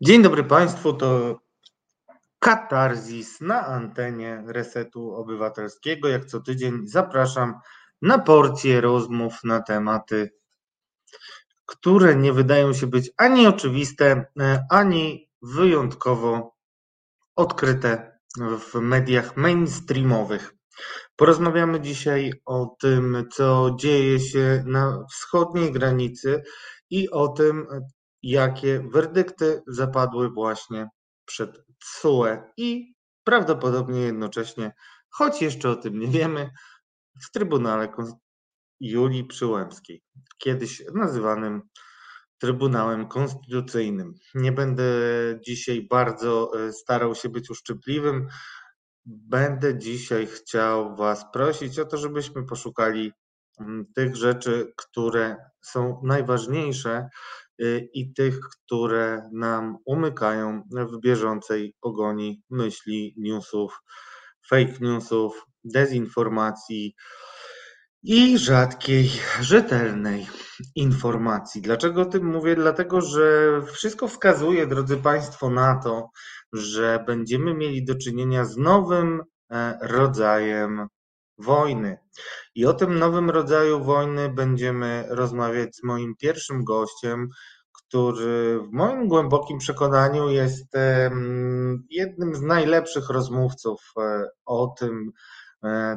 Dzień dobry Państwu, to Katarzis na antenie Resetu Obywatelskiego. Jak co tydzień zapraszam na porcję rozmów na tematy, które nie wydają się być ani oczywiste, ani wyjątkowo odkryte w mediach mainstreamowych. Porozmawiamy dzisiaj o tym, co dzieje się na wschodniej granicy i o tym, jakie werdykty zapadły właśnie przed TSUE i prawdopodobnie jednocześnie, choć jeszcze o tym nie wiemy, w Trybunale Julii Przyłębskiej, kiedyś nazywanym Trybunałem Konstytucyjnym. Nie będę dzisiaj bardzo e, starał się być uszczypliwym. Będę dzisiaj chciał Was prosić o to, żebyśmy poszukali mm, tych rzeczy, które są najważniejsze i tych, które nam umykają w bieżącej pogoni myśli, newsów, fake newsów, dezinformacji i rzadkiej, rzetelnej informacji. Dlaczego o tym mówię? Dlatego, że wszystko wskazuje, drodzy Państwo, na to, że będziemy mieli do czynienia z nowym e, rodzajem wojny. I o tym nowym rodzaju wojny będziemy rozmawiać z moim pierwszym gościem, który w moim głębokim przekonaniu jest jednym z najlepszych rozmówców e, o tym,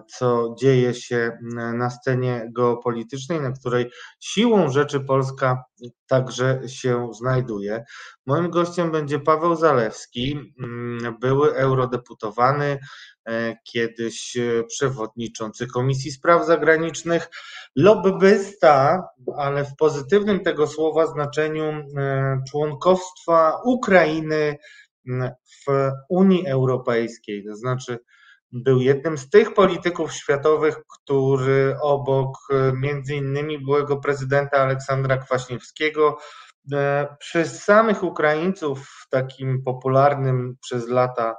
co dzieje się na scenie geopolitycznej, na której siłą rzeczy Polska także się znajduje. Moim gościem będzie Paweł Zalewski, były eurodeputowany, E, kiedyś e, przewodniczący Komisji Spraw Zagranicznych, lobbysta, ale w pozytywnym tego słowa znaczeniu e, członkostwa Ukrainy w Unii Europejskiej. To znaczy, był jednym z tych polityków światowych, który obok między innymi byłego prezydenta Aleksandra Kwaśniewskiego przez samych Ukraińców w takim popularnym przez lata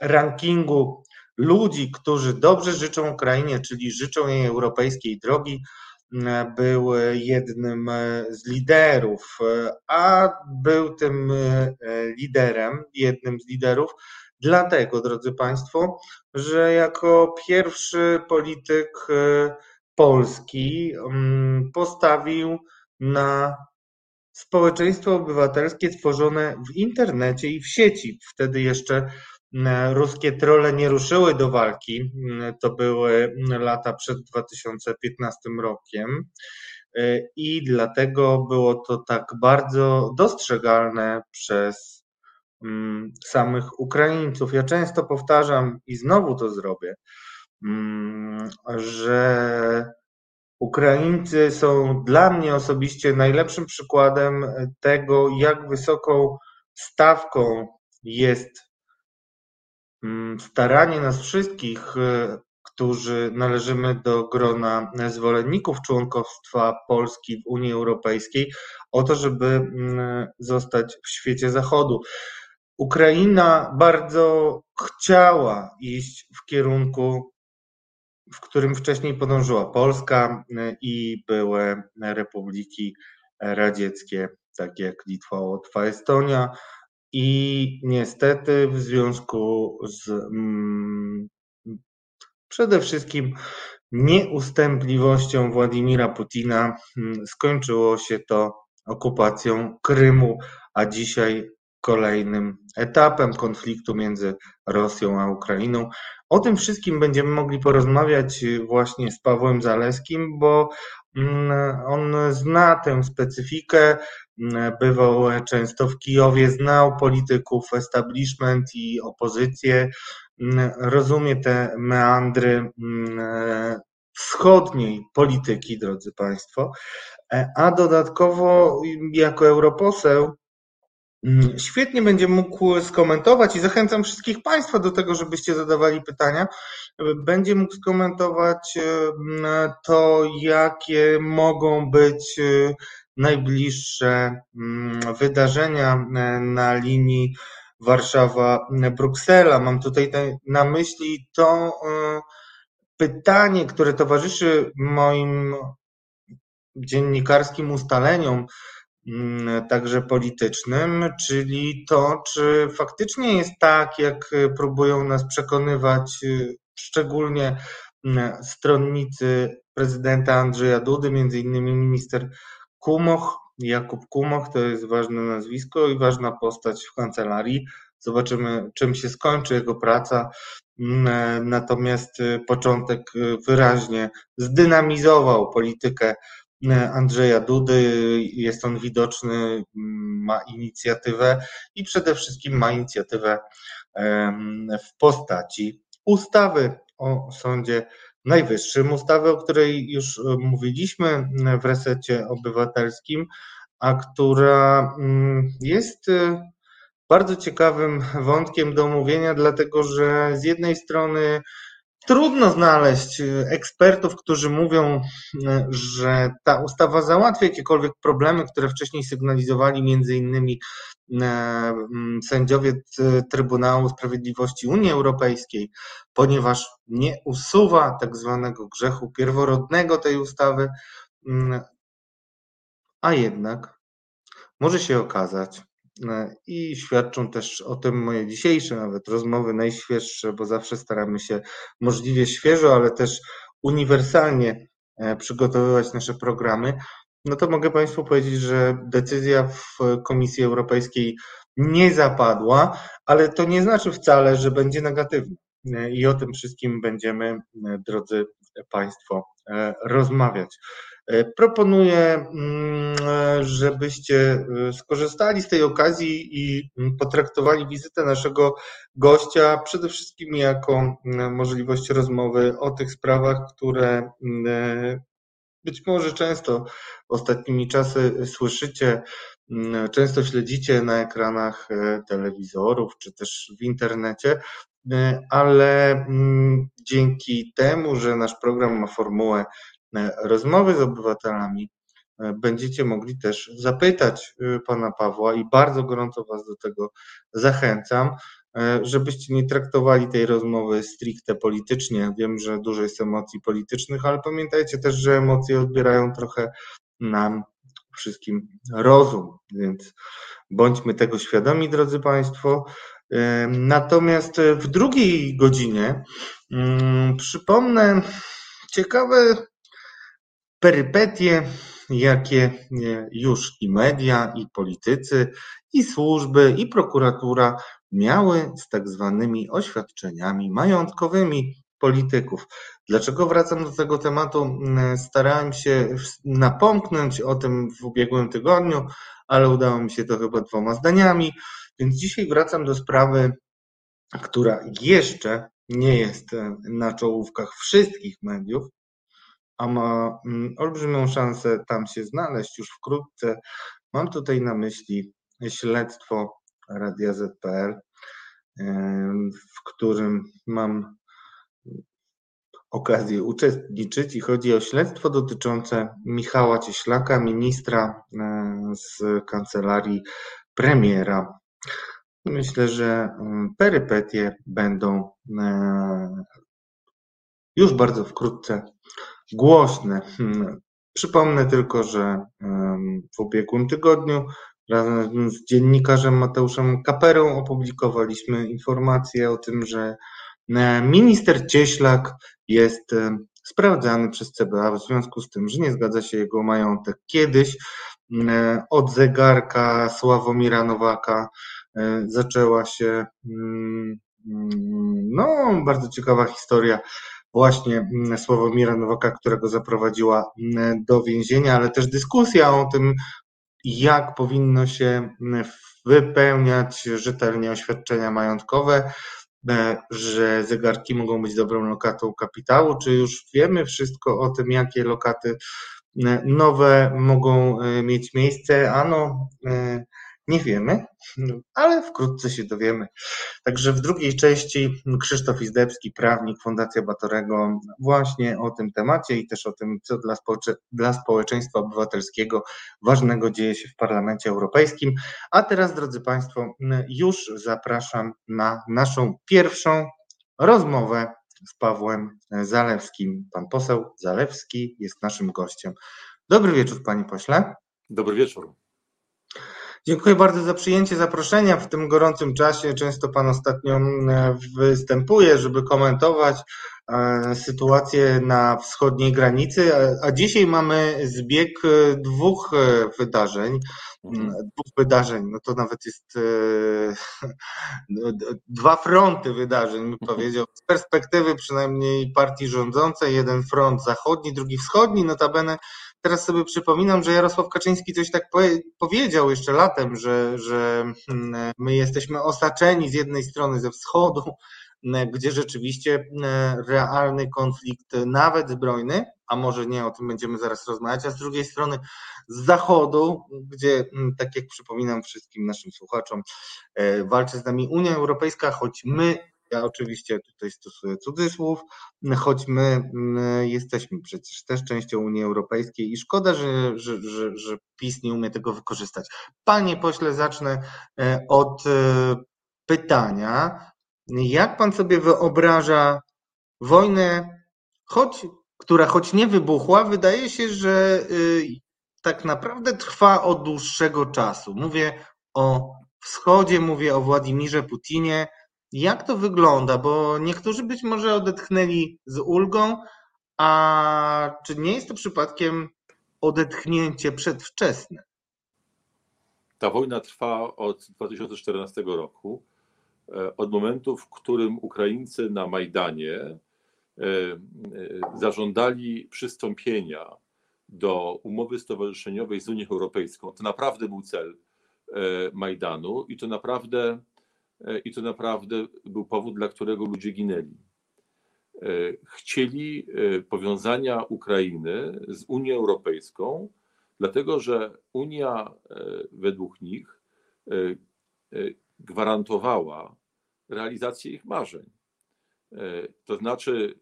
rankingu ludzi, którzy dobrze życzą Ukrainie, czyli życzą jej europejskiej drogi, był jednym z liderów, a był tym e, liderem, jednym z liderów, dlatego, drodzy Państwo, że jako pierwszy polityk e, Polski postawił na społeczeństwo obywatelskie tworzone w internecie i w sieci. Wtedy jeszcze ruskie trole nie ruszyły do walki. To były lata przed 2015 rokiem. I dlatego było to tak bardzo dostrzegalne przez samych Ukraińców. Ja często powtarzam i znowu to zrobię, że Ukraińcy są dla mnie osobiście najlepszym przykładem tego, jak wysoką stawką jest mm, staranie nas wszystkich, e, którzy należymy do grona zwolenników członkostwa Polski w Unii Europejskiej, o to, żeby mm, zostać w świecie Zachodu. Ukraina bardzo chciała iść w kierunku w którym wcześniej podążyła Polska y, i były republiki radzieckie, takie jak Litwa, Łotwa, Estonia. I niestety w związku z mm, przede wszystkim nieustępliwością Władimira Putina mm, skończyło się to okupacją Krymu, a dzisiaj kolejnym etapem konfliktu między Rosją a Ukrainą. O tym wszystkim będziemy mogli porozmawiać y, właśnie z Pawłem Zaleskim, bo mm, on zna tę specyfikę, mm, bywał często w Kijowie, znał polityków, establishment i opozycję, mm, rozumie te meandry wschodniej polityki, drodzy Państwo, e, a dodatkowo jako europoseł świetnie będzie mógł skomentować i zachęcam wszystkich Państwa do tego, żebyście zadawali pytania. Będzie mógł skomentować to, jakie mogą być e, najbliższe mm, wydarzenia e, na linii Warszawa-Bruksela. Mam tutaj na myśli to e, pytanie, które towarzyszy moim dziennikarskim ustaleniom mm, także politycznym, czyli to, czy faktycznie jest tak, jak próbują nas przekonywać szczególnie mm, stronnicy prezydenta Andrzeja Dudy, między innymi minister Kumoch, Jakub Kumoch, to jest ważne nazwisko i ważna postać w kancelarii. Zobaczymy, czym się skończy jego praca. Mm, natomiast y, początek wyraźnie zdynamizował politykę Andrzeja Dudy. Jest on widoczny, mm, ma inicjatywę i przede wszystkim ma inicjatywę w postaci ustawy o Sądzie Najwyższym, ustawy, o której już mówiliśmy w resecie obywatelskim, a która mm, jest bardzo ciekawym wątkiem do omówienia, dlatego że z jednej strony trudno znaleźć y, ekspertów, którzy mówią, y, że ta ustawa załatwi jakiekolwiek problemy, które wcześniej sygnalizowali między innymi y, mm, sędziowie Trybunału Sprawiedliwości Unii Europejskiej, ponieważ nie usuwa tak zwanego grzechu pierworodnego tej ustawy, mm, a jednak może się okazać, I świadczą też o tym moje dzisiejsze nawet rozmowy, najświeższe, bo zawsze staramy się możliwie świeżo, ale też uniwersalnie e, przygotowywać nasze programy. No to mogę Państwu powiedzieć, że decyzja w Komisji Europejskiej nie zapadła, ale to nie znaczy wcale, że będzie negatywna. E, I o tym wszystkim będziemy, drodzy Państwo, rozmawiać. E, proponuję, mm, żebyście e, skorzystali z tej okazji i mm, potraktowali wizytę naszego gościa przede wszystkim jako mm, możliwość rozmowy o tych sprawach, które być może często ostatnimi czasy słyszycie, często śledzicie na ekranach e, telewizorów czy też w internecie, ale dzięki temu, że nasz program ma formułę E, rozmowy z obywatelami e, będziecie mogli też zapytać e, pana Pawła i bardzo gorąco was do tego zachęcam, żebyście nie traktowali tej rozmowy stricte politycznie. Wiem, że dużo jest emocji politycznych, ale pamiętajcie też, że emocje odbierają trochę nam wszystkim rozum, więc bądźmy tego świadomi, drodzy Państwo. Natomiast w drugiej godzinie hmm, przypomnę ciekawe perypetie, jakie już i media, i politycy, i służby, i prokuratura miały z tak zwanymi oświadczeniami majątkowymi polityków. Dlaczego wracam do tego tematu? Starałem się napomknąć o tym w ubiegłym tygodniu, ale udało mi się to chyba dwoma zdaniami, więc dzisiaj wracam do sprawy, która jeszcze nie jest na czołówkach wszystkich mediów, a ma mm, olbrzymią szansę tam się znaleźć już wkrótce. Mam tutaj na myśli śledztwo Radia ZPL, w którym mam okazję uczestniczyć i chodzi o śledztwo dotyczące Michała Cieślaka, ministra z kancelarii premiera. Myślę, że perypetie będą już bardzo wkrótce głośne. Hmm. Przypomnę tylko, że w ubiegłym tygodniu razem z dziennikarzem Mateuszem Kaperą opublikowaliśmy informację o tym, że e, minister Cieślak jest sprawdzany przez CBA w związku z tym, że nie zgadza się jego majątek. Kiedyś e, od zegarka Sławomira Nowaka e, zaczęła się mm, mm, no, bardzo ciekawa historia właśnie mm, Sławomira Nowaka, którego zaprowadziła mm, do więzienia, ale też dyskusja o tym, jak powinno się mm, wypełniać rzetelnie oświadczenia majątkowe, e, że zegarki mogą być dobrą lokatą kapitału, czy już wiemy wszystko o tym, jakie lokaty nowe mogą e, mieć miejsce? Ano, e, nie wiemy, ale wkrótce się dowiemy. Także w drugiej części Krzysztof Izdebski, prawnik Fundacja Batorego, właśnie o tym temacie i też o tym, co dla, społecze dla społeczeństwa obywatelskiego ważnego dzieje się w Parlamencie Europejskim. A teraz, drodzy Państwo, już zapraszam na naszą pierwszą rozmowę z Pawłem Zalewskim. Pan poseł Zalewski jest naszym gościem. Dobry wieczór, panie pośle. Dobry wieczór. Dziękuję bardzo za przyjęcie zaproszenia w tym gorącym czasie. Często Pan ostatnio mm, występuje, żeby komentować e, sytuację na wschodniej granicy, a dzisiaj mamy zbieg e, dwóch e, wydarzeń. Mhm. Dwóch wydarzeń, no to nawet jest dwa fronty wydarzeń, bym mhm. powiedział. Z perspektywy przynajmniej partii rządzącej, jeden front zachodni, drugi wschodni, notabene teraz sobie przypominam, że Jarosław Kaczyński coś tak powiedział jeszcze latem, że, że mm, my jesteśmy osaczeni z jednej strony ze wschodu, gdzie rzeczywiście realny konflikt, nawet zbrojny, a może nie, o tym będziemy zaraz rozmawiać, a z drugiej strony z zachodu, gdzie, tak jak przypominam wszystkim naszym słuchaczom, e, walczy z nami Unia Europejska, choć my ja oczywiście tutaj stosuję cudzysłów, choć my, my jesteśmy przecież też częścią Unii Europejskiej i szkoda, że, że, że, że PiS nie umie tego wykorzystać. Panie pośle, zacznę e, od e, pytania. Jak pan sobie wyobraża wojnę, choć, która choć nie wybuchła, wydaje się, że y, tak naprawdę trwa od dłuższego czasu. Mówię o wschodzie, mówię o Władimirze Putinie, jak to wygląda? Bo niektórzy być może odetchnęli z ulgą, a czy nie jest to przypadkiem odetchnięcie przedwczesne? Ta wojna trwa od 2014 roku, e, od momentu, w którym Ukraińcy na Majdanie e, e, zażądali przystąpienia do umowy stowarzyszeniowej z Unią Europejską. To naprawdę był cel Majdanu i to naprawdę i to naprawdę był powód, dla którego ludzie ginęli. E, chcieli e, powiązania Ukrainy z Unią Europejską, dlatego że Unia według nich gwarantowała realizację ich marzeń. To znaczy,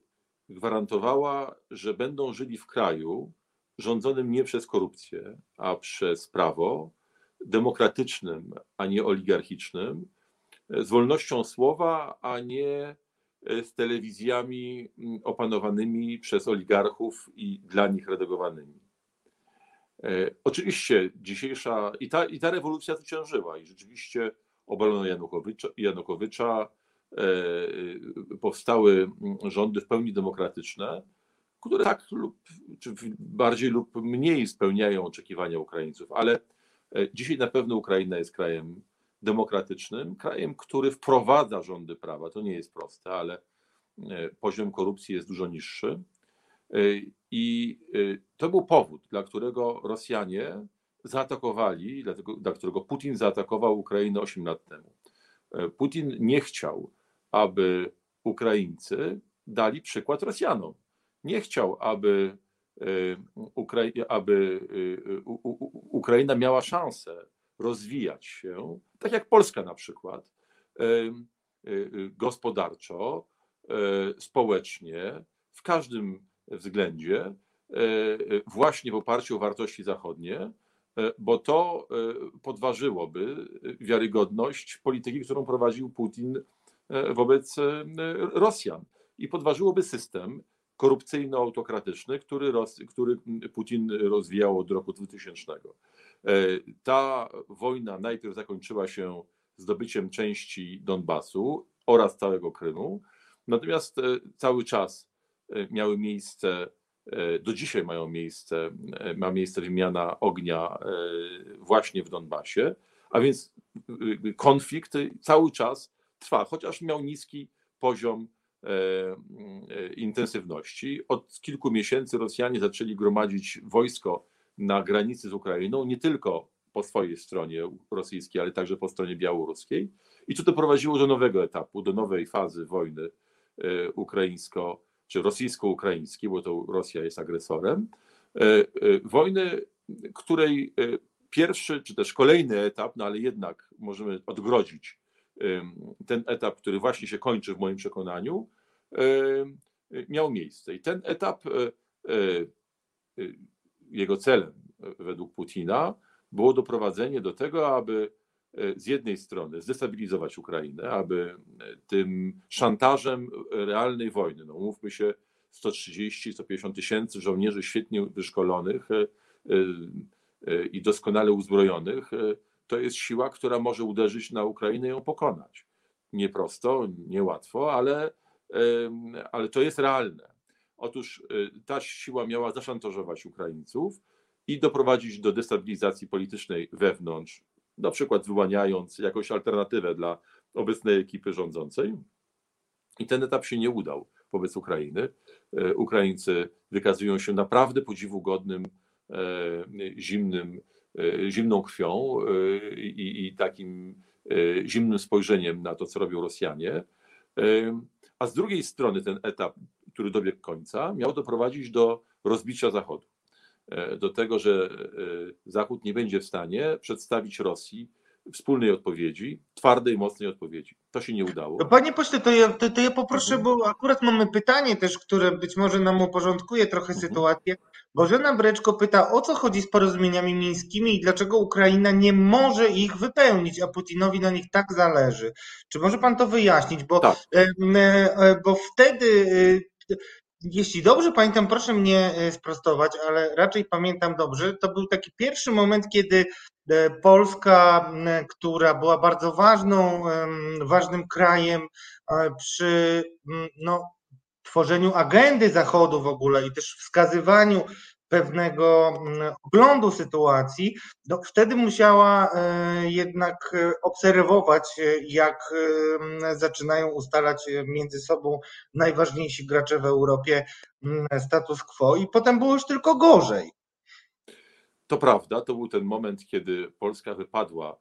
gwarantowała, że będą żyli w kraju rządzonym nie przez korupcję, a przez prawo, demokratycznym, a nie oligarchicznym, z wolnością słowa, a nie e, z telewizjami mm, opanowanymi przez oligarchów i dla nich redagowanymi. E, oczywiście dzisiejsza i ta, i ta rewolucja zwyciężyła i rzeczywiście obalono Janukowycza, Janukowycza e, powstały mm, rządy w pełni demokratyczne, które tak lub czy bardziej lub mniej spełniają oczekiwania Ukraińców, ale dzisiaj na pewno Ukraina jest krajem demokratycznym, krajem, który wprowadza rządy prawa. To nie jest proste, ale e, poziom korupcji jest dużo niższy. E, I e, to był powód, dla którego Rosjanie zaatakowali, dla którego Putin zaatakował Ukrainę 8 lat temu. Putin nie chciał, aby Ukraińcy dali przykład Rosjanom. Nie chciał, aby, aby Ukraina miała szansę rozwijać się, tak jak Polska na przykład, e, e, gospodarczo, e, społecznie, w każdym względzie, właśnie w oparciu o wartości zachodnie, bo to podważyłoby wiarygodność polityki, którą prowadził Putin wobec Rosjan i podważyłoby system korupcyjno-autokratyczny, który, który Putin rozwijał od roku 2000. E, ta wojna najpierw zakończyła się zdobyciem części Donbasu oraz całego Krymu, natomiast e, cały czas e, miały miejsce, do dzisiaj mają miejsce, ma miejsce wymiana ognia właśnie w Donbasie, a więc konflikt cały czas trwa, chociaż miał niski poziom intensywności. Od kilku miesięcy Rosjanie zaczęli gromadzić wojsko na granicy z Ukrainą, nie tylko po swojej stronie rosyjskiej, ale także po stronie białoruskiej. I to doprowadziło do nowego etapu, do nowej fazy wojny e, ukraińsko- czy rosyjsko-ukraińskiej, bo to Rosja jest agresorem. E, e, wojny, której pierwszy, czy też kolejny etap, no ale jednak możemy odgrodzić ten etap, który właśnie się kończy w moim przekonaniu, miał miejsce. I ten etap jego celem według Putina było doprowadzenie do tego, aby e, z jednej strony zdestabilizować Ukrainę, aby e, tym szantażem realnej wojny, no mówmy się, 130-150 tysięcy żołnierzy świetnie wyszkolonych e, i doskonale uzbrojonych, to jest siła, która może uderzyć na Ukrainę i ją pokonać. Nie prosto, niełatwo, ale, ale to jest realne. Otóż ta siła miała zaszantażować Ukraińców i doprowadzić do destabilizacji politycznej wewnątrz, na przykład wyłaniając jakąś alternatywę dla obecnej ekipy rządzącej. I ten etap się nie udał wobec Ukrainy. E, Ukraińcy wykazują się naprawdę podziwu e, zimnym, e, zimną krwią i, i takim zimnym spojrzeniem na to, co robią Rosjanie. A z drugiej strony ten etap, który dobiegł końca, miał doprowadzić do rozbicia Zachodu. Do tego, że Zachód nie będzie w stanie przedstawić Rosji wspólnej odpowiedzi, twardej, mocnej odpowiedzi. To się nie udało. No, panie pośle, to ja, to, to ja poproszę, mhm. bo akurat mamy pytanie też, które być może nam uporządkuje trochę mhm. sytuację. Bożena Breczko pyta, o co chodzi z porozumieniami mińskimi i dlaczego Ukraina nie może ich wypełnić, a Putinowi na nich tak zależy. Czy może pan to wyjaśnić? Bo, tak. e, e, bo wtedy e, jeśli dobrze pamiętam, proszę mnie e, sprostować, ale raczej pamiętam dobrze, to był taki pierwszy moment, kiedy e, Polska, która była bardzo ważną, ważnym krajem e, przy no, tworzeniu agendy Zachodu w ogóle i też wskazywaniu pewnego mm, oglądu sytuacji, no wtedy musiała e, jednak e, obserwować, e, jak zaczynają ustalać między sobą najważniejsi gracze w Europie mm, status quo i potem było już tylko gorzej. To prawda, to był ten moment, kiedy Polska wypadła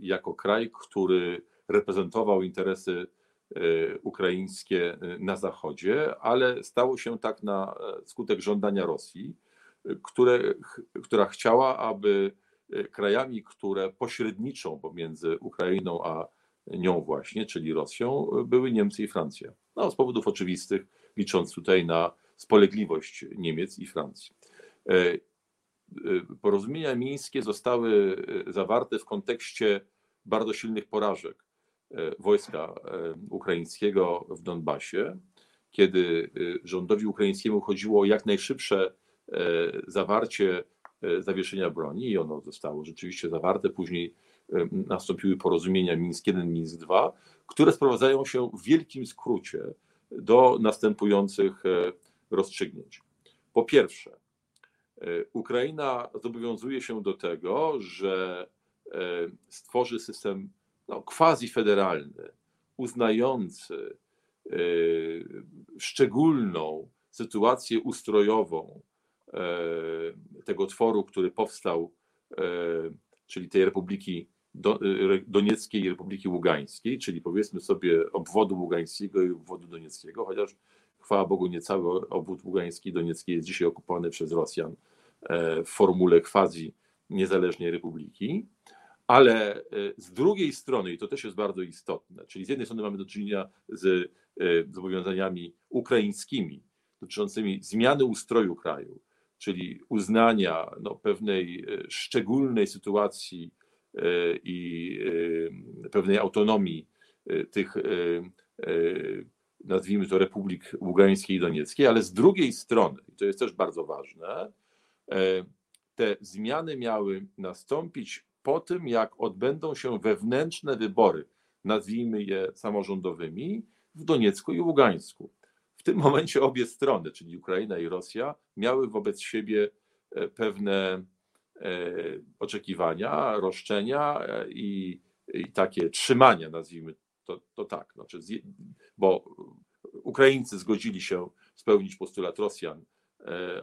jako kraj, który reprezentował interesy ukraińskie e, na Zachodzie, ale stało się tak na e, skutek żądania Rosji, które, która chciała, aby krajami, które pośredniczą pomiędzy Ukrainą a nią właśnie, czyli Rosją, były Niemcy i Francja. No, z powodów oczywistych, licząc tutaj na spolegliwość Niemiec i Francji. Porozumienia mińskie zostały zawarte w kontekście bardzo silnych porażek E, wojska e, ukraińskiego w Donbasie, kiedy e, rządowi ukraińskiemu chodziło o jak najszybsze zawarcie zawieszenia broni i ono zostało rzeczywiście zawarte. Później nastąpiły porozumienia Mińsk 1, Mińsk 2, które sprowadzają się w wielkim skrócie do następujących rozstrzygnięć. Po pierwsze, Ukraina zobowiązuje się do tego, że stworzy system no, quasi-federalny, uznający y, szczególną sytuację ustrojową y, tego tworu, który powstał, y, czyli tej Republiki Donieckiej i Republiki Ługańskiej, czyli powiedzmy sobie obwodu ługańskiego i obwodu donieckiego, chociaż chwała Bogu nie cały obwód ługański i doniecki jest dzisiaj okupowany przez Rosjan w formule quasi niezależnej republiki. Ale e, z drugiej strony, i to też jest bardzo istotne, czyli z jednej strony mamy do czynienia z e, zobowiązaniami ukraińskimi dotyczącymi zmiany ustroju kraju, czyli uznania no, pewnej e, szczególnej sytuacji i pewnej autonomii tych, nazwijmy to, republik ługańskiej i donieckiej, ale z drugiej strony, i to jest też bardzo ważne, te zmiany miały nastąpić po tym, jak odbędą się wewnętrzne wybory, nazwijmy je samorządowymi, w Doniecku i Ługańsku. W tym momencie obie strony, czyli Ukraina i Rosja, miały wobec siebie e, pewne e, oczekiwania, roszczenia e, i, i takie trzymania, nazwijmy to, to tak. Znaczy, bo Ukraińcy zgodzili się spełnić postulat Rosjan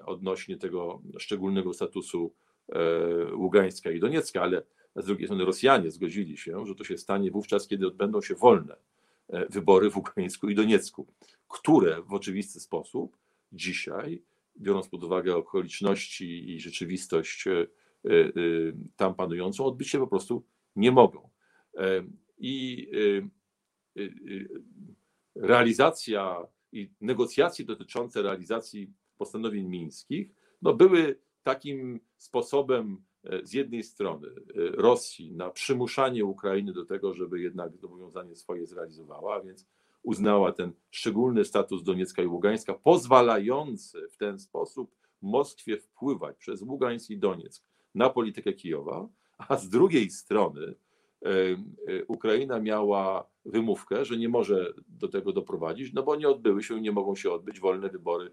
odnośnie tego szczególnego statusu Ługańska i Doniecka, ale z drugiej strony Rosjanie zgodzili się, że to się stanie wówczas, kiedy odbędą się wolne e, wybory w Ługańsku i Doniecku, które w oczywisty sposób dzisiaj, biorąc pod uwagę okoliczności i rzeczywistość e, tam panującą, odbyć się po prostu nie mogą. I realizacja i negocjacje dotyczące realizacji postanowień mińskich no były takim sposobem e, z jednej strony e, Rosji na przymuszanie Ukrainy do tego, żeby jednak zobowiązanie swoje zrealizowała, a więc uznała ten szczególny status Doniecka i Ługańska, pozwalający w ten sposób Moskwie wpływać przez Ługańsk i Donieck na politykę Kijowa, a z drugiej strony Ukraina miała wymówkę, że nie może do tego doprowadzić, no bo nie odbyły się nie mogą się odbyć wolne wybory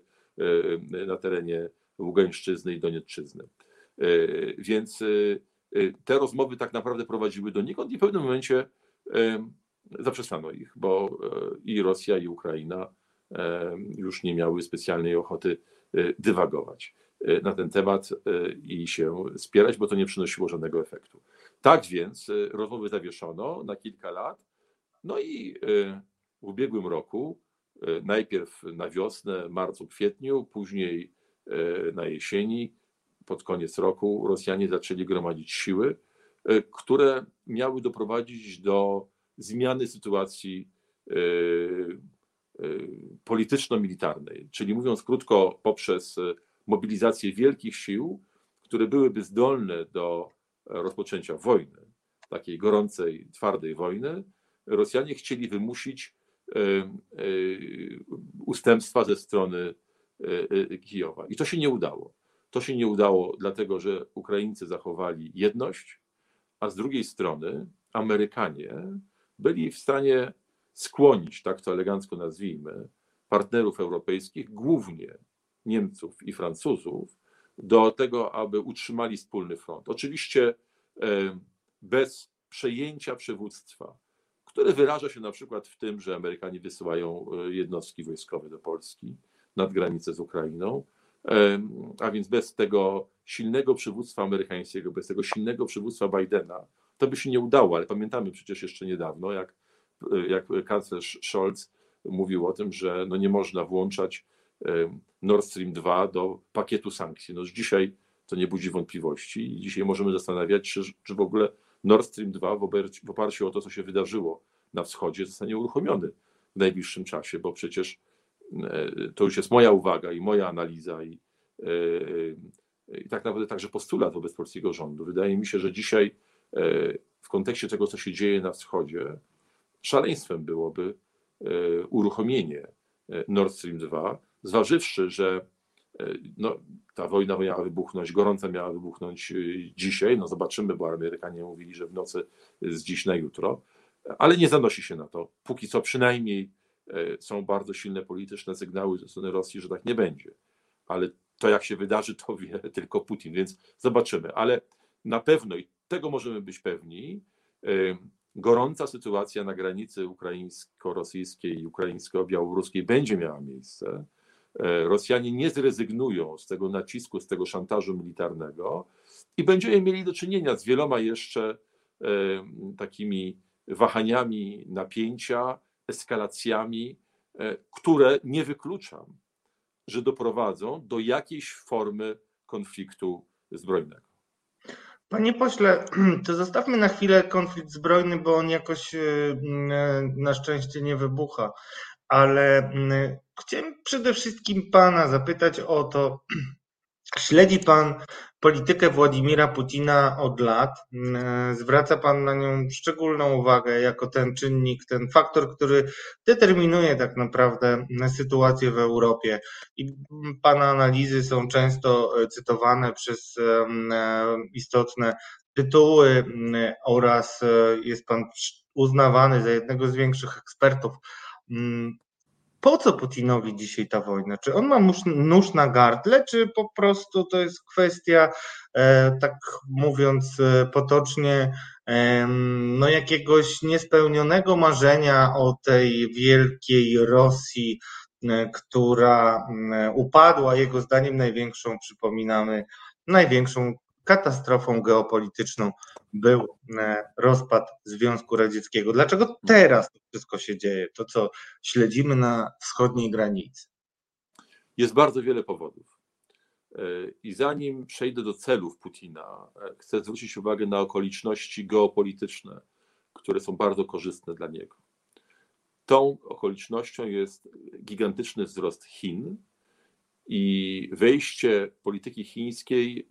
na terenie Ługańszczyzny i Doniecczyzny. Więc te rozmowy tak naprawdę prowadziły donikąd i w pewnym momencie zaprzestano ich, bo i Rosja, i Ukraina już nie miały specjalnej ochoty dywagować na ten temat i się spierać, bo to nie przynosiło żadnego efektu. Tak więc rozmowy zawieszono na kilka lat, no i w ubiegłym roku, najpierw na wiosnę, marcu, kwietniu, później na jesieni, pod koniec roku, Rosjanie zaczęli gromadzić siły, które miały doprowadzić do zmiany sytuacji polityczno-militarnej, czyli mówiąc krótko, poprzez mobilizację wielkich sił, które byłyby zdolne do rozpoczęcia wojny, takiej gorącej, twardej wojny, Rosjanie chcieli wymusić e, e, ustępstwa ze strony e, Kijowa. I to się nie udało. To się nie udało, dlatego że Ukraińcy zachowali jedność, a z drugiej strony Amerykanie byli w stanie skłonić, tak to elegancko nazwijmy, partnerów europejskich, głównie Niemców i Francuzów, do tego, aby utrzymali wspólny front. Oczywiście bez przejęcia przywództwa, które wyraża się na przykład w tym, że Amerykanie wysyłają e, jednostki wojskowe do Polski nad granicę z Ukrainą, a więc bez tego silnego przywództwa amerykańskiego, bez tego silnego przywództwa Bidena, to by się nie udało, ale pamiętamy przecież jeszcze niedawno, jak, e, jak kanclerz Scholz mówił o tym, że no nie można włączać Nord Stream 2 do pakietu sankcji. No dzisiaj to nie budzi wątpliwości i dzisiaj możemy zastanawiać się, czy w ogóle Nord Stream 2 w oparciu o to, co się wydarzyło na wschodzie, zostanie uruchomiony w najbliższym czasie, bo przecież to już jest moja uwaga i moja analiza i, e, i tak naprawdę także postulat wobec polskiego rządu. Wydaje mi się, że dzisiaj e, w kontekście tego, co się dzieje na wschodzie, szaleństwem byłoby uruchomienie Nord Stream 2, zważywszy, że no, ta wojna miała wybuchnąć, gorąca miała wybuchnąć dzisiaj, no zobaczymy, bo Amerykanie mówili, że w nocy z dziś na jutro, ale nie zanosi się na to. Póki co przynajmniej e, są bardzo silne polityczne sygnały ze strony Rosji, że tak nie będzie. Ale to jak się wydarzy, to wie tylko Putin, więc zobaczymy. Ale na pewno, i tego możemy być pewni, e, gorąca sytuacja na granicy ukraińsko-rosyjskiej i ukraińsko-białoruskiej będzie miała miejsce E, Rosjanie nie zrezygnują z tego nacisku, z tego szantażu militarnego i będziemy mieli do czynienia z wieloma jeszcze e, takimi wahaniami napięcia, eskalacjami, e, które nie wykluczam, że doprowadzą do jakiejś formy konfliktu zbrojnego. Panie pośle, to zostawmy na chwilę konflikt zbrojny, bo on jakoś na szczęście nie wybucha ale mm, chciałem przede wszystkim Pana zapytać o to, śledzi Pan politykę Władimira Putina od lat, mm, zwraca Pan na nią szczególną uwagę jako ten czynnik, ten faktor, który determinuje tak naprawdę sytuację w Europie. I Pana analizy są często e, cytowane przez e, istotne tytuły oraz e, jest Pan uznawany za jednego z większych ekspertów po co Putinowi dzisiaj ta wojna? Czy on ma nóż na gardle, czy po prostu to jest kwestia, e, tak mówiąc e, potocznie, no jakiegoś niespełnionego marzenia o tej wielkiej Rosji, e, która upadła, jego zdaniem największą, przypominamy, największą katastrofą geopolityczną był e, rozpad Związku Radzieckiego. Dlaczego teraz to wszystko się dzieje, to co śledzimy na wschodniej granicy? Jest bardzo wiele powodów. E, I zanim przejdę do celów Putina, e, chcę zwrócić uwagę na okoliczności geopolityczne, które są bardzo korzystne dla niego. Tą okolicznością jest gigantyczny wzrost Chin, i wejście polityki chińskiej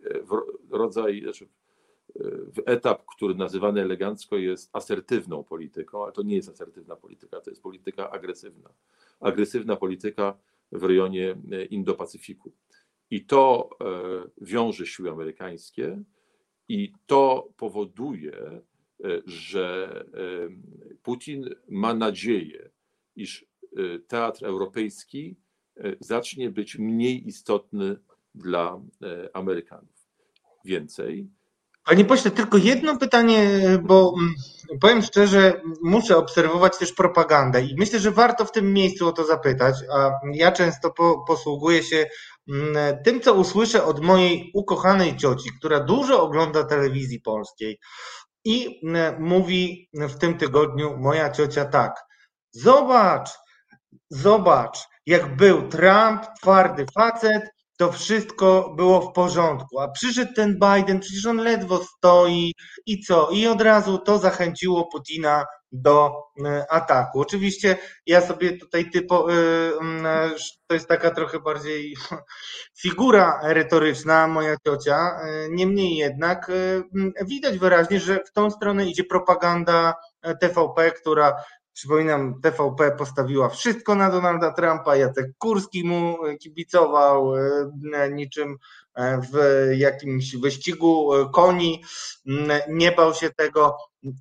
w rodzaj, znaczy w etap, który nazywany elegancko jest asertywną polityką, ale to nie jest asertywna polityka, to jest polityka agresywna. Agresywna polityka w rejonie Indo-Pacyfiku. I to e, wiąże siły amerykańskie I to powoduje, że Putin ma nadzieję, iż teatr europejski zacznie być mniej istotny dla Amerykanów. Więcej, Panie pośle, tylko jedno pytanie, bo mm, powiem szczerze, muszę obserwować też propagandę i myślę, że warto w tym miejscu o to zapytać, a ja często po, posługuję się mm, tym, co usłyszę od mojej ukochanej cioci, która dużo ogląda telewizji polskiej i mm, mówi w tym tygodniu moja ciocia tak, zobacz, zobacz, jak był Trump, twardy facet, to wszystko było w porządku. A przyszedł ten Biden, przecież on ledwo stoi i co? I od razu to zachęciło Putina do e, ataku. Oczywiście ja sobie tutaj typo, e, e, to jest taka trochę bardziej figura retoryczna, moja ciocia. Niemniej jednak widać wyraźnie, że w tą stronę idzie propaganda TVP, która Przypominam, TVP postawiła wszystko na Donalda Trumpa, Jacek Kurski mu kibicował e, niczym e, w jakimś wyścigu e, koni, nie bał się tego.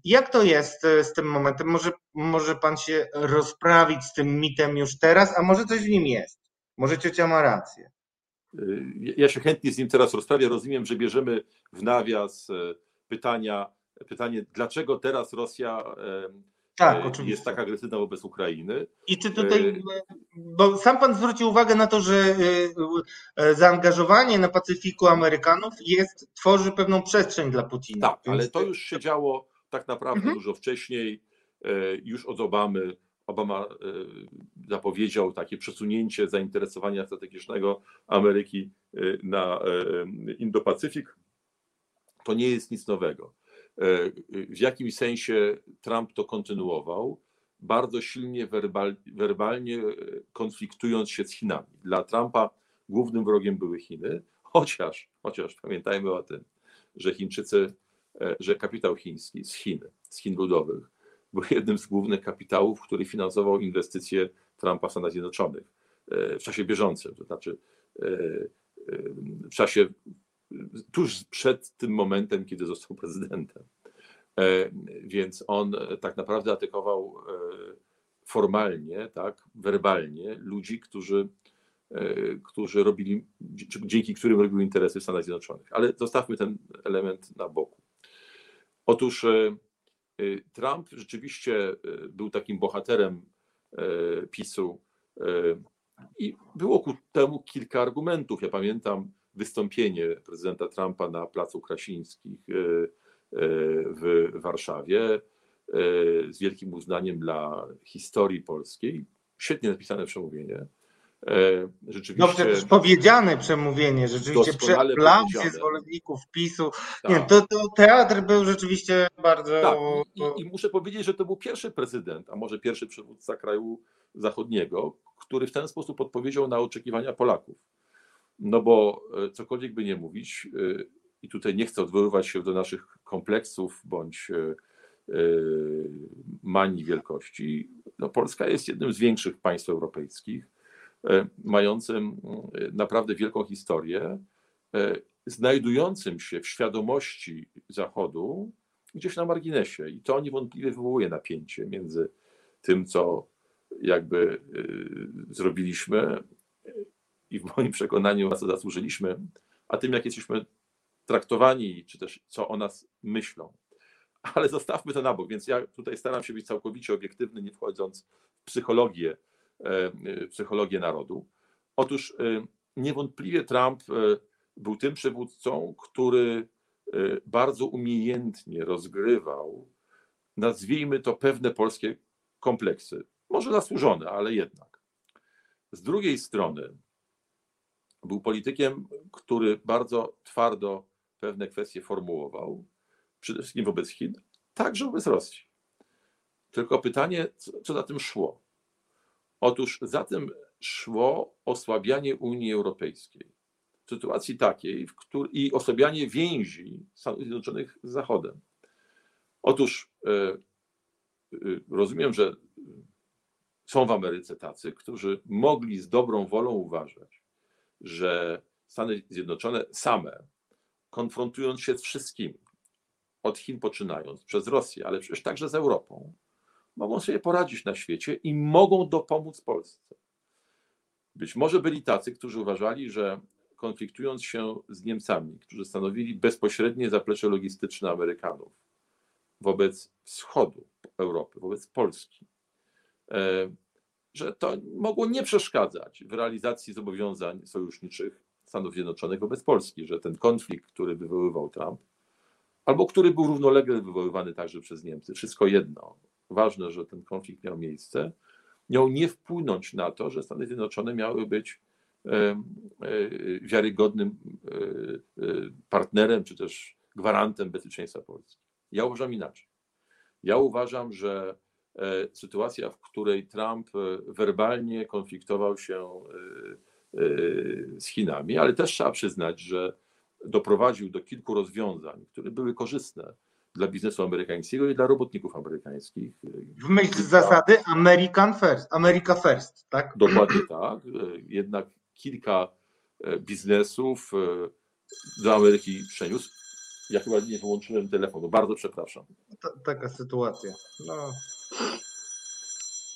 Jak to jest z tym momentem? Może, może pan się rozprawić z tym mitem już teraz, a może coś w nim jest? Może ciocia ma rację. Ja się chętnie z nim teraz rozprawię. Rozumiem, że bierzemy w nawias pytania, pytanie, dlaczego teraz Rosja tak, e, oczywiście. jest tak agresywna wobec Ukrainy. I czy tutaj, e, bo sam pan zwrócił uwagę na to, że e, zaangażowanie na Pacyfiku Amerykanów jest, tworzy pewną przestrzeń dla Putina. Tak, ale to już się działo tak naprawdę mhm. dużo wcześniej, już od Obamy. Obama zapowiedział takie przesunięcie zainteresowania strategicznego Ameryki na Indo-Pacyfik. To nie jest nic nowego. E, w jakimś sensie Trump to kontynuował, bardzo silnie werbal, werbalnie e, konfliktując się z Chinami. Dla Trumpa głównym wrogiem były Chiny, chociaż, chociaż pamiętajmy o tym, że Chińczycy, e, że kapitał chiński z Chin, z Chin ludowych, był jednym z głównych kapitałów, który finansował inwestycje Trumpa w Stanach Zjednoczonych w czasie bieżącym, to znaczy w czasie tuż przed tym momentem, kiedy został prezydentem. E, więc on e, tak naprawdę atakował e, formalnie, tak, werbalnie ludzi, którzy, którzy robili, dzięki którym robiły interesy w Stanach Zjednoczonych. Ale zostawmy ten element na boku. Otóż Trump rzeczywiście był takim bohaterem PiSu i było ku temu kilka argumentów. Ja pamiętam wystąpienie prezydenta Trumpa na Placu Krasińskich e, e, w Warszawie e, z wielkim uznaniem dla historii polskiej. Świetnie napisane przemówienie. Rzeczywiście. No, powiedziane przemówienie, rzeczywiście przeplał się zwolenników PiSu. Tak. Nie, to, to teatr był rzeczywiście bardzo. Tak. I, I, muszę powiedzieć, że to był pierwszy prezydent, a może pierwszy przywódca kraju zachodniego, który w ten sposób odpowiedział na oczekiwania Polaków. No bo e, cokolwiek by nie mówić, e, i tutaj nie chcę odwoływać się do naszych kompleksów bądź e, manii wielkości, no Polska jest jednym z większych państw europejskich, mającym naprawdę wielką historię, znajdującym się w świadomości Zachodu gdzieś na marginesie. I to niewątpliwie wywołuje napięcie między tym, co jakby zrobiliśmy, i w moim przekonaniu na co zasłużyliśmy, a tym, jak jesteśmy traktowani, czy też co o nas myślą. Ale zostawmy to na bok, więc ja tutaj staram się być całkowicie obiektywny, nie wchodząc w psychologię, e, psychologię narodu. Otóż e, niewątpliwie Trump e, był tym przywódcą, który bardzo umiejętnie rozgrywał, nazwijmy to pewne polskie kompleksy. Może zasłużone, ale jednak. Z drugiej strony, był politykiem, który bardzo twardo pewne kwestie formułował, przede wszystkim wobec Chin, także wobec Rosji. Tylko pytanie, co, za tym szło? Otóż za tym szło osłabianie Unii Europejskiej. W sytuacji takiej, w której, i osłabianie więzi Stanów Zjednoczonych z Zachodem. Otóż e, e, rozumiem, że są w Ameryce tacy, którzy mogli z dobrą wolą uważać, że Stany Zjednoczone same konfrontując się z wszystkimi, od Chin poczynając, przez Rosję, ale przecież także z Europą, mogą sobie poradzić na świecie i mogą dopomóc Polsce. Być może byli tacy, którzy uważali, że konfliktując się z Niemcami, którzy stanowili bezpośrednie zaplecze logistyczne Amerykanów wobec wschodu Europy, wobec Polski, e, że to mogło nie przeszkadzać w realizacji zobowiązań sojuszniczych Stanów Zjednoczonych wobec Polski, że ten konflikt, który wywoływał Trump, albo który był równolegle wywoływany także przez Niemcy, wszystko jedno, ważne, że ten konflikt miał miejsce, miał nie wpłynąć na to, że Stany Zjednoczone miały być e, wiarygodnym e, partnerem, czy też gwarantem bezpieczeństwa Polski. Ja uważam inaczej. Ja uważam, że e, sytuacja, w której Trump werbalnie konfliktował się z Chinami, ale też trzeba przyznać, że doprowadził do kilku rozwiązań, które były korzystne dla biznesu amerykańskiego i dla robotników amerykańskich. W myśl zasady American First, America First, tak? Dokładnie tak. Jednak kilka e, biznesów e, do Ameryki przeniósł. Ja chyba nie wyłączyłem telefonu, bardzo przepraszam. taka sytuacja. No.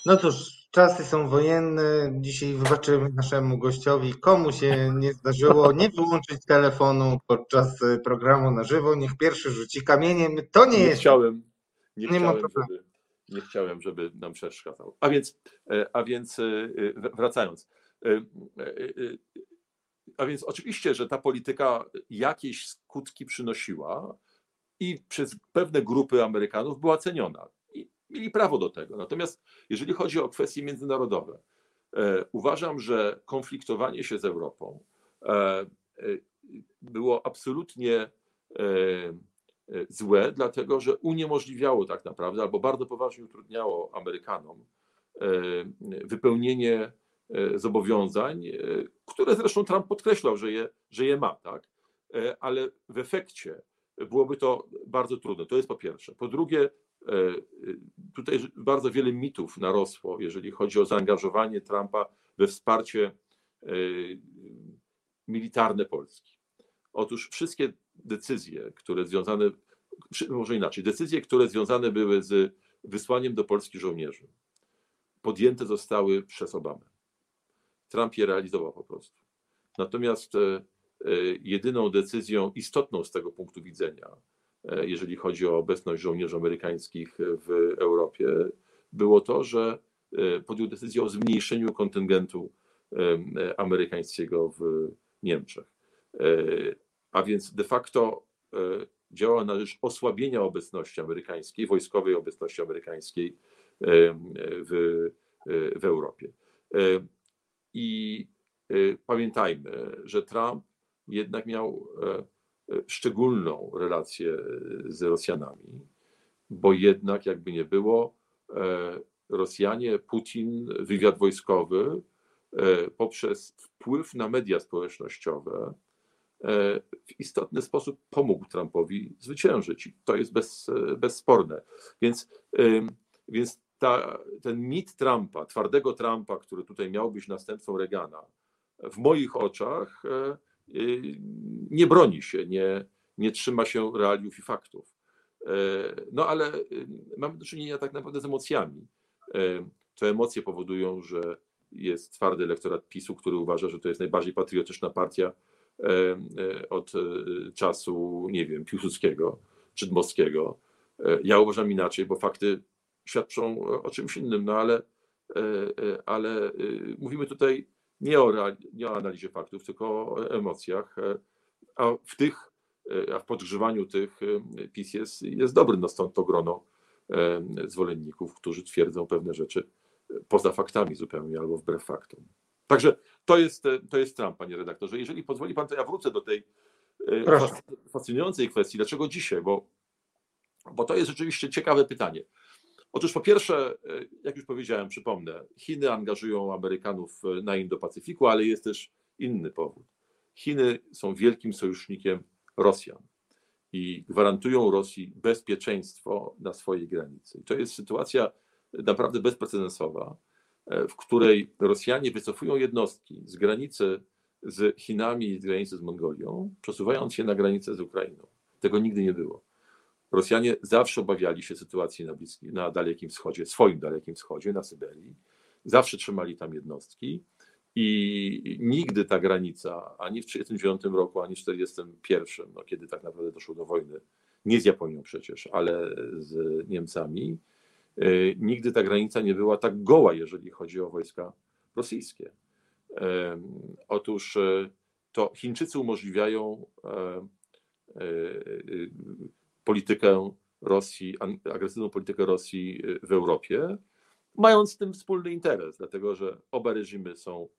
No cóż, Czasy są wojenne. Dzisiaj wybaczymy naszemu gościowi, komu się nie zdarzyło nie wyłączyć telefonu podczas e, programu na żywo. Niech pierwszy rzuci kamieniem. To nie, nie jest. Chciałem, nie, nie chciałem, żeby, nie chciałem, żeby nam przeszkadzał. A więc, e, a więc e, wracając. A więc oczywiście, że ta polityka jakieś skutki przynosiła i przez pewne grupy Amerykanów była ceniona mieli prawo do tego. Natomiast jeżeli chodzi o kwestie międzynarodowe, e, uważam, że konfliktowanie się z Europą e, e, było absolutnie złe, dlatego że uniemożliwiało tak naprawdę, albo bardzo poważnie utrudniało Amerykanom wypełnienie zobowiązań, które zresztą Trump podkreślał, że je, że je ma, tak? ale w efekcie byłoby to bardzo trudne. To jest po pierwsze. Po drugie, tutaj bardzo wiele mitów narosło, jeżeli chodzi o zaangażowanie Trumpa we wsparcie e, militarne Polski. Otóż wszystkie decyzje, które związane, może inaczej, decyzje, które związane były z wysłaniem do Polski żołnierzy, podjęte zostały przez Obamę. Trump je realizował po prostu. Natomiast e, jedyną decyzją istotną z tego punktu widzenia, E, jeżeli chodzi o obecność żołnierzy amerykańskich w Europie, było to, że e, podjął decyzję o zmniejszeniu kontyngentu e, amerykańskiego w Niemczech. A więc de facto działa na rzecz osłabienia obecności amerykańskiej, wojskowej obecności amerykańskiej w, w Europie. I pamiętajmy, że Trump jednak miał szczególną relację z Rosjanami, bo jednak, jakby nie było, e, Rosjanie, Putin, wywiad wojskowy e, poprzez wpływ na media społecznościowe e, w istotny sposób pomógł Trumpowi zwyciężyć. To jest bez, bezsporne. Więc, więc ta, ten mit Trumpa, twardego Trumpa, który tutaj miał być następcą Reagana, w moich oczach nie broni się, nie, nie trzyma się realiów i faktów. E, no ale y, mamy do czynienia tak naprawdę z emocjami. E, to emocje powodują, że jest twardy elektorat PiSu, który uważa, że to jest najbardziej patriotyczna partia e, od czasu, nie wiem, Piłsudskiego czy Dmowskiego. Ja uważam inaczej, bo fakty świadczą o czymś innym, no ale, ale y, mówimy tutaj nie o, nie o analizie faktów, tylko o emocjach, e, a w tych, e, a w podgrzewaniu tych e, PiS jest, jest dobry, no stąd to grono zwolenników, którzy twierdzą pewne rzeczy poza faktami zupełnie albo wbrew faktom. Także to jest, to jest Trump, panie redaktorze. Jeżeli pozwoli pan, to ja wrócę do tej Proszę. fascynującej kwestii. Dlaczego dzisiaj? Bo, bo to jest rzeczywiście ciekawe pytanie. Otóż po pierwsze, e, jak już powiedziałem, przypomnę, Chiny angażują Amerykanów e, na Indo-Pacyfiku, ale jest też inny powód. Chiny są wielkim sojusznikiem Rosjan i gwarantują Rosji bezpieczeństwo na swojej granicy. I to jest sytuacja naprawdę bezprecedensowa, e, w której Rosjanie wycofują jednostki z granicy z Chinami z granicy z Mongolią, przesuwając się na granicę z Ukrainą. Tego nigdy nie było. Rosjanie zawsze obawiali się sytuacji na, na Dalekim Wschodzie, swoim Dalekim Wschodzie, na Syberii. Zawsze trzymali tam jednostki i nigdy ta granica, ani w 1939 roku, ani w 1941, no kiedy tak naprawdę doszło do wojny, nie z Japonią przecież, ale z Niemcami, yy, nigdy ta granica nie była tak goła, jeżeli chodzi o wojska rosyjskie. Otóż yy, to Chińczycy umożliwiają politykę Rosji, agresywną politykę Rosji w Europie, mając z tym wspólny interes, dlatego że oba reżimy są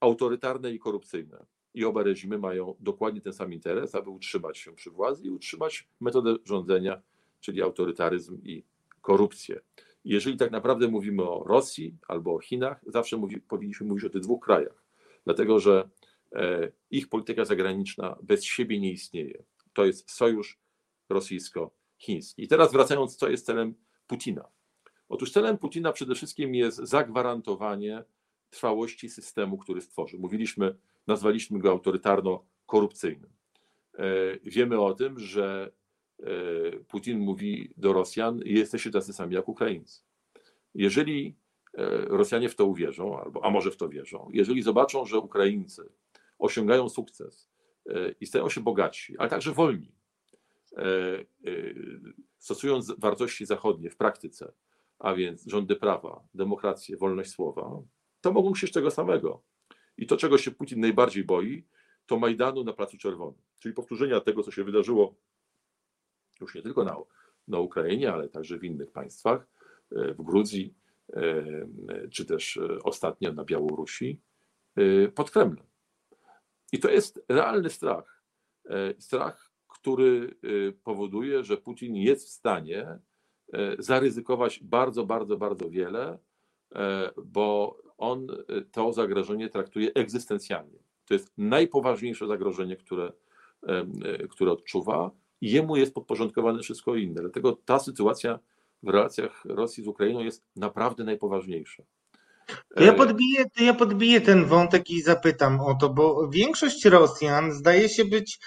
autorytarne i korupcyjne. I oba reżimy mają dokładnie ten sam interes, aby utrzymać się przy władzy i utrzymać metodę rządzenia, czyli autorytaryzm i korupcję. Jeżeli tak naprawdę mówimy o Rosji albo o Chinach, zawsze mówi, powinniśmy mówić o tych dwóch krajach, dlatego że e, ich polityka zagraniczna bez siebie nie istnieje. To jest sojusz rosyjsko-chiński. I teraz wracając, co jest celem Putina? Otóż celem Putina przede wszystkim jest zagwarantowanie trwałości systemu, który stworzył. Mówiliśmy, nazwaliśmy go autorytarno-korupcyjnym. E, wiemy o tym, że e, Putin mówi do Rosjan: Jesteście tacy sami jak Ukraińcy. Jeżeli e, Rosjanie w to uwierzą, albo, a może w to wierzą, jeżeli zobaczą, że Ukraińcy osiągają sukces i stają się bogatsi, ale także wolni, stosując wartości zachodnie w praktyce, a więc rządy prawa, demokrację, wolność słowa, to mogą się z tego samego. I to, czego się Putin najbardziej boi, to Majdanu na Placu Czerwonym, czyli powtórzenia tego, co się wydarzyło już nie tylko na, na Ukrainie, ale także w innych państwach, e, w Gruzji, e, czy też e, ostatnio na Białorusi, pod Kremlem. I to jest realny strach. Strach, który powoduje, że Putin jest w stanie zaryzykować bardzo, bardzo, bardzo wiele, bo on y, to zagrożenie traktuje egzystencjalnie. To jest najpoważniejsze zagrożenie, które, y, które odczuwa i jemu jest podporządkowane wszystko inne. Dlatego ta sytuacja w relacjach Rosji z Ukrainą jest naprawdę najpoważniejsza. To ja, podbiję, to ja podbiję ten wątek i zapytam o to, bo większość Rosjan zdaje się być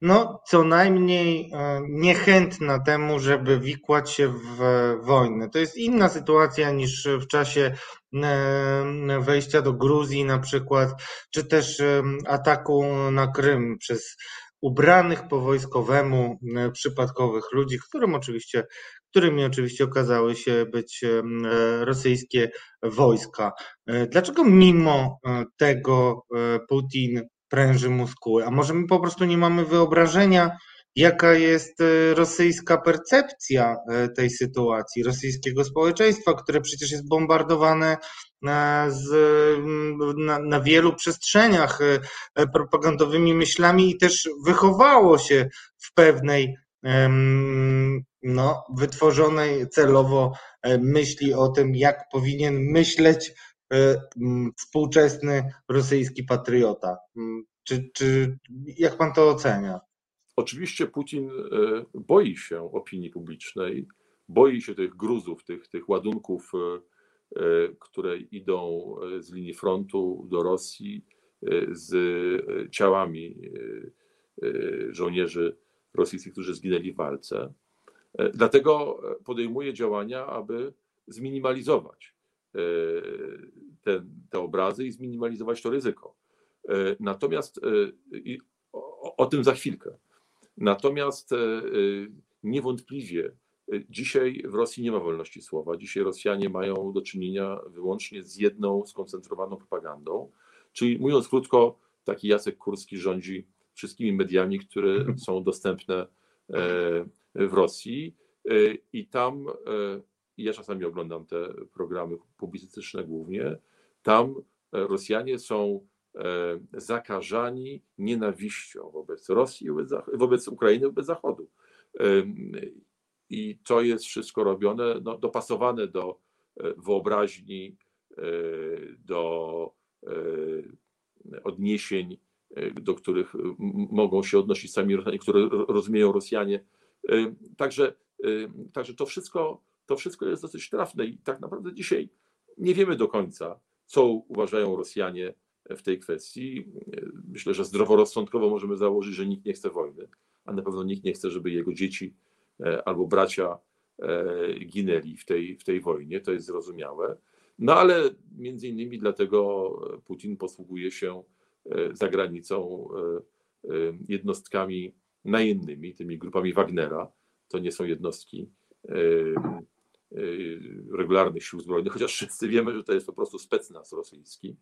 no, co najmniej e, niechętna temu, żeby wikłać się w wojnę. To jest inna sytuacja niż w czasie e, wejścia do Gruzji na przykład, czy też e, ataku na Krym przez ubranych po wojskowemu przypadkowych ludzi, którym oczywiście, którymi oczywiście okazały się być rosyjskie wojska. Dlaczego mimo tego Putin pręży muskuły. A może my po prostu nie mamy wyobrażenia, jaka jest e, rosyjska percepcja e, tej sytuacji, rosyjskiego społeczeństwa, które przecież jest bombardowane e, z, na, na, wielu przestrzeniach propagandowymi myślami i też wychowało się w pewnej no, wytworzonej celowo myśli o tym, jak powinien myśleć współczesny rosyjski patriota. Czy, czy jak pan to ocenia? Oczywiście Putin e, boi się opinii publicznej, boi się tych gruzów, tych, tych ładunków, e, które idą z linii frontu do Rosji z ciałami żołnierzy rosyjskich, którzy zginęli w walce. Dlatego podejmuje działania, aby zminimalizować E, te, te obrazy i zminimalizować to ryzyko. E, natomiast e, o, o tym za chwilkę. Natomiast niewątpliwie dzisiaj w Rosji nie ma wolności słowa. Dzisiaj Rosjanie mają do czynienia wyłącznie z jedną skoncentrowaną propagandą. Czyli mówiąc krótko, taki Jacek Kurski rządzi wszystkimi mediami, które są dostępne w Rosji. I tam i ja czasami oglądam te programy publicystyczne głównie, tam e, Rosjanie są e, zakażani nienawiścią wobec Rosji, wobec Ukrainy, wobec Zachodu. I to jest wszystko robione, no, dopasowane do e, wyobraźni, do odniesień, do których mogą się odnosić sami Rosjanie, które rozumieją Rosjanie. Także, także to wszystko to wszystko jest dosyć trafne i tak naprawdę dzisiaj nie wiemy do końca, co uważają Rosjanie w tej kwestii. Myślę, że zdroworozsądkowo możemy założyć, że nikt nie chce wojny, a na pewno nikt nie chce, żeby jego dzieci albo bracia ginęli w tej, w tej wojnie, to jest zrozumiałe. No ale między innymi dlatego Putin posługuje się za granicą jednostkami najemnymi, tymi grupami Wagnera. To nie są jednostki regularnych sił zbrojnych, chociaż wszyscy wiemy, że to jest po prostu specnaz rosyjski.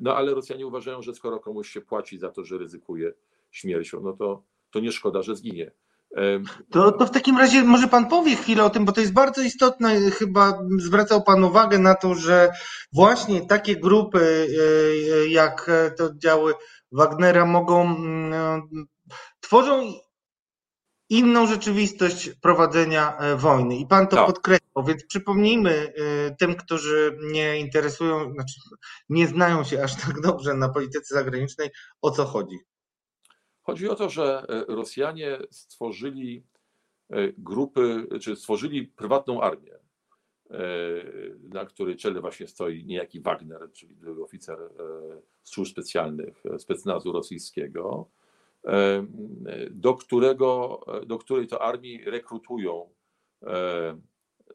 No ale Rosjanie uważają, że skoro komuś się płaci za to, że ryzykuje śmiercią, no to, to nie szkoda, że zginie. To, to w takim razie może Pan powie chwilę o tym, bo to jest bardzo istotne. Chyba zwracał Pan uwagę na to, że właśnie takie grupy e, e, jak te oddziały Wagnera mogą, mm, tworzą inną rzeczywistość prowadzenia e, wojny. I Pan to tak. podkreślał, więc przypomnijmy tym, którzy nie interesują, znaczy nie znają się aż tak dobrze na polityce zagranicznej, o co chodzi. Chodzi o to, że e, Rosjanie stworzyli e, grupy, czy stworzyli prywatną armię, e, na której czele właśnie stoi niejaki Wagner, czyli były oficer służb specjalnych specnazu rosyjskiego, do, którego, do której to armii rekrutują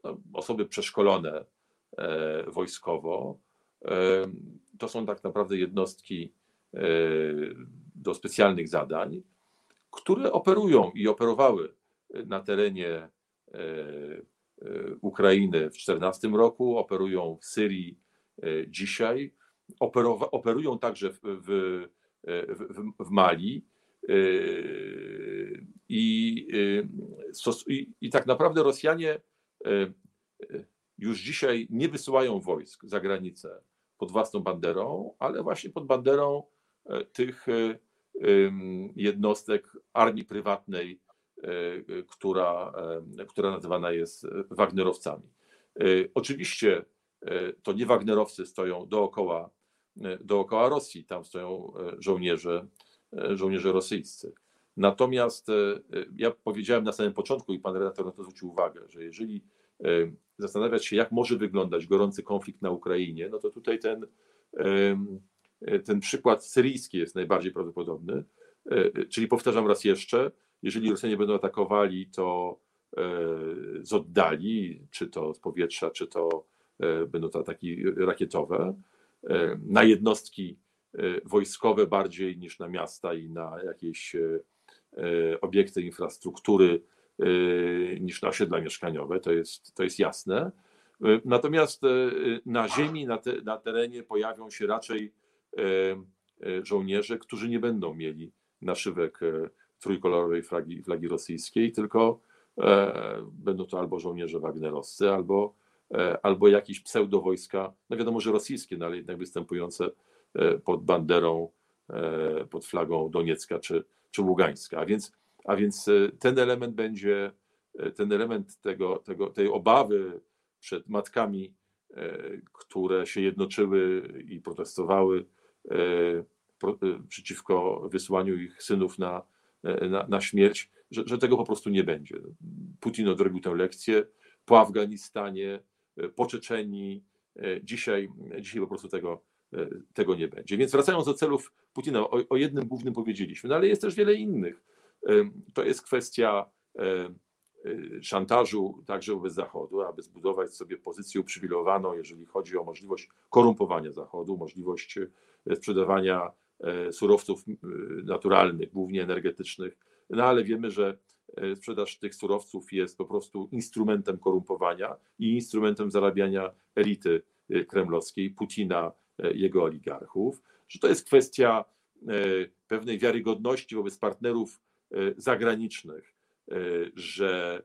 no, osoby przeszkolone wojskowo. To są tak naprawdę jednostki do specjalnych zadań, które operują i operowały na terenie e, e, Ukrainy w 2014 roku, operują w Syrii e, dzisiaj, operują także w, w, w, w Mali. I, i, I tak naprawdę Rosjanie już dzisiaj nie wysyłają wojsk za granicę pod własną banderą, ale właśnie pod banderą tych jednostek armii prywatnej, e, która, która nazywana jest Wagnerowcami. E, oczywiście e, to nie Wagnerowcy stoją dookoła, dookoła Rosji, tam stoją żołnierze, żołnierze rosyjscy. Natomiast ja powiedziałem na samym początku i pan redaktor na to zwrócił uwagę, że jeżeli zastanawiać się, jak może wyglądać gorący konflikt na Ukrainie, no to tutaj ten E, ten przykład syryjski jest najbardziej prawdopodobny. E, czyli powtarzam raz jeszcze, jeżeli Rosjanie będą atakowali, to e, z oddali, czy to z powietrza, czy to będą to ataki rakietowe, na jednostki wojskowe bardziej niż na miasta i na jakieś obiekty infrastruktury niż na osiedla mieszkaniowe, to jest, to jest jasne. Natomiast na ziemi, na, te, na terenie pojawią się raczej E, e, żołnierze, którzy nie będą mieli naszywek e, trójkolorowej flagi, flagi rosyjskiej, tylko będą to albo żołnierze wagnerowscy, albo, albo jakieś pseudowojska, no wiadomo, że rosyjskie, no ale jednak występujące pod banderą, pod flagą Doniecka czy, czy Ługańska. A więc, a więc ten element będzie, ten element tego, tego, tej obawy przed matkami, które się jednoczyły i protestowały E, e, przeciwko wysłaniu ich synów na, e, na, na śmierć, że, że, tego po prostu nie będzie. Putin odrobił tę lekcję po Afganistanie, po Czeczenii. Dzisiaj, dzisiaj po prostu tego, tego nie będzie. Więc wracając do celów Putina, o, o jednym głównym powiedzieliśmy, no ale jest też wiele innych. To jest kwestia Y, szantażu także wobec Zachodu, aby zbudować sobie pozycję uprzywilejowaną, jeżeli chodzi o możliwość korumpowania Zachodu, możliwość sprzedawania surowców naturalnych, głównie energetycznych. No ale wiemy, że sprzedaż tych surowców jest po prostu instrumentem korumpowania i instrumentem zarabiania elity kremlowskiej, Putina, jego oligarchów, że to jest kwestia pewnej wiarygodności wobec partnerów zagranicznych, E, że,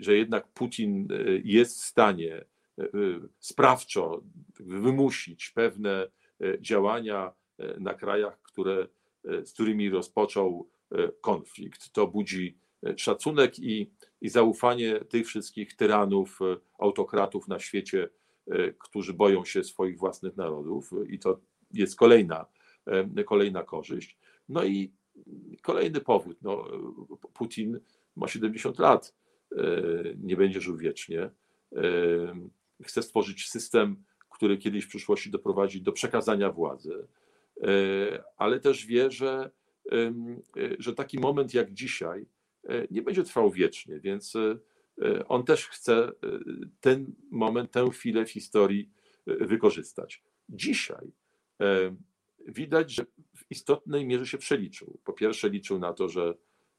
że jednak Putin e, jest w stanie e, sprawczo wymusić pewne działania na krajach, które, z którymi rozpoczął konflikt. To budzi szacunek i, i zaufanie tych wszystkich tyranów, autokratów na świecie, którzy boją się swoich własnych narodów, i to jest kolejna, kolejna korzyść. No i Kolejny powód. No, Putin ma 70 lat, e, nie będzie żył wiecznie. E, chce stworzyć system, który kiedyś w przyszłości doprowadzi do przekazania władzy, ale też wie, że, że taki moment jak dzisiaj nie będzie trwał wiecznie, więc on też chce ten moment, tę chwilę w historii wykorzystać. Dzisiaj widać, że w istotnej mierze się przeliczył. Po pierwsze, liczył na to, że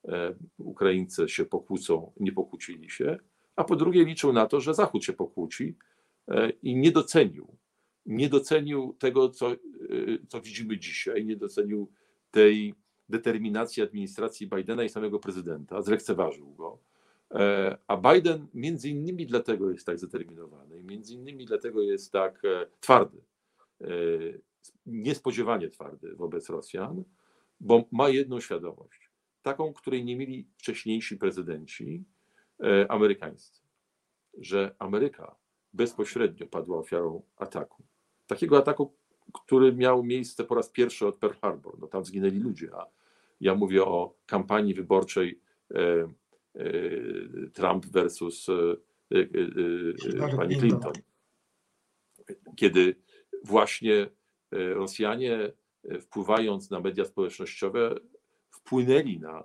e, Ukraińcy się pokłócą, nie pokłócili się, a po drugie, liczył na to, że Zachód się pokłóci e, i nie docenił. Nie docenił tego, co, e, co widzimy dzisiaj, nie docenił tej determinacji administracji Bidena i samego prezydenta, zlekceważył go. A Biden między innymi dlatego jest tak zdeterminowany, między innymi dlatego jest tak twardy niespodziewanie twardy wobec Rosjan, bo ma jedną świadomość, taką, której nie mieli wcześniejsi prezydenci e, amerykańscy, że Ameryka bezpośrednio padła ofiarą ataku. Takiego ataku, który miał miejsce po raz pierwszy od Pearl Harbor. No, tam zginęli ludzie, a ja mówię o kampanii wyborczej e, e, Trump versus pani Clinton. Kiedy właśnie E, Rosjanie, e, wpływając na media społecznościowe, wpłynęli na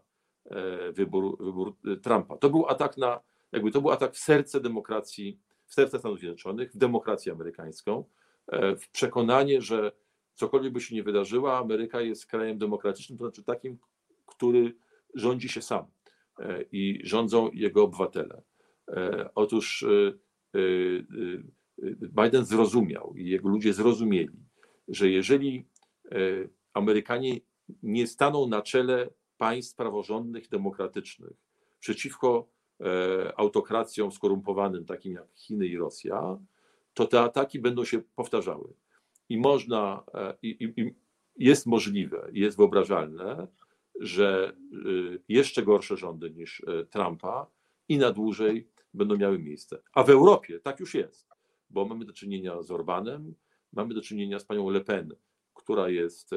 e, wybór, wybór Trumpa. To był atak na, jakby to był atak w serce demokracji, w serce Stanów Zjednoczonych, w demokrację amerykańską, w przekonanie, że cokolwiek by się nie wydarzyło, Ameryka jest krajem demokratycznym, to znaczy takim, który rządzi się sam i rządzą jego obywatele. Otóż Biden zrozumiał i jego ludzie zrozumieli, że jeżeli e, Amerykanie nie staną na czele państw praworządnych, demokratycznych przeciwko e, autokracjom skorumpowanym, takim jak Chiny i Rosja, to te ataki będą się powtarzały. I można, e, i, i jest możliwe, jest wyobrażalne, że jeszcze gorsze rządy niż Trumpa i na dłużej będą miały miejsce. A w Europie tak już jest, bo mamy do czynienia z Orbanem, mamy do czynienia z panią Le Pen, która jest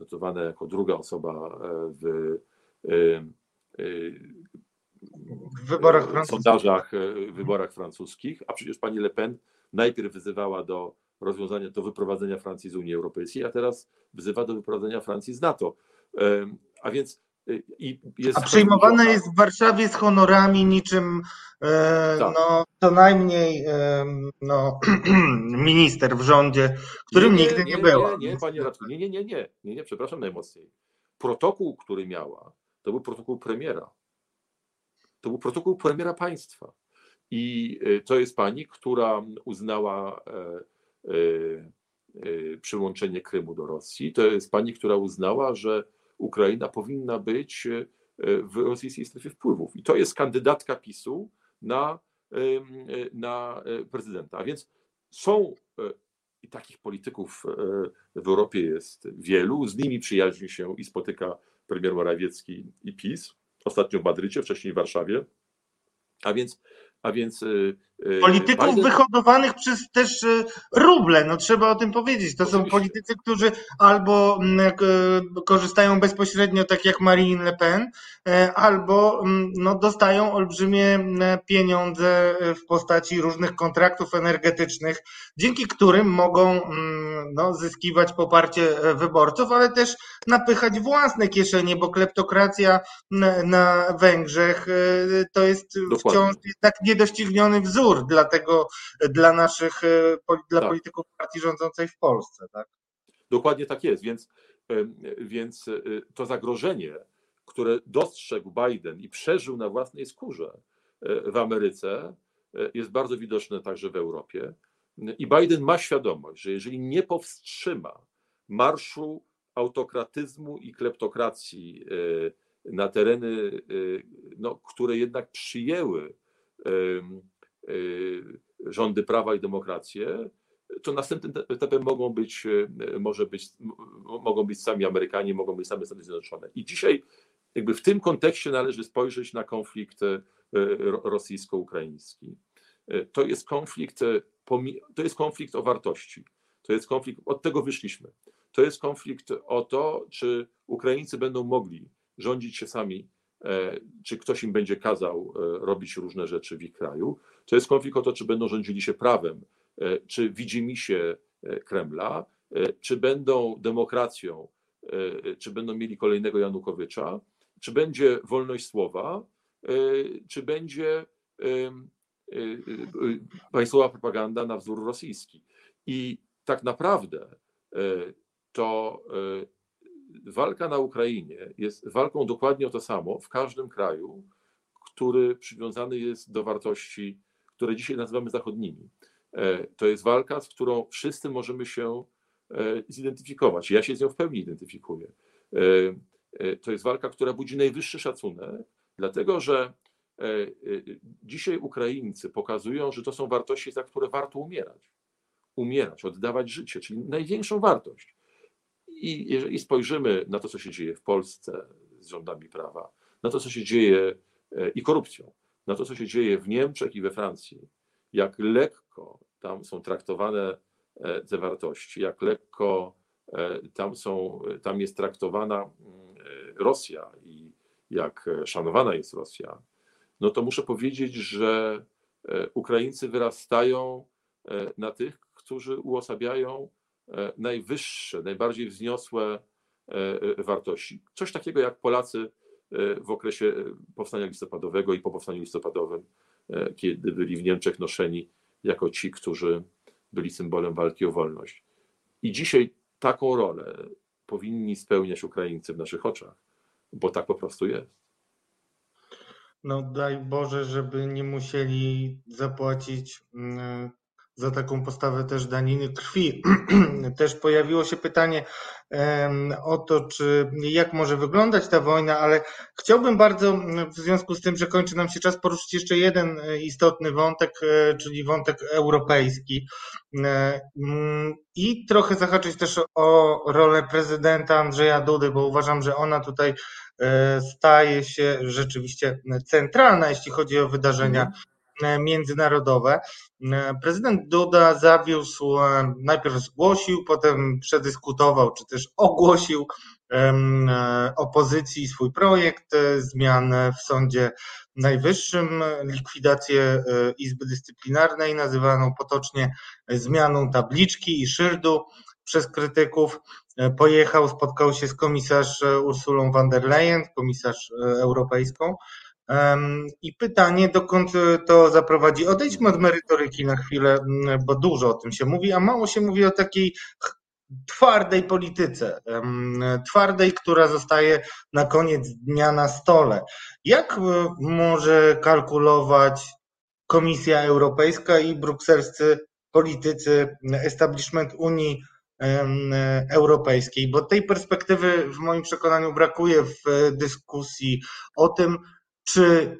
notowana jako druga osoba e, w, e, e, w wyborach w sondażach, w wyborach francuskich, a przecież pani Le Pen najpierw wyzywała do rozwiązania, do wyprowadzenia Francji z Unii Europejskiej, a teraz wzywa do wyprowadzenia Francji z NATO. A więc i jest A przyjmowane jest w Warszawie z honorami niczym e, tak. no, co najmniej no, minister w rządzie, którym nie, nie, nigdy nie, nie była. Nie, nie, panie Radku, nie, nie, nie, nie, nie, nie, przepraszam najmocniej. Protokół, który miała, to był protokół premiera. To był protokół premiera państwa. I e, to jest pani, która uznała e, e, przyłączenie Krymu do Rosji. To jest pani, która uznała, że Ukraina powinna być e, w rosyjskiej strefie wpływów. I to jest kandydatka PiSu na, e, na e, prezydenta. A więc są i takich polityków w Europie jest wielu, z nimi przyjaźni się i spotyka premier Morawiecki i PiS, ostatnio w Madrycie, wcześniej w Warszawie. A więc a więc. Y, y, Polityków Biden... wyhodowanych przez też y, ruble, no trzeba o tym powiedzieć. To Oczywiście. są politycy, którzy albo mm, korzystają bezpośrednio, tak jak Marine Le Pen, e, albo mm, no, dostają olbrzymie mm, pieniądze w postaci różnych kontraktów energetycznych, dzięki którym mogą no, zyskiwać poparcie e, wyborców, ale też napychać własne kieszenie, bo kleptokracja na Węgrzech e, to jest Dokładnie. wciąż tak niedościgniony wzór dla tego, dla naszych, e, dla tak. polityków partii rządzącej w Polsce. Tak? Dokładnie tak jest, więc, więc e, to zagrożenie, które dostrzegł Biden i przeżył na własnej skórze e, w Ameryce, jest bardzo widoczne także w Europie. I Biden ma świadomość, że jeżeli nie powstrzyma marszu autokratyzmu i kleptokracji na tereny, no, które jednak przyjęły rządy prawa i demokrację, to następnym etapem mogą być, e, może być, mogą być sami Amerykanie, mogą być same Stany Zjednoczone. I dzisiaj jakby w tym kontekście należy spojrzeć na konflikt e, rosyjsko-ukraiński. To jest konflikt, to jest konflikt o wartości. To jest konflikt, od tego wyszliśmy. To jest konflikt o to, czy Ukraińcy będą mogli rządzić się sami czy ktoś im będzie kazał e, robić różne rzeczy w ich kraju. To jest konflikt o to, czy będą rządzili się prawem. Czy widzimisię Kremla, czy będą demokracją, czy będą mieli kolejnego Janukowycza, czy będzie wolność słowa, czy będzie państwowa propaganda na wzór rosyjski. I tak naprawdę to walka na Ukrainie jest walką dokładnie o to samo w każdym kraju, który przywiązany jest do wartości, które dzisiaj nazywamy zachodnimi. E, to jest walka, z którą wszyscy możemy się e, zidentyfikować. Ja się z nią w pełni identyfikuję. E, to jest walka, która budzi najwyższy szacunek, dlatego że dzisiaj Ukraińcy pokazują, że to są wartości, za które warto umierać. Umierać, oddawać życie, czyli największą wartość. I jeżeli spojrzymy na to, co się dzieje w Polsce z rządami prawa, na to, co się dzieje e, i korupcją, na to, co się dzieje w Niemczech i we Francji, jak lekko tam są traktowane e, te wartości, jak lekko e, tam, są, tam jest traktowana mm, Rosja i jak szanowana jest Rosja, no to muszę powiedzieć, że Ukraińcy wyrastają na tych, którzy uosabiają najwyższe, najbardziej wzniosłe e, e, wartości. Coś takiego jak Polacy w okresie powstania listopadowego i po powstaniu listopadowym, kiedy byli w Niemczech noszeni jako ci, którzy byli symbolem walki o wolność. I dzisiaj taką rolę powinni spełniać Ukraińcy w naszych oczach, bo tak po prostu jest. No daj Boże, żeby nie musieli zapłacić mm, za taką postawę też daniny krwi. też pojawiło się pytanie o to, czy jak może wyglądać ta wojna, ale chciałbym bardzo w związku z tym, że kończy nam się czas, poruszyć jeszcze jeden e, istotny wątek, e, czyli wątek europejski. E, mm, I trochę zahaczyć też o rolę prezydenta Andrzeja Dudy, bo uważam, że ona tutaj staje się rzeczywiście centralna, jeśli chodzi o wydarzenia mhm. E, międzynarodowe. E, prezydent Duda zawiózł, e, najpierw zgłosił, potem przedyskutował, czy też ogłosił opozycji swój projekt zmian w Sądzie Najwyższym, likwidację Izby Dyscyplinarnej, nazywaną potocznie zmianą tabliczki i szyldu przez krytyków. Pojechał, spotkał się z komisarz Ursulą von der Leyen, komisarz europejską, i pytanie, dokąd to zaprowadzi? Odejdźmy od merytoryki na chwilę, bo dużo o tym się mówi, a mało się mówi o takiej twardej polityce, twardej, która zostaje na koniec dnia na stole. Jak e, może kalkulować Komisja Europejska i brukselscy politycy, establishment Unii Europejskiej? Bo tej perspektywy w moim przekonaniu brakuje w dyskusji o tym, czy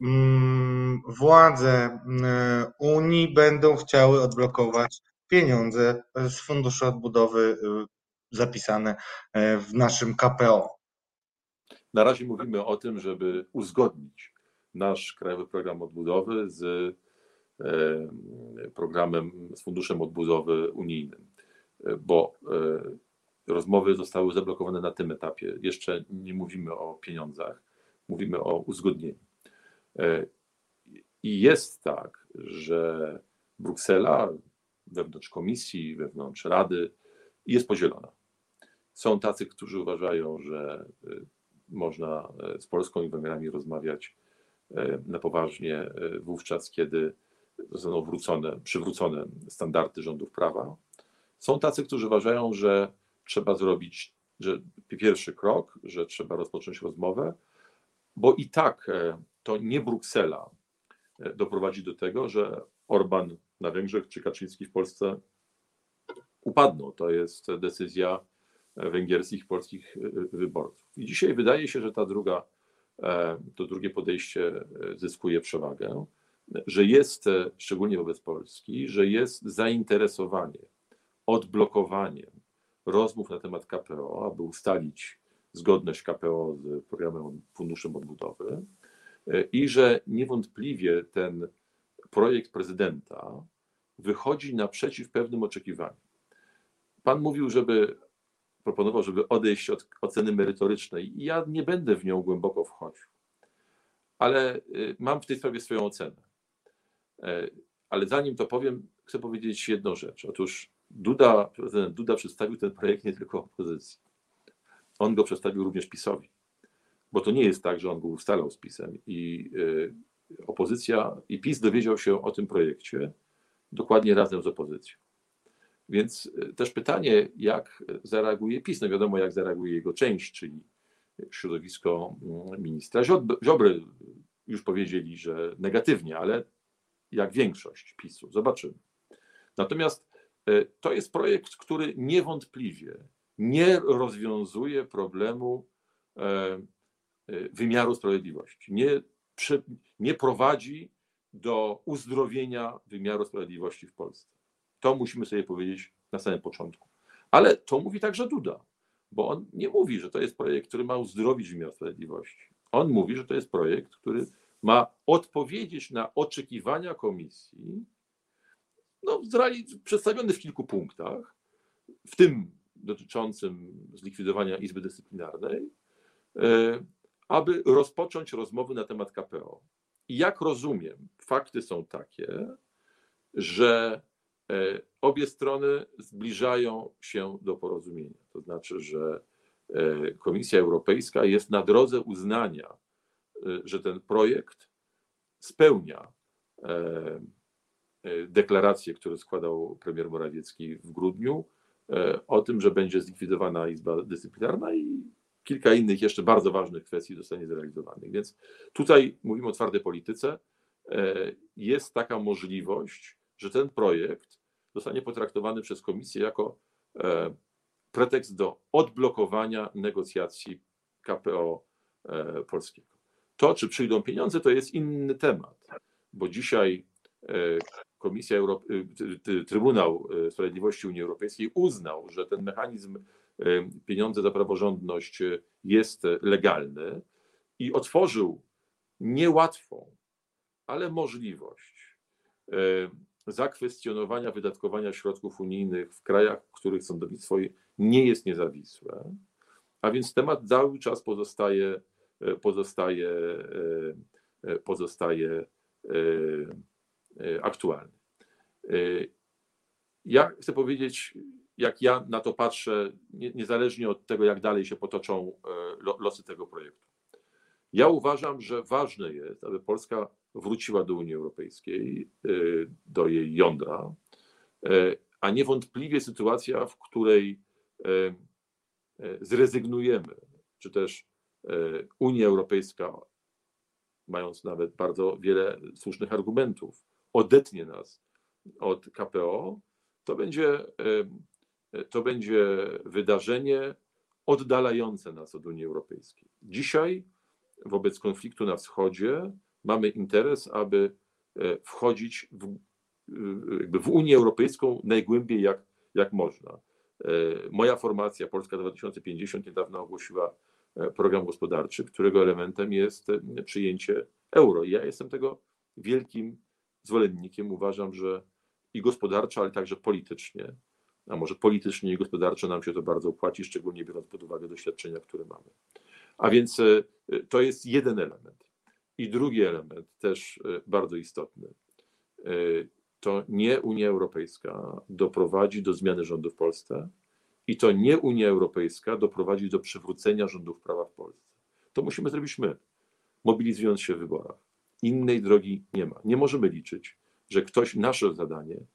mm, władze mm, Unii będą chciały odblokować pieniądze z Funduszu Odbudowy y, zapisane e, w naszym KPO. Na razie mówimy o tym, żeby uzgodnić nasz Krajowy Program Odbudowy z e, programem, z Funduszem Odbudowy Unijnym, e, bo rozmowy zostały zablokowane na tym etapie. Jeszcze nie mówimy o pieniądzach mówimy o uzgodnieniu. E, I jest tak, że Bruksela wewnątrz komisji, wewnątrz Rady jest podzielona. Są tacy, którzy uważają, że e, można e, z Polską i Węgrami rozmawiać na poważnie wówczas, kiedy zostaną wrócone, przywrócone standardy rządów prawa. Są tacy, którzy uważają, że trzeba zrobić że pierwszy krok, że trzeba rozpocząć rozmowę, bo i tak e, to nie Bruksela e, doprowadzi do tego, że Orban na Węgrzech czy Kaczyński w Polsce upadną. To jest decyzja e, węgierskich, polskich wyborców. I dzisiaj wydaje się, że ta druga, to drugie podejście zyskuje przewagę, że jest, szczególnie wobec Polski, że jest zainteresowanie odblokowaniem rozmów na temat KPO, aby ustalić zgodność KPO z programem Funduszem Odbudowy e, i że niewątpliwie ten projekt prezydenta wychodzi naprzeciw pewnym oczekiwaniom. Pan mówił, żeby proponował, żeby odejść od oceny merytorycznej ja nie będę w nią głęboko wchodził, ale e, mam w tej sprawie swoją ocenę. E, ale zanim to powiem, chcę powiedzieć jedną rzecz. Otóż Duda, prezydent Duda przedstawił ten projekt nie tylko opozycji. On go przedstawił również PiSowi. Bo to nie jest tak, że on go ustalał z PiSem i y, opozycja i PiS dowiedział się o tym projekcie dokładnie razem z opozycją. Więc y, też pytanie, jak zareaguje PiS. No wiadomo, jak zareaguje jego część, czyli środowisko mm, ministra Ziobry. Już powiedzieli, że negatywnie, ale jak większość PiSu. Zobaczymy. Natomiast y, to jest projekt, który niewątpliwie nie rozwiązuje problemu e, Y, wymiaru sprawiedliwości. Nie, nie prowadzi do uzdrowienia wymiaru sprawiedliwości w Polsce. To musimy sobie powiedzieć na samym początku. Ale to mówi także Duda, bo on nie mówi, że to jest projekt, który ma uzdrowić wymiar sprawiedliwości. On mówi, że to jest projekt, który ma odpowiedzieć na oczekiwania komisji, no, przedstawiony w kilku punktach, w tym dotyczącym zlikwidowania Izby Dyscyplinarnej, y, aby rozpocząć rozmowy na temat KPO. I jak rozumiem, fakty są takie, że e, obie strony zbliżają się do porozumienia. To znaczy, że e, Komisja Europejska jest na drodze uznania, e, że ten projekt spełnia deklarację, którą składał premier Morawiecki w grudniu, o tym, że będzie zlikwidowana Izba Dyscyplinarna i kilka innych jeszcze bardzo ważnych kwestii zostanie zrealizowanych. Więc tutaj mówimy o twardej polityce. E, jest taka możliwość, że ten projekt zostanie potraktowany przez Komisję jako e, pretekst do odblokowania negocjacji KPO e, polskiego. To, czy przyjdą pieniądze, to jest inny temat, bo dzisiaj Komisja Europy, Trybunał Sprawiedliwości Unii Europejskiej uznał, że ten mechanizm pieniądze za praworządność jest legalny i otworzył niełatwą, ale możliwość zakwestionowania wydatkowania środków unijnych w krajach, w których sądownictwo nie jest niezawisłe, a więc temat cały czas pozostaje, pozostaje, pozostaje aktualny. Ja chcę powiedzieć jak ja na to patrzę, niezależnie od tego, jak dalej się potoczą e, losy tego projektu. Ja uważam, że ważne jest, aby Polska wróciła do Unii Europejskiej, e, do jej jądra, e, a niewątpliwie sytuacja, w której zrezygnujemy, czy też Unia Europejska, mając nawet bardzo wiele słusznych argumentów, odetnie nas od KPO, to będzie to będzie wydarzenie oddalające nas od Unii Europejskiej. Dzisiaj, wobec konfliktu na wschodzie, mamy interes, aby e, wchodzić w, jakby w Unię Europejską najgłębiej jak, jak można. E, moja formacja Polska 2050 niedawno ogłosiła e, program gospodarczy, którego elementem jest przyjęcie euro. ja jestem tego wielkim zwolennikiem. Uważam, że i gospodarczo, ale także politycznie a może politycznie i gospodarczo nam się to bardzo opłaci, szczególnie biorąc pod uwagę doświadczenia, które mamy. A więc e, to jest jeden element. I drugi element, też e, bardzo istotny, e, to nie Unia Europejska doprowadzi do zmiany rządu w Polsce i to nie Unia Europejska doprowadzi do przywrócenia rządów prawa w Polsce. To musimy zrobić my, mobilizując się w wyborach. Innej drogi nie ma. Nie możemy liczyć, że ktoś nasze zadanie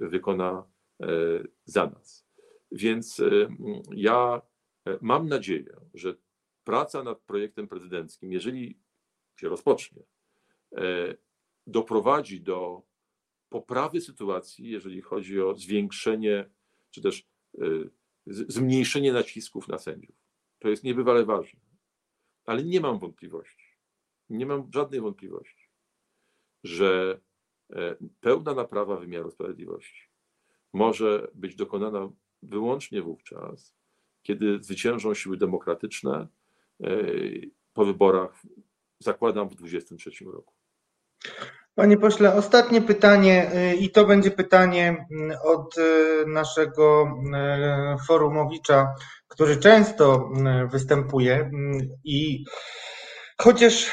wykona E, za nas. Więc e, ja e, mam nadzieję, że praca nad projektem prezydenckim, jeżeli się rozpocznie, doprowadzi do poprawy sytuacji, jeżeli chodzi o zwiększenie czy też zmniejszenie nacisków na sędziów. To jest niebywale ważne. Ale nie mam wątpliwości, nie mam żadnej wątpliwości, że pełna naprawa wymiaru sprawiedliwości może być dokonana wyłącznie wówczas, kiedy zwyciężą siły demokratyczne e, po wyborach, zakładam, w 2023 roku. Panie pośle, ostatnie pytanie e, i to będzie pytanie mm, od e, naszego forumowicza, który często występuje i chociaż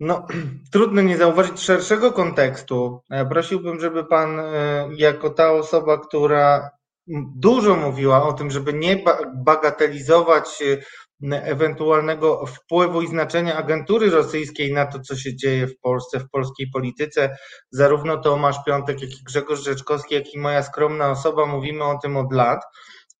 No, trudno nie zauważyć szerszego kontekstu. E, prosiłbym, żeby pan, e, jako ta osoba, która dużo mówiła o tym, żeby nie bagatelizować e, ewentualnego wpływu i znaczenia agentury rosyjskiej na to, co się dzieje w Polsce, w polskiej polityce. Zarówno Tomasz Piątek, jak i Grzegorz Rzeczkowski, jak i moja skromna osoba mówimy o tym od lat.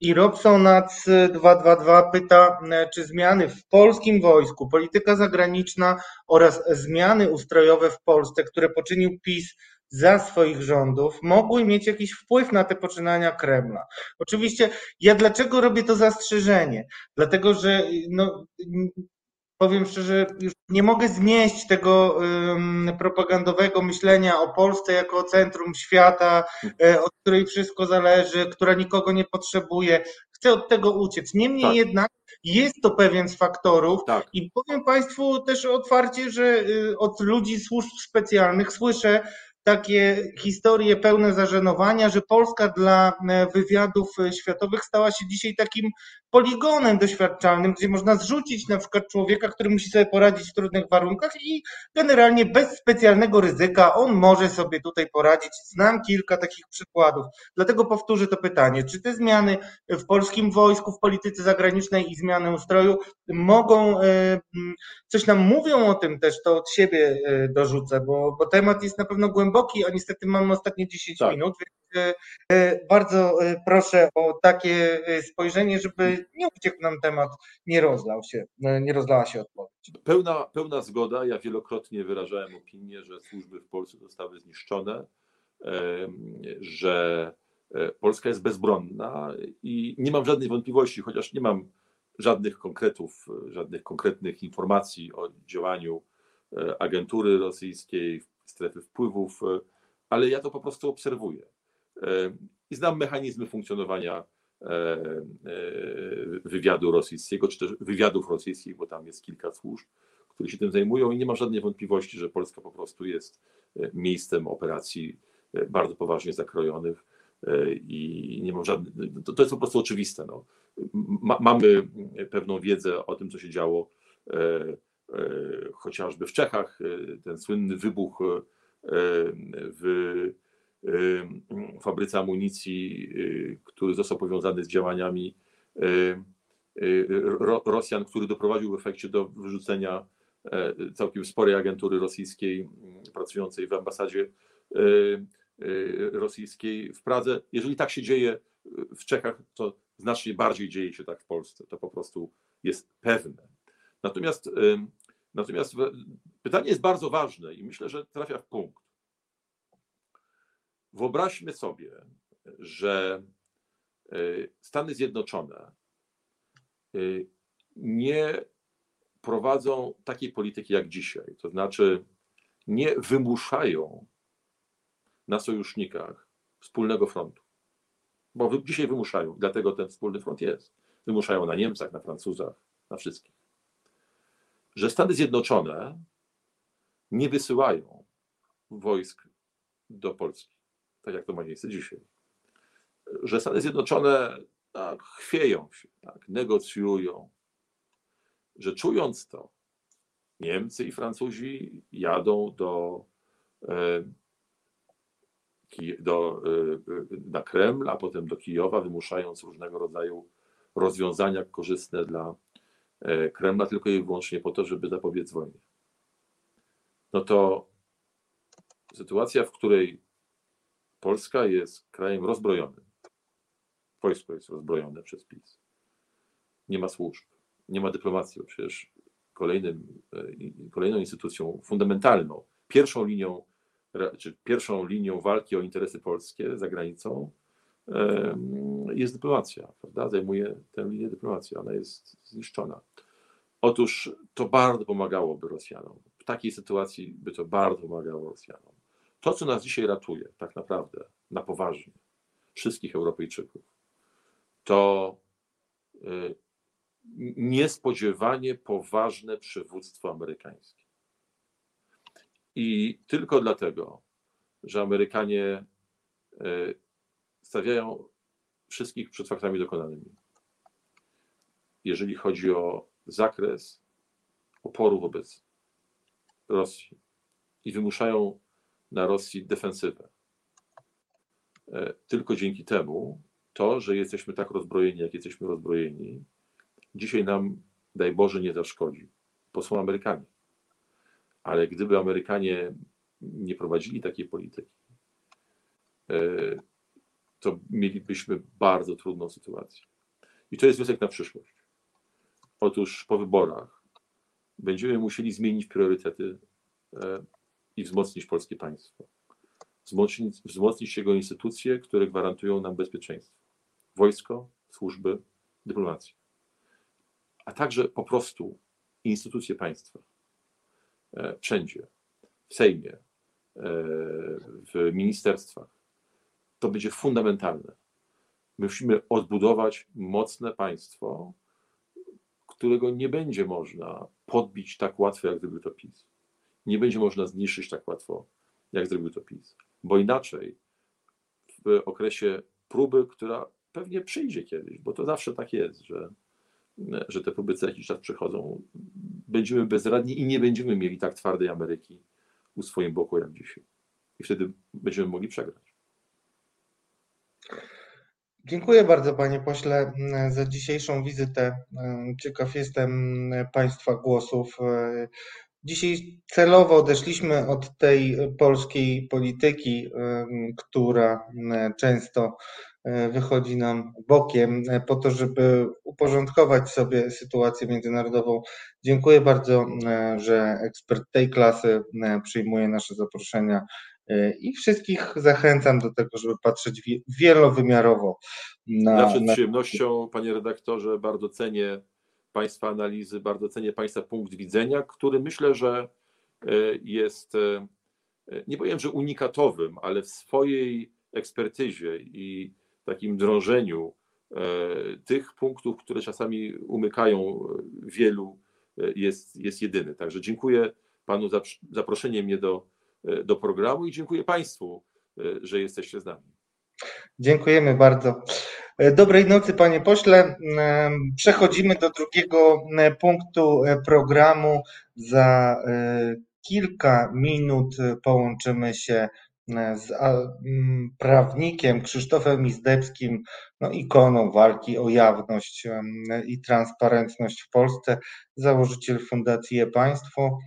I Robsonac 222 pyta, e, czy zmiany w polskim wojsku, polityka zagraniczna oraz zmiany ustrojowe w Polsce, które poczynił PiS za swoich rządów, mogły mieć jakiś wpływ na te poczynania Kremla. Oczywiście, ja dlaczego robię to zastrzeżenie? Dlatego, że no, powiem szczerze, już nie mogę znieść tego um, propagandowego myślenia o Polsce jako centrum świata, e, od której wszystko zależy, która nikogo nie potrzebuje. Chcę od tego uciec. Niemniej tak. jednak jest to pewien z faktorów tak. i powiem Państwu też otwarcie, że y, od ludzi służb specjalnych słyszę, takie historie pełne zażenowania, że Polska dla e, wywiadów e, światowych stała się dzisiaj takim poligonem doświadczalnym, gdzie można zrzucić na przykład człowieka, który musi sobie poradzić w trudnych warunkach i generalnie bez specjalnego ryzyka on może sobie tutaj poradzić. Znam kilka takich przykładów. Dlatego powtórzę to pytanie, czy te zmiany w polskim wojsku, w polityce zagranicznej i zmiany ustroju mogą, e, coś nam mówią o tym też, to od siebie dorzucę, bo, bo temat jest na pewno głęboki, a niestety mamy ostatnie 10 tak. minut, więc bardzo proszę o takie spojrzenie, żeby nie uciekł nam temat, nie rozlał się, nie rozlała się odpowiedź. Pełna, pełna zgoda. Ja wielokrotnie wyrażałem opinię, że służby w Polsce zostały zniszczone, że e, Polska jest bezbronna i nie mam żadnej wątpliwości, chociaż nie mam żadnych konkretów, żadnych konkretnych informacji o działaniu e, agentury rosyjskiej, strefy wpływów, e, ale ja to po prostu obserwuję. I znam mechanizmy funkcjonowania E, e, wywiadu rosyjskiego, czy też wywiadów rosyjskich, bo tam jest kilka służb, które się tym zajmują i nie ma żadnej wątpliwości, że Polska po prostu jest e, miejscem operacji bardzo poważnie zakrojonych i nie mam żadnych, to, to jest po prostu oczywiste. No. Ma, mamy pewną wiedzę o tym, co się działo chociażby w Czechach, ten słynny wybuch w fabryce amunicji, y, który został powiązany z działaniami y, y, Rosjan, który doprowadził w efekcie do wyrzucenia e, całkiem sporej agentury rosyjskiej pracującej w ambasadzie rosyjskiej w Pradze. Jeżeli tak się dzieje w Czechach, to znacznie bardziej dzieje się tak w Polsce. To po prostu jest pewne. Natomiast, natomiast pytanie jest bardzo ważne i myślę, że trafia w punkt. Wyobraźmy sobie, że e, Stany Zjednoczone e, nie prowadzą takiej polityki jak dzisiaj, to znaczy nie wymuszają na sojusznikach wspólnego frontu. Bo dzisiaj wymuszają, dlatego ten wspólny front jest. Wymuszają na Niemcach, na Francuzach, na wszystkich. Że Stany Zjednoczone nie wysyłają wojsk do Polski tak jak to ma miejsce dzisiaj, że Stany Zjednoczone tak, chwieją się, tak, negocjują, że czując to, Niemcy i Francuzi jadą do, e, do, e, na Kreml, a potem do Kijowa, wymuszając różnego rodzaju rozwiązania korzystne dla e, Kremla, tylko i wyłącznie po to, żeby zapobiec wojnie. No to sytuacja, w której Polska jest krajem rozbrojonym. Wojsko jest rozbrojone przez PiS. Nie ma służb, nie ma dyplomacji, przecież kolejnym, e, kolejną instytucją fundamentalną, pierwszą linią, czy pierwszą linią walki o interesy polskie za granicą jest dyplomacja, prawda? Zajmuje tę linię dyplomacja, ona jest zniszczona. Otóż to bardzo pomagałoby Rosjanom. W takiej sytuacji by to bardzo pomagało Rosjanom. To, co nas dzisiaj ratuje, tak naprawdę, na poważnie, wszystkich Europejczyków, to y, niespodziewanie poważne przywództwo amerykańskie. I tylko dlatego, że Amerykanie y, stawiają wszystkich przed faktami dokonanymi. Jeżeli chodzi o zakres oporu wobec Rosji i wymuszają na Rosji defensywę. E, tylko dzięki temu to, że jesteśmy tak rozbrojeni, jak jesteśmy rozbrojeni, dzisiaj nam, daj Boże, nie zaszkodzi, bo są Amerykanie. Ale gdyby Amerykanie nie prowadzili takiej polityki, e, to mielibyśmy bardzo trudną sytuację. I to jest wniosek na przyszłość. Otóż po wyborach będziemy musieli zmienić priorytety e, i wzmocnić polskie państwo. Wzmocnić, wzmocnić jego instytucje, które gwarantują nam bezpieczeństwo. Wojsko, służby, dyplomację. A także po prostu instytucje państwa. E, wszędzie. W Sejmie, e, w ministerstwach. To będzie fundamentalne. Musimy odbudować mocne państwo, którego nie będzie można podbić tak łatwo, jak zrobił to PiS. Nie będzie można zniszczyć tak łatwo, jak zrobił to PiS. Bo inaczej w okresie próby, która pewnie przyjdzie kiedyś, bo to zawsze tak jest, że, że te próby co jakiś czas przychodzą, będziemy bezradni i nie będziemy mieli tak twardej Ameryki u swoim boku jak dzisiaj. I wtedy będziemy mogli przegrać. Dziękuję bardzo panie pośle za dzisiejszą wizytę. Ciekaw jestem państwa głosów. Dzisiaj celowo odeszliśmy od tej polskiej polityki, która często wychodzi nam bokiem, po to, żeby uporządkować sobie sytuację międzynarodową. Dziękuję bardzo, że ekspert tej klasy przyjmuje nasze zaproszenia i wszystkich zachęcam do tego, żeby patrzeć wielowymiarowo na. Zawsze z przyjemnością, panie redaktorze, bardzo cenię Państwa analizy, bardzo cenię Państwa punkt widzenia, który myślę, że e, jest, e, nie powiem, że unikatowym, ale w swojej ekspertyzie i takim drążeniu e, tych punktów, które czasami umykają wielu, jest, jest jedyny. Także dziękuję Panu za zaproszenie mnie do do programu i dziękuję Państwu, że jesteście z nami. Dziękujemy bardzo. E, dobrej nocy, panie pośle. Przechodzimy do drugiego punktu programu. Za kilka minut połączymy się z prawnikiem Krzysztofem Izdebskim, no ikoną walki o jawność i transparentność w Polsce, założyciel Fundacji E-Państwo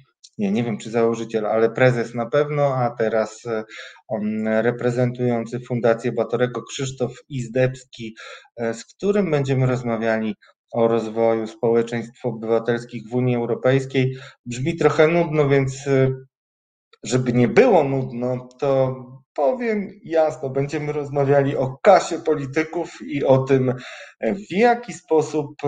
nie, nie wiem czy założyciel, ale prezes na pewno, a teraz e, on reprezentujący Fundację Batorego Krzysztof Izdebski, e, z którym będziemy rozmawiali o rozwoju społeczeństw obywatelskich w Unii Europejskiej. Brzmi trochę nudno, więc e, żeby nie było nudno, to powiem jasno, będziemy rozmawiali o kasie polityków i o tym, w jaki sposób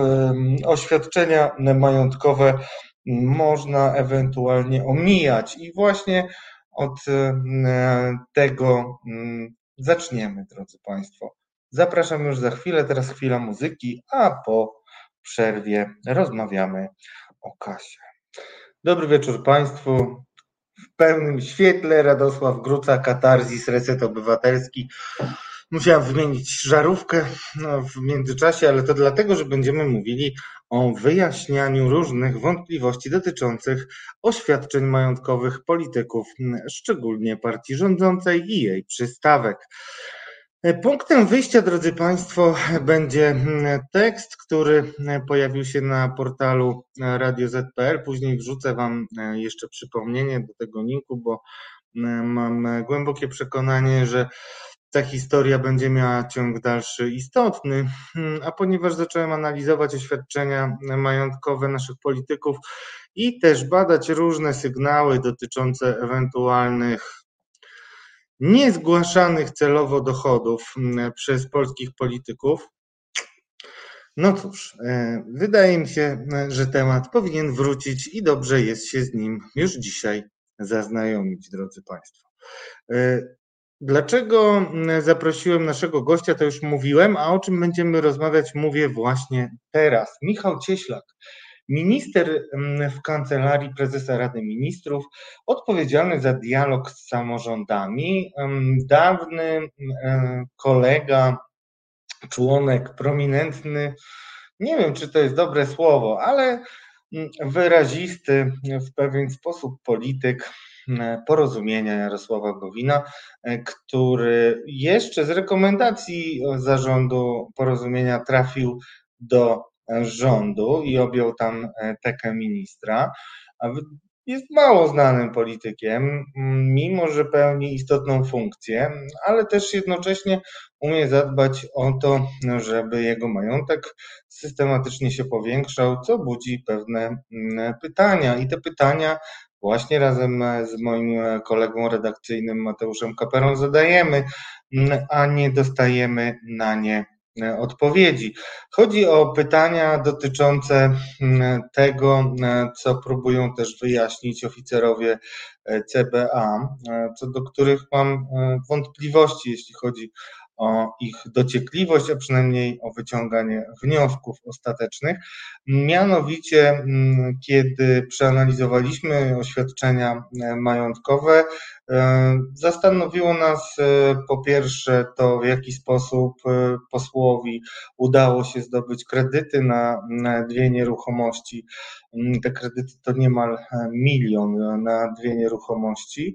oświadczenia majątkowe można ewentualnie omijać. I właśnie od e, tego mm, zaczniemy, drodzy Państwo. Zapraszam już za chwilę, teraz chwila muzyki, a po przerwie rozmawiamy o kasie. Dobry wieczór Państwu. W pełnym świetle Radosław Gruca, Katarzis, Reset Obywatelski. Musiałem wymienić żarówkę no, w międzyczasie, ale to dlatego, że będziemy mówili o wyjaśnianiu różnych wątpliwości dotyczących oświadczeń majątkowych polityków, szczególnie partii rządzącej i jej przystawek. Punktem wyjścia, drodzy Państwo, będzie tekst, który pojawił się na portalu Radio ZPL. Później wrzucę Wam jeszcze przypomnienie do tego linku, bo mam głębokie przekonanie, że ta historia będzie miała ciąg dalszy istotny, hmm, a ponieważ zacząłem analizować oświadczenia majątkowe naszych polityków i też badać różne sygnały dotyczące ewentualnych niezgłaszanych celowo dochodów hmm, przez polskich polityków, no cóż, e, wydaje mi się, że temat powinien wrócić i dobrze jest się z nim już dzisiaj zaznajomić, drodzy Państwo. E, Dlaczego mm, zaprosiłem naszego gościa, to już mówiłem, a o czym będziemy rozmawiać, mówię właśnie teraz. Michał Cieślak, minister mm, w kancelarii prezesa Rady Ministrów, odpowiedzialny za dialog z samorządami, mm, dawny kolega, członek prominentny, nie wiem czy to jest dobre słowo, ale wyrazisty, w pewien sposób polityk porozumienia Jarosława Gowina, który jeszcze z rekomendacji zarządu porozumienia trafił do rządu i objął tam tekę ministra. Jest mało znanym politykiem, mimo że pełni istotną funkcję, ale też jednocześnie umie zadbać o to, żeby jego majątek systematycznie się powiększał, co budzi pewne pytania. I te pytania właśnie razem z moim kolegą redakcyjnym Mateuszem Kaperą zadajemy, mm, a nie dostajemy na nie E, odpowiedzi. Chodzi o pytania dotyczące mm, tego, e, co próbują też wyjaśnić oficerowie e, CBA, co do których mam wątpliwości, jeśli chodzi o ich dociekliwość, a przynajmniej o wyciąganie wniosków ostatecznych. Mianowicie, mm, kiedy przeanalizowaliśmy oświadczenia majątkowe, E, zastanowiło nas e, po pierwsze to, w jaki sposób e, posłowi udało się zdobyć kredyty na, dwie nieruchomości. Mm, te kredyty to niemal milion na dwie nieruchomości.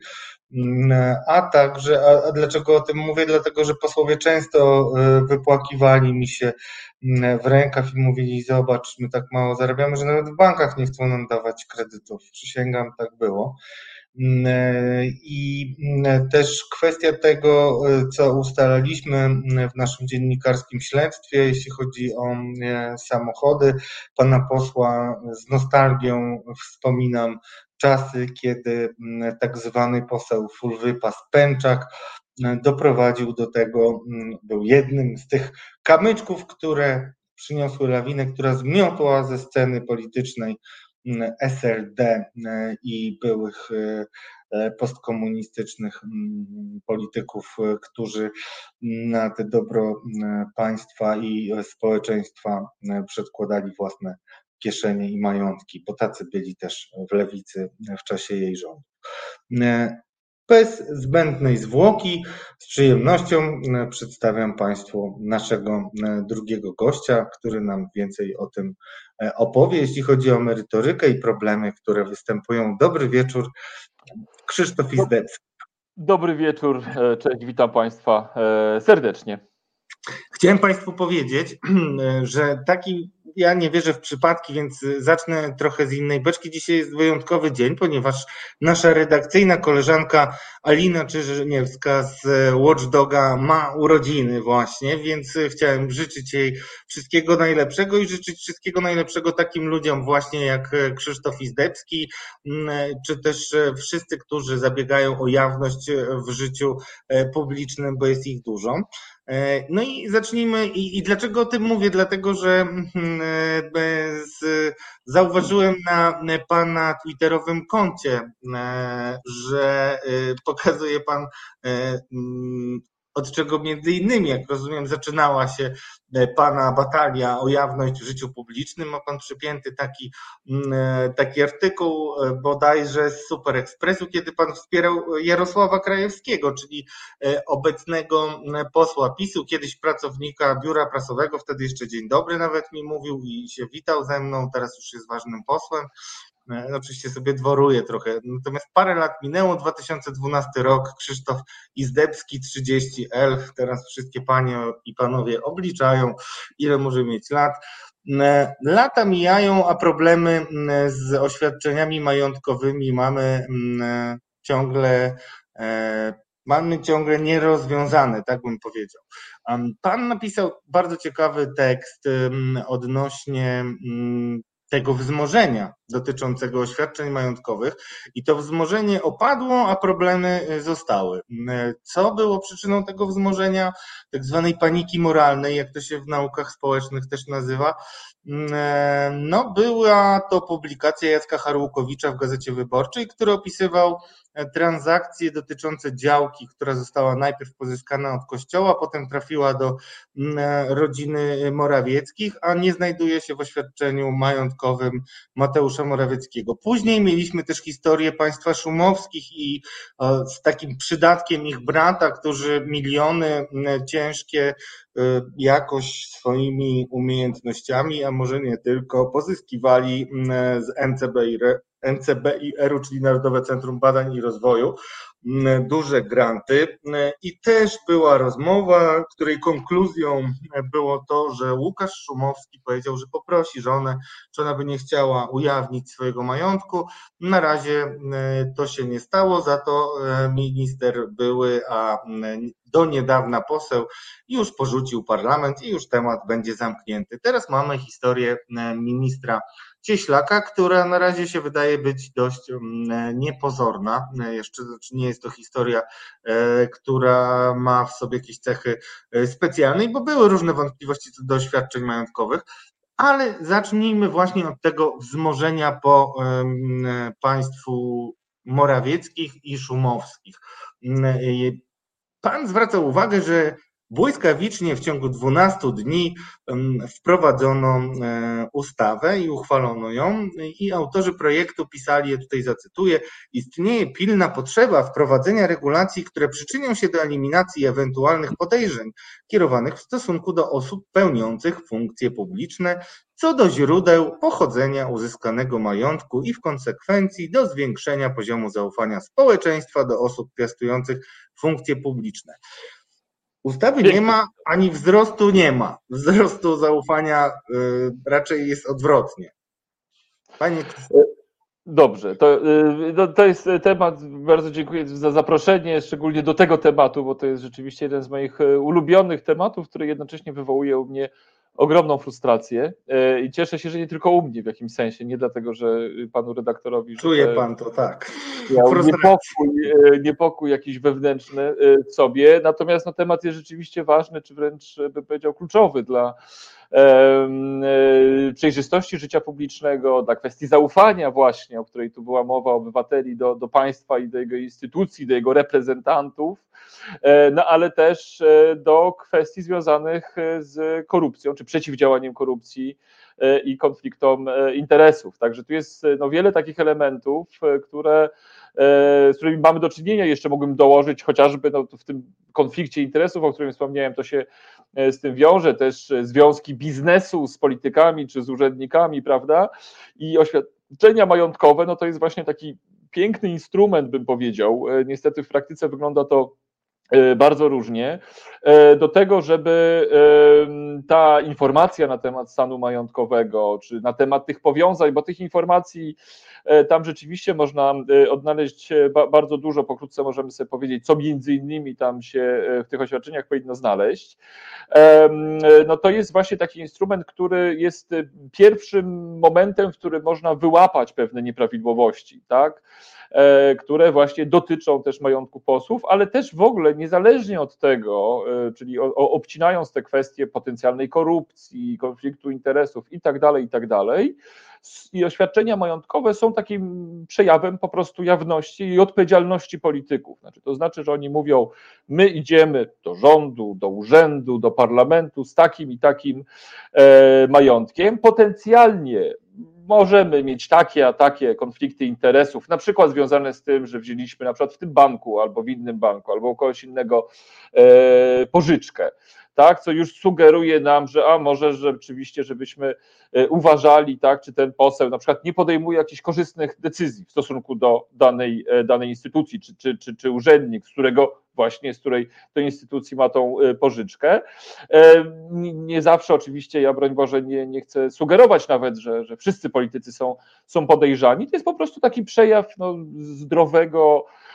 Mm, a także, a dlaczego o tym mówię? Dlatego, że posłowie często wypłakiwali mi się mm, w rękaw i mówili: Zobacz, my tak mało zarabiamy, że nawet w bankach nie chcą nam dawać kredytów. Przysięgam, tak było. Mm, e, I też kwestia tego, e, co ustalaliśmy w naszym dziennikarskim śledztwie, jeśli chodzi o samochody. Pana posła z nostalgią wspominam czasy, kiedy tak zwany poseł Fulwypas Pęczak doprowadził do tego, był jednym z tych kamyczków, które przyniosły lawinę, która zmiotła ze sceny politycznej SLD e, i byłych e, e, postkomunistycznych mm, polityków, którzy na te dobro państwa i społeczeństwa przedkładali własne kieszenie i majątki, bo tacy byli też w lewicy w czasie jej rządu. Bez zbędnej zwłoki, z przyjemnością przedstawiam Państwu naszego drugiego gościa, który nam więcej o tym E, opowie, jeśli chodzi o merytorykę i problemy, które występują. Dobry wieczór, Krzysztof Izdecki. Dobry wieczór, e, cześć, witam Państwa e, serdecznie. Chciałem Państwu powiedzieć, że taki ja nie wierzę w przypadki, więc zacznę trochę z innej beczki. Dzisiaj jest wyjątkowy dzień, ponieważ nasza redakcyjna koleżanka Alina Czyżeniewska z Watchdoga ma urodziny właśnie, więc chciałem życzyć jej wszystkiego najlepszego i życzyć wszystkiego najlepszego takim ludziom właśnie jak Krzysztof Izdebski, mm, czy też wszyscy, którzy zabiegają o jawność w życiu publicznym, bo jest ich dużo. E, no i zacznijmy. I, I, dlaczego o tym mówię? Dlatego, że mm, e, z, zauważyłem na pana twitterowym koncie, e, że pokazuje pan mm, od czego między innymi, jak rozumiem, zaczynała się e, Pana batalia o jawność w życiu publicznym. Ma Pan przypięty taki, mm, e, taki artykuł e, bodajże z Super Expressu, kiedy Pan wspierał Jarosława Krajewskiego, czyli obecnego posła PiSu, kiedyś pracownika biura prasowego, wtedy jeszcze dzień dobry nawet mi mówił i się witał ze mną, teraz już jest ważnym posłem. E, oczywiście sobie dworuję trochę. Natomiast parę lat minęło, 2012 rok, Krzysztof Izdebski 30L, teraz wszystkie panie i panowie obliczają, ile może mieć lat. E, lata mijają, a problemy z oświadczeniami majątkowymi mamy ciągle mamy ciągle nierozwiązane, tak bym powiedział. Pan napisał bardzo ciekawy tekst odnośnie tego wzmożenia dotyczącego oświadczeń majątkowych i to wzmożenie opadło, a problemy e, zostały. E, co było przyczyną tego wzmożenia? Tak zwanej paniki moralnej, jak to się w naukach społecznych też nazywa. E, no, była to publikacja Jacka Harłukowicza w Gazecie Wyborczej, który opisywał transakcje dotyczące działki, która została najpierw pozyskana od kościoła, potem trafiła do rodziny Morawieckich, a nie znajduje się w oświadczeniu majątkowym Mateusza Morawieckiego. Później mieliśmy też historię państwa szumowskich i z takim przydatkiem ich brata, którzy miliony ciężkie Y, jakoś swoimi umiejętnościami, a może nie tylko, pozyskiwali mm, z NCBIR, NCBIR-u, czyli Narodowe Centrum Badań i Rozwoju, duże granty. I też była rozmowa, której konkluzją było to, że Łukasz Szumowski powiedział, że poprosi żonę, czy ona by nie chciała ujawnić swojego majątku. Na razie to się nie stało, za to e, minister były, a do niedawna poseł już porzucił parlament i już temat będzie zamknięty. Teraz mamy historię e, ministra Cieślaka, która na razie się wydaje być dość mm, niepozorna. E, jeszcze znaczy nie jest to historia, e, która ma w sobie jakieś cechy specjalne, bo były różne wątpliwości co do doświadczeń majątkowych. Ale zacznijmy właśnie od tego wzmożenia po państwu Morawieckich i Szumowskich. Pan zwraca uwagę, że błyskawicznie w ciągu 12 dni wprowadzono e, ustawę i uchwalono ją i autorzy projektu pisali, ja tutaj zacytuję, istnieje pilna potrzeba wprowadzenia regulacji, które przyczynią się do eliminacji ewentualnych podejrzeń kierowanych w stosunku do osób pełniących funkcje publiczne co do źródeł pochodzenia uzyskanego majątku i w konsekwencji do zwiększenia poziomu zaufania społeczeństwa do osób piastujących funkcje publiczne. Ustawy nie ma, ani wzrostu nie ma. Wzrostu zaufania y, raczej jest odwrotnie. Panie Dobrze, to, y, to jest temat, bardzo dziękuję za zaproszenie, szczególnie do tego tematu, bo to jest rzeczywiście jeden z moich y, ulubionych tematów, który jednocześnie wywołuje u mnie ogromną frustrację e, i cieszę się, że nie tylko u mnie w jakimś sensie, nie dlatego, że panu redaktorowi... Czuje pan to, tak. Niepokój, e, niepokój jakiś wewnętrzny e, w sobie, natomiast no, temat jest rzeczywiście ważny, czy wręcz bym powiedział kluczowy dla przejrzystości życia publicznego, dla kwestii zaufania właśnie, o której tu była mowa, obywateli do, do państwa i do jego instytucji, do jego reprezentantów, no ale też e, do kwestii związanych e, z korupcją, czy przeciwdziałaniem korupcji i konfliktom interesów. Także tu jest no, wiele takich elementów, które, z którymi mamy do czynienia. Jeszcze mógłbym dołożyć chociażby no, w tym konflikcie interesów, o którym wspomniałem, to się z tym wiąże też związki biznesu z politykami czy z urzędnikami, prawda? I oświadczenia majątkowe, no to jest właśnie taki piękny instrument, bym powiedział. Niestety w praktyce wygląda to E, bardzo różnie, e, do tego, żeby ta informacja na temat stanu majątkowego, czy na temat tych powiązań, bo tych informacji e, tam rzeczywiście można odnaleźć bardzo dużo, pokrótce możemy sobie powiedzieć, co między innymi tam się w tych oświadczeniach powinno znaleźć, no to jest właśnie taki instrument, który jest pierwszym momentem, w którym można wyłapać pewne nieprawidłowości, tak? E, które właśnie dotyczą też majątku posłów, ale też w ogóle niezależnie od tego, e, czyli obcinając te kwestie potencjalnej korupcji, konfliktu interesów i tak dalej, i tak i oświadczenia majątkowe są takim przejawem po prostu jawności i odpowiedzialności polityków. Znaczy, to znaczy, że oni mówią, my idziemy do rządu, do urzędu, do parlamentu z takim i takim e, majątkiem, potencjalnie możemy mieć takie a takie konflikty interesów, na przykład związane z tym, że wzięliśmy na przykład w tym banku albo w innym banku, albo u kogoś innego e, pożyczkę tak, co już sugeruje nam, że a może rzeczywiście, żebyśmy e, uważali, tak, czy ten poseł na przykład nie podejmuje jakichś korzystnych decyzji w stosunku do danej, e, danej instytucji, czy, czy, czy, czy urzędnik, z którego właśnie, z której to instytucji ma tą e, pożyczkę. Nie zawsze oczywiście, ja broń Boże nie, nie chcę sugerować nawet, że, że wszyscy politycy są, są podejrzani. To jest po prostu taki przejaw no, zdrowego, E,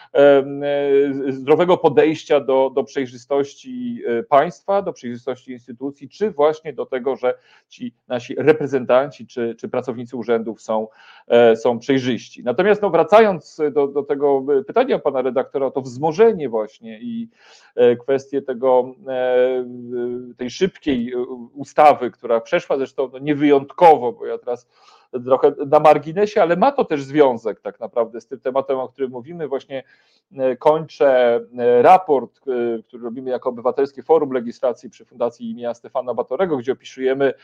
zdrowego podejścia do, do przejrzystości e, państwa, do przejrzystości instytucji, czy właśnie do tego, że ci nasi reprezentanci czy, czy pracownicy urzędów są, e, są przejrzyści. Natomiast no, wracając do, do tego pytania pana redaktora, to wzmożenie właśnie i kwestie tego, tej szybkiej ustawy, która przeszła zresztą no, niewyjątkowo, bo ja teraz trochę na marginesie, ale ma to też związek tak naprawdę z tym tematem, o którym mówimy. Właśnie kończę raport, który robimy jako Obywatelskie Forum Legislacji przy Fundacji imienia Stefana Batorego, gdzie opisujemy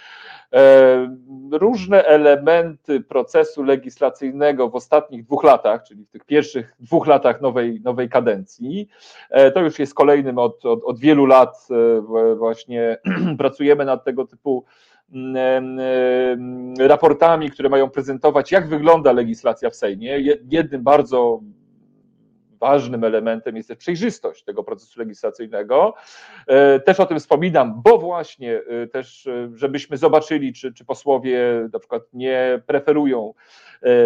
różne elementy procesu legislacyjnego w ostatnich dwóch latach, czyli w tych pierwszych dwóch latach nowej, nowej kadencji. To już jest kolejnym od, od, od wielu lat właśnie pracujemy nad tego typu raportami, które mają prezentować, jak wygląda legislacja w Sejmie. Jednym bardzo ważnym elementem jest też przejrzystość tego procesu legislacyjnego. E, też o tym wspominam, bo właśnie e, też, e, żebyśmy zobaczyli, czy, czy posłowie na przykład nie preferują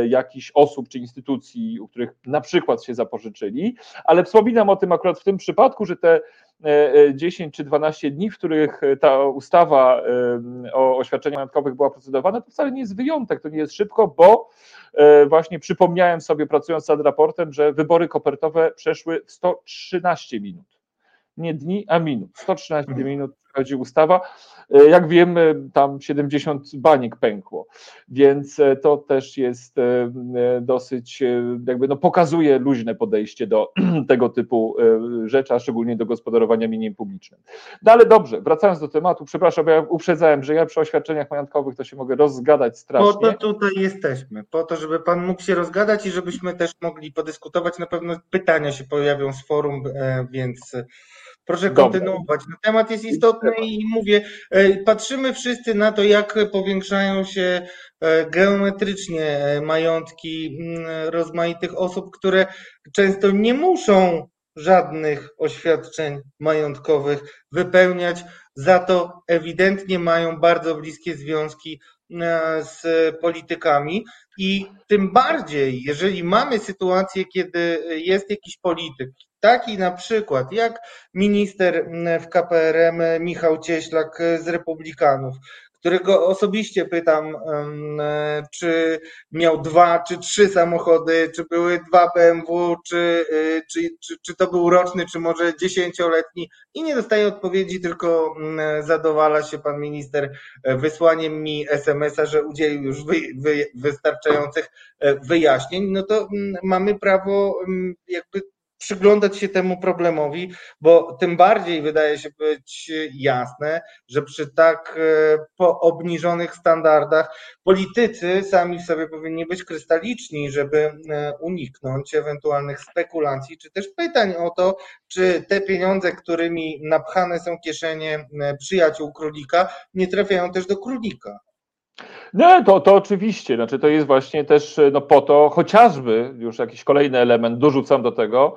jakichś osób czy instytucji, u których na przykład się zapożyczyli, ale wspominam o tym akurat w tym przypadku, że te 10 czy 12 dni, w których ta ustawa o oświadczeniach majątkowych była procedowana, to wcale nie jest wyjątek, to nie jest szybko, bo właśnie przypomniałem sobie, pracując nad raportem, że wybory kopertowe przeszły w 113 minut. Nie dni, a minut. 113 mhm. minut przychodzi ustawa. E, jak wiemy, tam 70 baniek pękło, więc e, to też jest e, dosyć, jakby no pokazuje luźne podejście do tego typu rzeczy, a szczególnie do gospodarowania mieniem publicznym. No ale dobrze, wracając do tematu, przepraszam, bo ja uprzedzałem, że ja przy oświadczeniach majątkowych to się mogę rozgadać strasznie. Po to tutaj jesteśmy, po to, żeby Pan mógł się rozgadać i żebyśmy też mogli podyskutować. Na pewno pytania się pojawią z forum, więc Proszę kontynuować. No, temat jest istotny i mówię, e, patrzymy wszyscy na to, jak powiększają się e, geometrycznie e, majątki mm, rozmaitych osób, które często nie muszą żadnych oświadczeń majątkowych wypełniać, za to ewidentnie mają bardzo bliskie związki z politykami i tym bardziej, jeżeli mamy sytuację, kiedy jest jakiś polityk, Taki na przykład jak minister w KPRM Michał Cieślak z Republikanów, którego osobiście pytam, czy miał dwa czy trzy samochody, czy były dwa BMW, czy, y, czy, czy, czy to był roczny, czy może dziesięcioletni i nie dostaje odpowiedzi, tylko zadowala się pan minister e, wysłaniem mi SMS-a, że udzielił już wy, wy, wystarczających e, wyjaśnień, no to mamy prawo jakby przyglądać się temu problemowi, bo tym bardziej wydaje się być jasne, że przy tak e, po obniżonych standardach politycy sami sobie powinni być krystaliczni, żeby e, uniknąć ewentualnych spekulacji, czy też pytań o to, czy te pieniądze, którymi napchane są kieszenie e, przyjaciół królika, nie trafiają też do królika. No to, to oczywiście, znaczy to jest właśnie też no, po to, chociażby już jakiś kolejny element dorzucam do tego,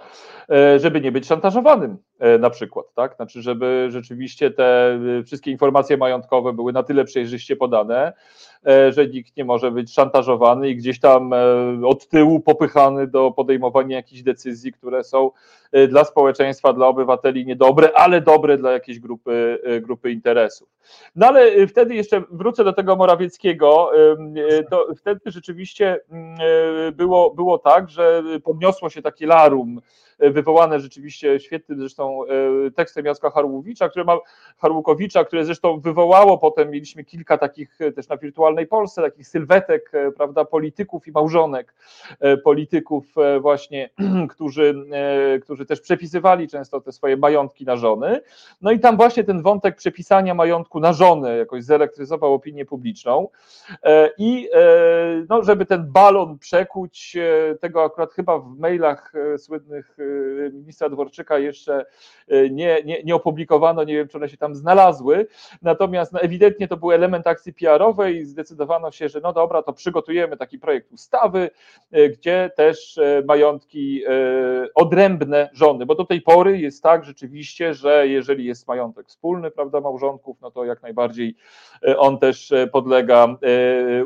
e, żeby nie być szantażowanym. e, na przykład, tak? Znaczy, żeby rzeczywiście te e, wszystkie informacje majątkowe były na tyle przejrzyście podane, że nikt nie może być szantażowany i gdzieś tam od tyłu popychany do podejmowania jakichś decyzji, które są dla społeczeństwa, dla obywateli niedobre, ale dobre dla jakiejś grupy, grupy interesów. No ale wtedy jeszcze wrócę do tego Morawieckiego, E, to wtedy rzeczywiście mm, e, było, było tak, że podniosło się takie larum wywołane rzeczywiście świetnym zresztą e, tekstem Jacka Harłowicza, który ma, Harłukowicza, które zresztą wywołało potem, mieliśmy kilka takich e, też na wirtualnej Polsce, takich sylwetek, e, prawda, polityków i małżonek polityków właśnie, którzy, którzy też przepisywali często te swoje majątki na żony. No i tam właśnie ten wątek przepisania majątku na żonę jakoś zelektryzował opinię publiczną i no, żeby ten balon przekuć, tego akurat chyba w mailach słynnych ministra Dworczyka jeszcze e, nie, nie, nie opublikowano, nie wiem, czy one się tam znalazły. Natomiast no, ewidentnie to był element akcji PR-owej i zdecydowano się, że no dobra, to przygotujemy taki projekt ustawy, e, gdzie też e, majątki odrębne żony, bo do tej pory jest tak rzeczywiście, że jeżeli jest majątek wspólny, prawda, małżonków, no to jak najbardziej on też podlega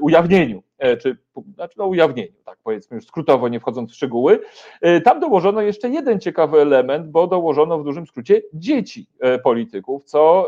ujawnieniu. E, czy znaczy no ujawnieniu, tak powiedzmy już skrótowo, nie wchodząc w szczegóły. E, tam dołożono jeszcze jeden ciekawy element, bo dołożono w dużym skrócie dzieci e, polityków, co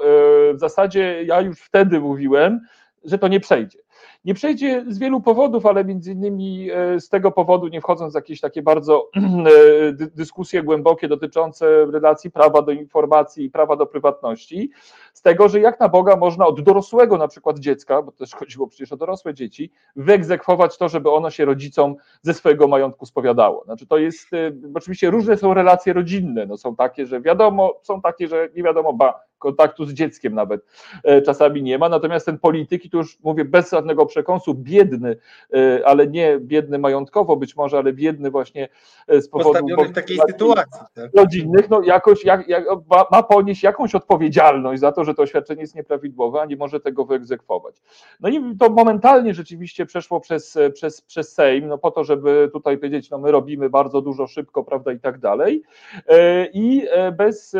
w zasadzie ja już wtedy mówiłem, że to nie przejdzie. Nie przejdzie z wielu powodów, ale między innymi e, z tego powodu, nie wchodząc w jakieś takie bardzo e, dyskusje głębokie dotyczące relacji prawa do informacji i prawa do prywatności, z tego, że jak na Boga można od dorosłego na przykład dziecka, bo też chodziło przecież o dorosłe dzieci, wyegzekwować to, żeby ono się rodzicom ze swojego majątku spowiadało. Znaczy to jest, e, oczywiście różne są relacje rodzinne, no są takie, że wiadomo, są takie, że nie wiadomo, ba, kontaktu z dzieckiem nawet e, czasami nie ma. Natomiast ten polityk, i tu już mówię bez żadnego przekąsu, biedny, e, ale nie biedny majątkowo być może, ale biedny właśnie e, z powodu Postawiony w takiej sytuacji tak? rodzinnych, no jakoś jak, jak, ma ponieść jakąś odpowiedzialność za to, że to oświadczenie jest nieprawidłowe, a nie może tego wyegzekwować. No i to momentalnie rzeczywiście przeszło przez, przez, przez Sejm, no po to, żeby tutaj powiedzieć, no my robimy bardzo dużo szybko, prawda, i tak dalej. I bez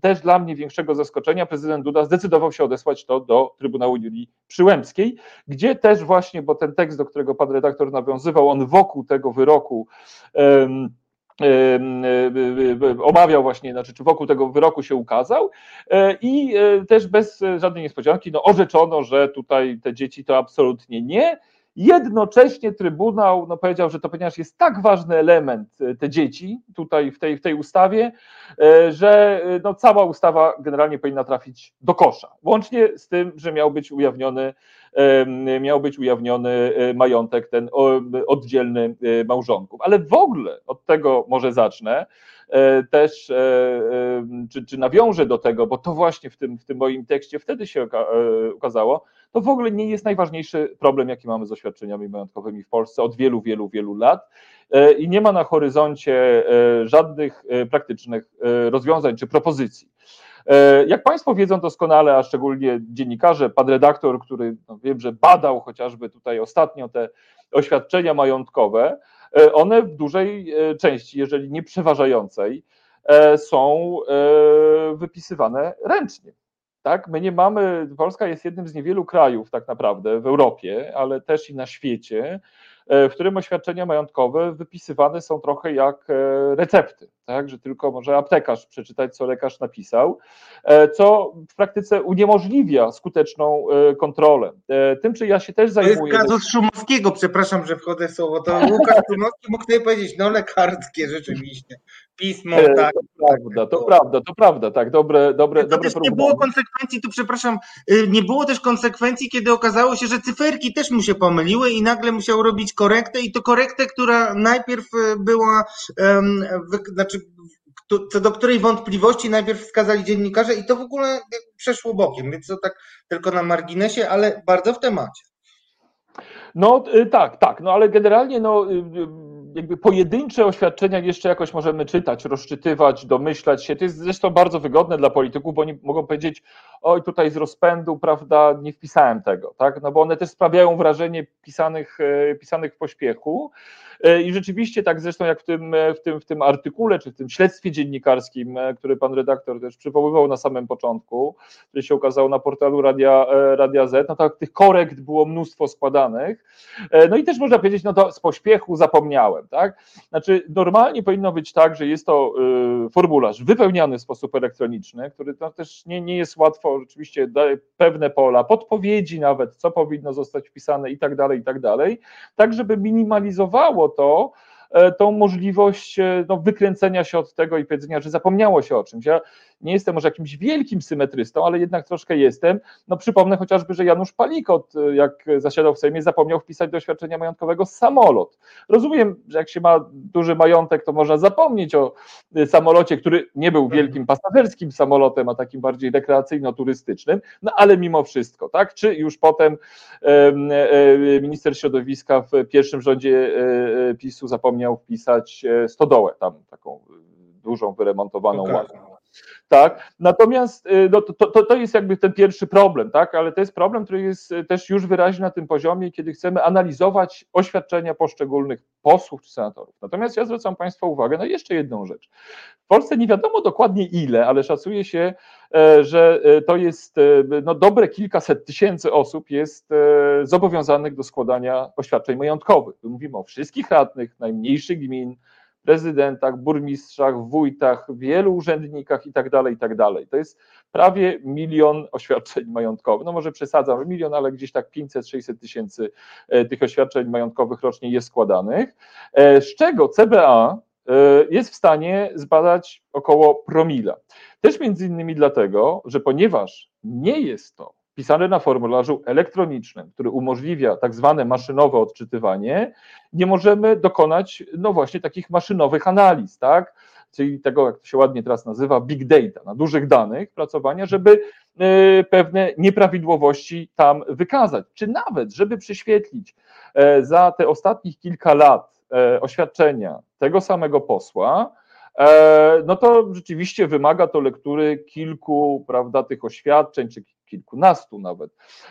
też dla mnie większego zaskoczenia zaskoczenia prezydent Duda zdecydował się odesłać to do Trybunału Julii Przyłębskiej, gdzie też właśnie, bo ten tekst, do którego pan redaktor nawiązywał, on wokół tego wyroku um, omawiał właśnie, znaczy czy wokół tego wyroku się ukazał e, i e, też bez żadnej niespodzianki no, orzeczono, że tutaj te dzieci to absolutnie nie, Jednocześnie Trybunał no, powiedział, że to ponieważ jest tak ważny element e, te dzieci tutaj w tej, w tej ustawie, e, że e, no, cała ustawa generalnie powinna trafić do kosza. Łącznie z tym, że miał być ujawniony, miał być ujawniony majątek ten oddzielny małżonków. Ale w ogóle od tego może zacznę też, czy, czy nawiążę do tego, bo to właśnie w tym, w tym moim tekście wtedy się ukazało, to w ogóle nie jest najważniejszy problem, jaki mamy z oświadczeniami majątkowymi w Polsce od wielu, wielu, wielu lat e, i nie ma na horyzoncie e, żadnych e, praktycznych rozwiązań czy propozycji. Jak Państwo wiedzą doskonale, a szczególnie dziennikarze, pan redaktor, który no wiem, że badał chociażby tutaj ostatnio te oświadczenia majątkowe, one w dużej części, jeżeli nie przeważającej, są wypisywane ręcznie. Tak, my nie mamy, Polska jest jednym z niewielu krajów tak naprawdę w Europie, ale też i na świecie, e, w którym oświadczenia majątkowe wypisywane są trochę jak e, recepty, tak, że tylko może aptekarz przeczytać, co lekarz napisał, e, co w praktyce uniemożliwia skuteczną kontrolę. Tym, czy ja się też zajmuję... To jest kazus Szumowskiego, przepraszam, że wchodzę w słowo, to Łukasz Szumowski mógł tutaj powiedzieć, no lekarskie rzeczywiście pismo, e, tak. To prawda, to prawda, to prawda, tak, dobre, dobre, to dobre też nie było konsekwencji, tu przepraszam, y, nie było też konsekwencji, kiedy okazało się, że cyferki też mu się pomyliły i nagle musiał robić korektę i to korektę, która najpierw y, była, znaczy co do której wątpliwości najpierw wskazali dziennikarze i to w ogóle przeszło bokiem, więc to tak tylko na marginesie, ale bardzo w temacie. No y, tak, tak, no ale generalnie no jakby pojedyncze oświadczenia jeszcze jakoś możemy czytać, rozczytywać, domyślać się. To jest zresztą bardzo wygodne dla polityków, bo oni mogą powiedzieć, oj tutaj z rozpędu, prawda, nie wpisałem tego, tak? No bo one też sprawiają wrażenie pisanych, pisanych w pośpiechu. E, I rzeczywiście tak zresztą jak w tym, e, w, tym, w tym artykule, czy w tym śledztwie dziennikarskim, który pan redaktor też przywoływał na samym początku, który się ukazał na portalu Radia, Radia Z, no tak tych korekt było mnóstwo składanych. No i też można powiedzieć, no to z pośpiechu zapomniałem, tak? Znaczy normalnie powinno być tak, że jest to formularz wypełniany w sposób elektroniczny, który no też nie, nie jest łatwo rzeczywiście daje pewne pola, podpowiedzi nawet, co powinno zostać wpisane i tak dalej, i tak dalej, tak żeby minimalizowało to, E, tą możliwość e, no, wykręcenia się od tego i powiedzenia, że zapomniało się o czymś. Ja nie jestem może jakimś wielkim symetrystą, ale jednak troszkę jestem. No przypomnę chociażby, że Janusz Palikot, e, jak zasiadał w Sejmie, zapomniał wpisać do oświadczenia majątkowego samolot. Rozumiem, że jak się ma duży majątek, to można zapomnieć o samolocie, który nie był wielkim pasażerskim samolotem, a takim bardziej rekreacyjno-turystycznym, no ale mimo wszystko, tak? Czy już potem minister środowiska w pierwszym rządzie PiSu zapomniał miał wpisać e, stodołę, tam taką e, dużą, wyremontowaną okay. Tak, natomiast e, no, to, to, to jest jakby ten pierwszy problem, tak, ale to jest problem, który jest też już wyraźny na tym poziomie, kiedy chcemy analizować oświadczenia poszczególnych posłów czy senatorów. Natomiast ja zwracam Państwa uwagę na jeszcze jedną rzecz. W Polsce nie wiadomo dokładnie ile, ale szacuje się, że to jest no, dobre kilkaset tysięcy osób jest zobowiązanych do składania oświadczeń majątkowych. Mówimy o wszystkich radnych, najmniejszych gmin, prezydentach, burmistrzach, wójtach, wielu urzędnikach i tak dalej, i tak. To jest prawie milion oświadczeń majątkowych. No może przesadzam, milion, ale gdzieś tak 500-600 tysięcy e, tych oświadczeń majątkowych rocznie jest składanych, e, z czego CBA e, jest w stanie zbadać około promila. Też między innymi dlatego, że ponieważ nie jest to pisane na formularzu elektronicznym, który umożliwia tak zwane maszynowe odczytywanie, nie możemy dokonać, no właśnie, takich maszynowych analiz, tak? Czyli tego, jak to się ładnie teraz nazywa, big data, na dużych danych pracowania, żeby e, pewne nieprawidłowości tam wykazać, czy nawet, żeby prześwietlić e, za te ostatnich kilka lat e, oświadczenia tego samego posła, no to rzeczywiście wymaga to lektury kilku, prawda, tych oświadczeń, czy kilkunastu nawet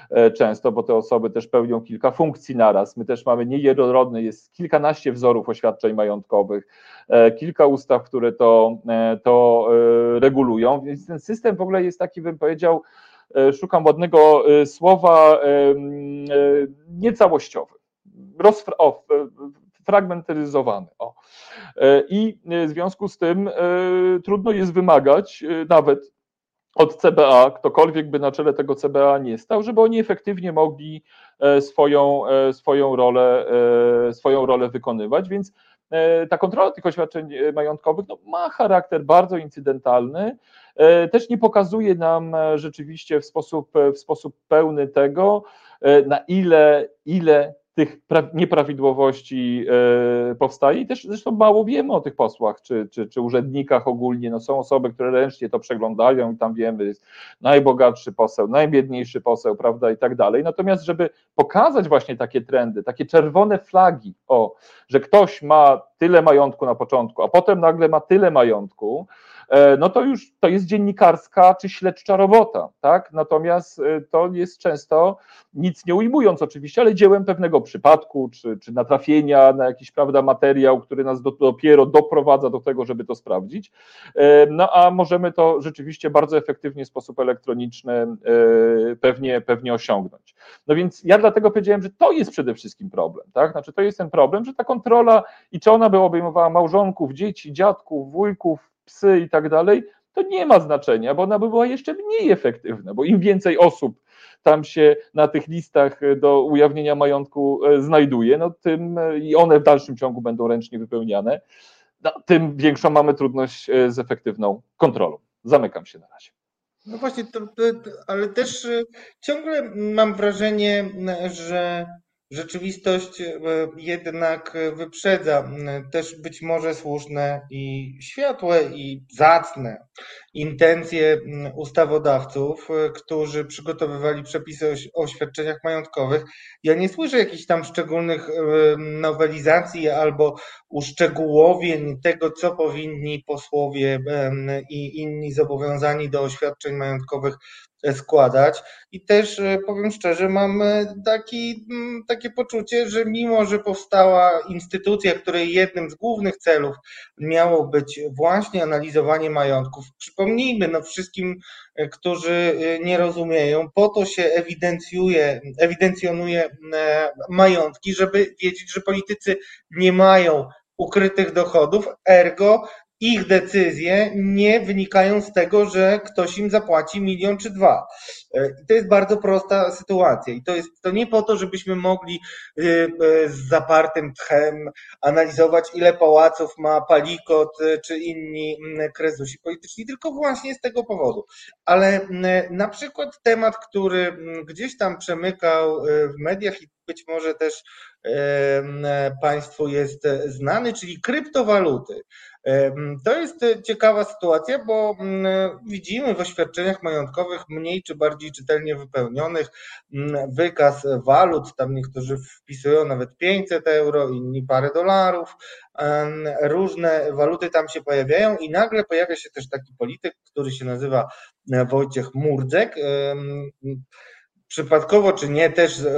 e, często, bo te osoby też pełnią kilka funkcji naraz. My też mamy niejednorodne, jest kilkanaście wzorów oświadczeń majątkowych, e, kilka ustaw, które to, e, to regulują, więc ten system w ogóle jest taki, bym powiedział, szukam ładnego słowa, niecałościowy, rozfra- o, fragmentaryzowany. O. I w związku z tym trudno jest wymagać nawet od CBA, ktokolwiek by na czele tego CBA nie stał, żeby oni efektywnie mogli e, swoją, e, swoją, rolę, e, swoją rolę wykonywać, więc ta kontrola tych oświadczeń majątkowych no, ma charakter bardzo incydentalny, też nie pokazuje nam rzeczywiście w sposób, w sposób pełny tego, na ile, ile tych nieprawidłowości e, powstaje i też zresztą mało wiemy o tych posłach czy, czy, czy urzędnikach ogólnie. No są osoby, które ręcznie to przeglądają i tam wiemy, jest najbogatszy poseł, najbiedniejszy poseł, prawda, i tak dalej. Natomiast, żeby pokazać właśnie takie trendy, takie czerwone flagi, o, że ktoś ma tyle majątku na początku, a potem nagle ma tyle majątku, no to już to jest dziennikarska czy śledcza robota, tak? Natomiast e, to jest często, nic nie ujmując oczywiście, ale dziełem pewnego przypadku, czy, czy natrafienia na jakiś, prawda, materiał, który nas do, dopiero doprowadza do tego, żeby to sprawdzić. E, no a możemy to rzeczywiście bardzo efektywnie w sposób elektroniczny pewnie, pewnie osiągnąć. No więc ja dlatego powiedziałem, że to jest przede wszystkim problem, tak? Znaczy to jest ten problem, że ta kontrola i czy ona by obejmowała małżonków, dzieci, dziadków, wujków, psy i tak dalej, to nie ma znaczenia, bo ona by była jeszcze mniej efektywna, bo im więcej osób tam się na tych listach do ujawnienia majątku e, znajduje, no tym e, i one w dalszym ciągu będą ręcznie wypełniane, no, tym większą mamy trudność e, z efektywną kontrolą. Zamykam się na razie. No właśnie, to, to, ale też ciągle mam wrażenie, że Rzeczywistość e, jednak wyprzedza też być może słuszne i światłe i zacne intencje ustawodawców, e, którzy przygotowywali przepisy o oświadczeniach majątkowych. Ja nie słyszę jakichś tam szczególnych e, nowelizacji albo uszczegółowień tego, co powinni posłowie i inni zobowiązani do oświadczeń majątkowych składać. I też e, powiem szczerze, mam e, taki, takie poczucie, że mimo, że powstała instytucja, której jednym z głównych celów miało być właśnie analizowanie majątków, przypomnijmy no wszystkim, e, którzy nie rozumieją, po to się ewidencjuje, ewidencjonuje majątki, żeby wiedzieć, że politycy nie mają ukrytych dochodów, ergo ich decyzje nie wynikają z tego, że ktoś im zapłaci milion czy dwa. E, to jest bardzo prosta sytuacja. I to jest to nie po to, żebyśmy mogli y, y, z zapartym tchem analizować, ile pałaców ma Palikot y, czy inni mm, krezusi polityczni, tylko właśnie z tego powodu. Ale mm, na przykład temat, który mm, gdzieś tam przemykał w mediach i być może też Państwu jest znany, czyli kryptowaluty. To jest ciekawa sytuacja, bo widzimy w oświadczeniach majątkowych mniej czy bardziej czytelnie wypełnionych wykaz walut. Tam niektórzy wpisują nawet 500 euro, inni parę dolarów. Różne waluty tam się pojawiają i nagle pojawia się też taki polityk, który się nazywa Wojciech Murdzek przypadkowo czy nie, też e,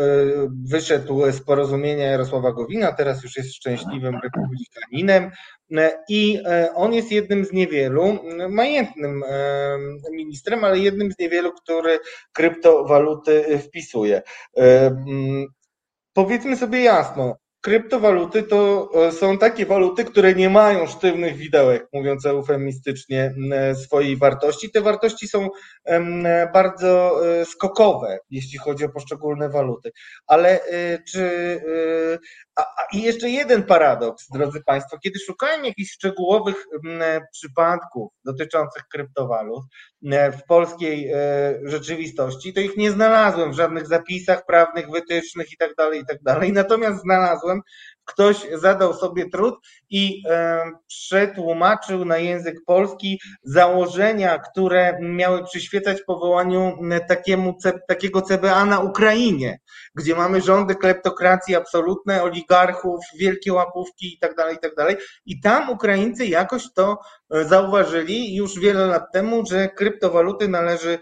wyszedł z porozumienia Jarosława Gowina, teraz już jest szczęśliwym republikaninem e, i e, on jest jednym z niewielu, majętnym ministrem, ale jednym z niewielu, który kryptowaluty wpisuje. Powiedzmy sobie jasno, kryptowaluty to e, są takie waluty, które nie mają sztywnych widełek, mówiąc eufemistycznie, swojej wartości. Te wartości są bardzo e, skokowe, jeśli chodzi o poszczególne waluty. Ale e, czy. I jeszcze jeden paradoks, drodzy Państwo. Kiedy szukałem jakichś szczegółowych przypadków dotyczących kryptowalut w polskiej rzeczywistości, to ich nie znalazłem w żadnych zapisach prawnych, wytycznych itd. Tak itd. Tak Natomiast znalazłem ktoś zadał sobie trud i e, przetłumaczył na język polski założenia, które miały przyświecać powołaniu takiemu, takiego CBA na Ukrainie, gdzie mamy rządy kleptokracji absolutne, oligarchów, wielkie łapówki itd., tak itd. Tak I tam Ukraińcy jakoś to e, zauważyli już wiele lat temu, że kryptowaluty należy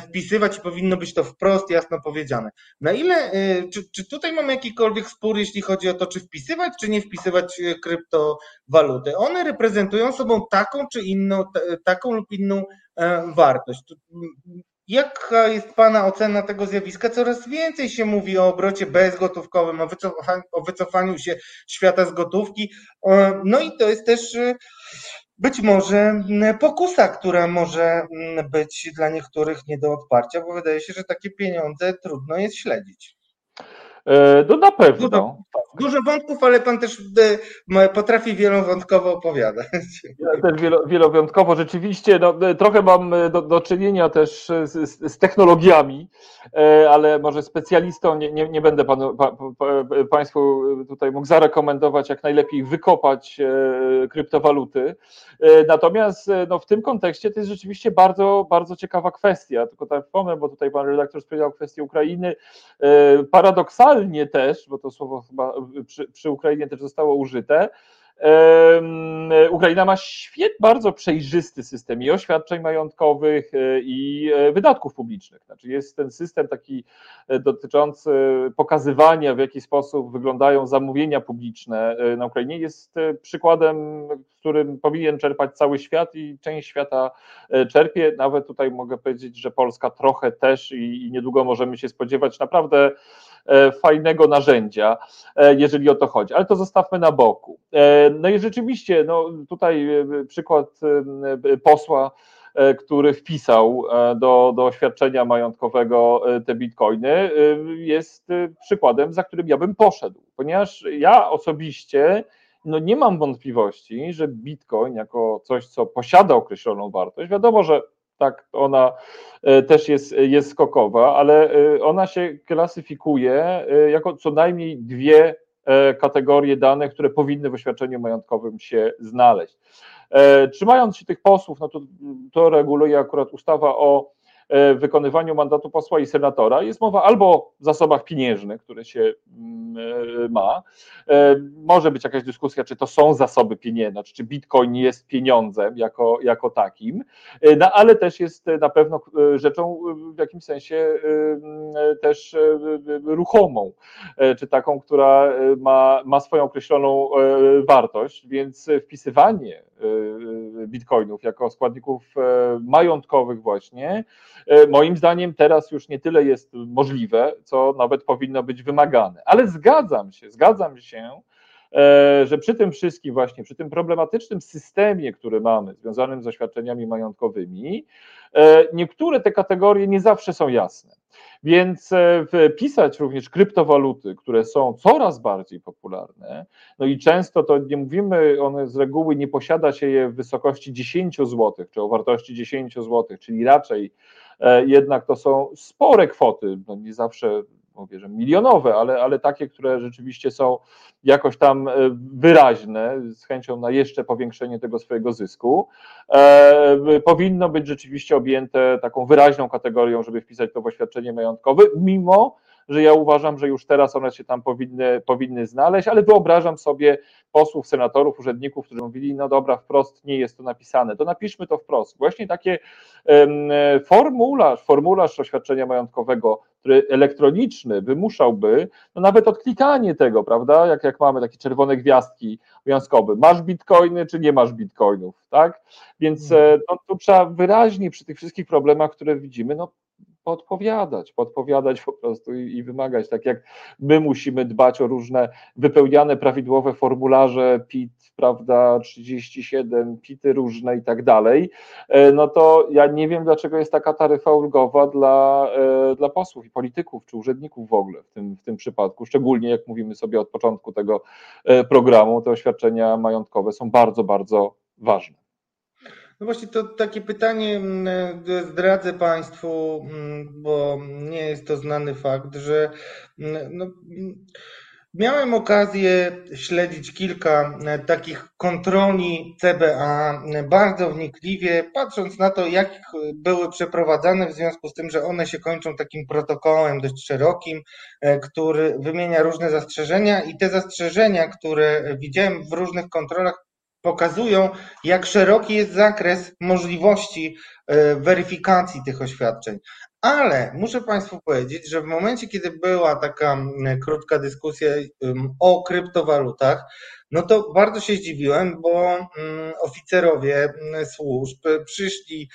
wpisywać i powinno być to wprost jasno powiedziane. Na ile, y, czy, czy tutaj mamy jakikolwiek spór, jeśli chodzi o to, czy wpisywać, czy nie wpisywać y, kryptowaluty? One reprezentują sobą taką czy inną, taką lub inną e, wartość. Jaka jest Pana ocena tego zjawiska? Coraz więcej się mówi o obrocie bezgotówkowym, o wycofaniu, o wycofaniu się świata z gotówki. E, no i to jest też y, być może mm, pokusa, która może mm, być dla niektórych nie do odparcia, bo wydaje się, że takie pieniądze trudno jest śledzić. E, no na pewno. Dużo, dużo wątków, ale pan też e, potrafi wielowątkowo opowiadać. Ja też wielowątkowo. Rzeczywiście no, e, trochę mam do, do czynienia też z, z, technologiami, ale może specjalistą nie, nie, nie będę panu, pa, pa, Państwu tutaj mógł zarekomendować, jak najlepiej wykopać kryptowaluty. Natomiast no, w tym kontekście to jest rzeczywiście bardzo, bardzo ciekawa kwestia. Tylko tak wspomnę, bo tutaj pan redaktor wspomniał kwestię Ukrainy. Paradoksalnie, paradoksalnie też, bo to słowo chyba przy, przy Ukrainie też zostało użyte, Ukraina ma świet, bardzo przejrzysty system i oświadczeń majątkowych, e, i e, wydatków publicznych. Znaczy jest ten system taki e, dotyczący pokazywania, w jaki sposób wyglądają zamówienia publiczne na Ukrainie, jest przykładem, którym powinien czerpać cały świat i część świata czerpie. Nawet tutaj mogę powiedzieć, że Polska trochę też i niedługo możemy się spodziewać naprawdę fajnego narzędzia, e, jeżeli o to chodzi, ale to zostawmy na boku. E, no i rzeczywiście, no tutaj przykład posła, który wpisał do, do oświadczenia majątkowego te bitcoiny, jest przykładem, za którym ja bym poszedł, ponieważ ja osobiście no nie mam wątpliwości, że bitcoin jako coś, co posiada określoną wartość, wiadomo, że tak, ona e, też jest, jest skokowa, ale e, ona się klasyfikuje e, jako co najmniej dwie kategorie danych, które powinny w oświadczeniu majątkowym się znaleźć. Trzymając się tych posłów, no to, to reguluje akurat ustawa o E, wykonywaniu mandatu posła i senatora. Jest mowa albo o zasobach pieniężnych, które się mm, e, ma. E, może być jakaś dyskusja, czy to są zasoby pieniężne, czy bitcoin jest pieniądzem jako, jako takim, no, ale też jest na pewno rzeczą w jakimś sensie też ruchomą, czy taką, która ma, ma swoją określoną wartość, więc wpisywanie bitcoinów jako składników majątkowych właśnie moim zdaniem teraz już nie tyle jest możliwe, co nawet powinno być wymagane. Ale zgadzam się, zgadzam się, e, że przy tym wszystkim właśnie, przy tym problematycznym systemie, który mamy, związanym z oświadczeniami majątkowymi, e, niektóre te kategorie nie zawsze są jasne. Więc wpisać również kryptowaluty, które są coraz bardziej popularne, no i często to nie mówimy, one z reguły nie posiada się je w wysokości 10 zł, czy o wartości 10 zł, czyli raczej E, jednak to są spore kwoty, no nie zawsze mówię, że milionowe, ale, ale takie, które rzeczywiście są jakoś tam e, wyraźne, z chęcią na jeszcze powiększenie tego swojego zysku, e, powinno być rzeczywiście objęte taką wyraźną kategorią, żeby wpisać to w oświadczenie majątkowe, mimo że ja uważam, że już teraz one się tam powinny, powinny znaleźć, ale wyobrażam sobie posłów, senatorów, urzędników, którzy mówili, no dobra, wprost nie jest to napisane, to napiszmy to wprost. Właśnie takie um, formularz, formularz oświadczenia majątkowego, który elektroniczny wymuszałby no nawet odklikanie tego, prawda, jak, jak mamy takie czerwone gwiazdki obowiązkowe, masz bitcoiny, czy nie masz bitcoinów, tak? Więc mhm. no, tu trzeba wyraźnie przy tych wszystkich problemach, które widzimy, no podpowiadać, podpowiadać po prostu i, i, wymagać. Tak jak my musimy dbać o różne wypełniane prawidłowe formularze PIT, prawda, 37, PITy różne i tak dalej, e, no to ja nie wiem, dlaczego jest taka taryfa ulgowa dla, e, dla posłów i polityków, czy urzędników w ogóle w tym, w tym przypadku, szczególnie jak mówimy sobie od początku tego e, programu, te oświadczenia majątkowe są bardzo, bardzo ważne. No właśnie to takie pytanie mm, e, zdradzę Państwu, mm, bo nie jest to znany fakt, że mm, no, miałem okazję śledzić kilka e, takich kontroli CBA bardzo wnikliwie, patrząc na to, jak były przeprowadzane, w związku z tym, że one się kończą takim protokołem dość szerokim, e, który wymienia różne zastrzeżenia i te zastrzeżenia, które widziałem w różnych kontrolach, pokazują, jak szeroki jest zakres możliwości weryfikacji tych oświadczeń. Ale muszę Państwu powiedzieć, że w momencie, kiedy była taka krótka dyskusja o kryptowalutach, no to bardzo się zdziwiłem, bo oficerowie służb przyszli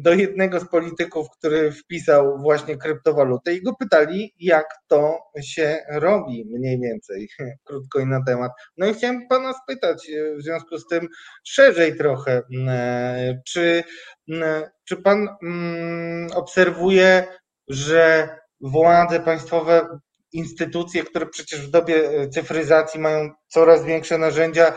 do jednego z polityków, który wpisał właśnie kryptowalutę i go pytali, jak to się robi mniej więcej, krótko i na temat. No i chciałem Pana spytać e, w związku z tym szerzej trochę, e, czy, czy Pan obserwuje, że władze państwowe instytucje, które przecież w dobie e, cyfryzacji mają coraz większe narzędzia,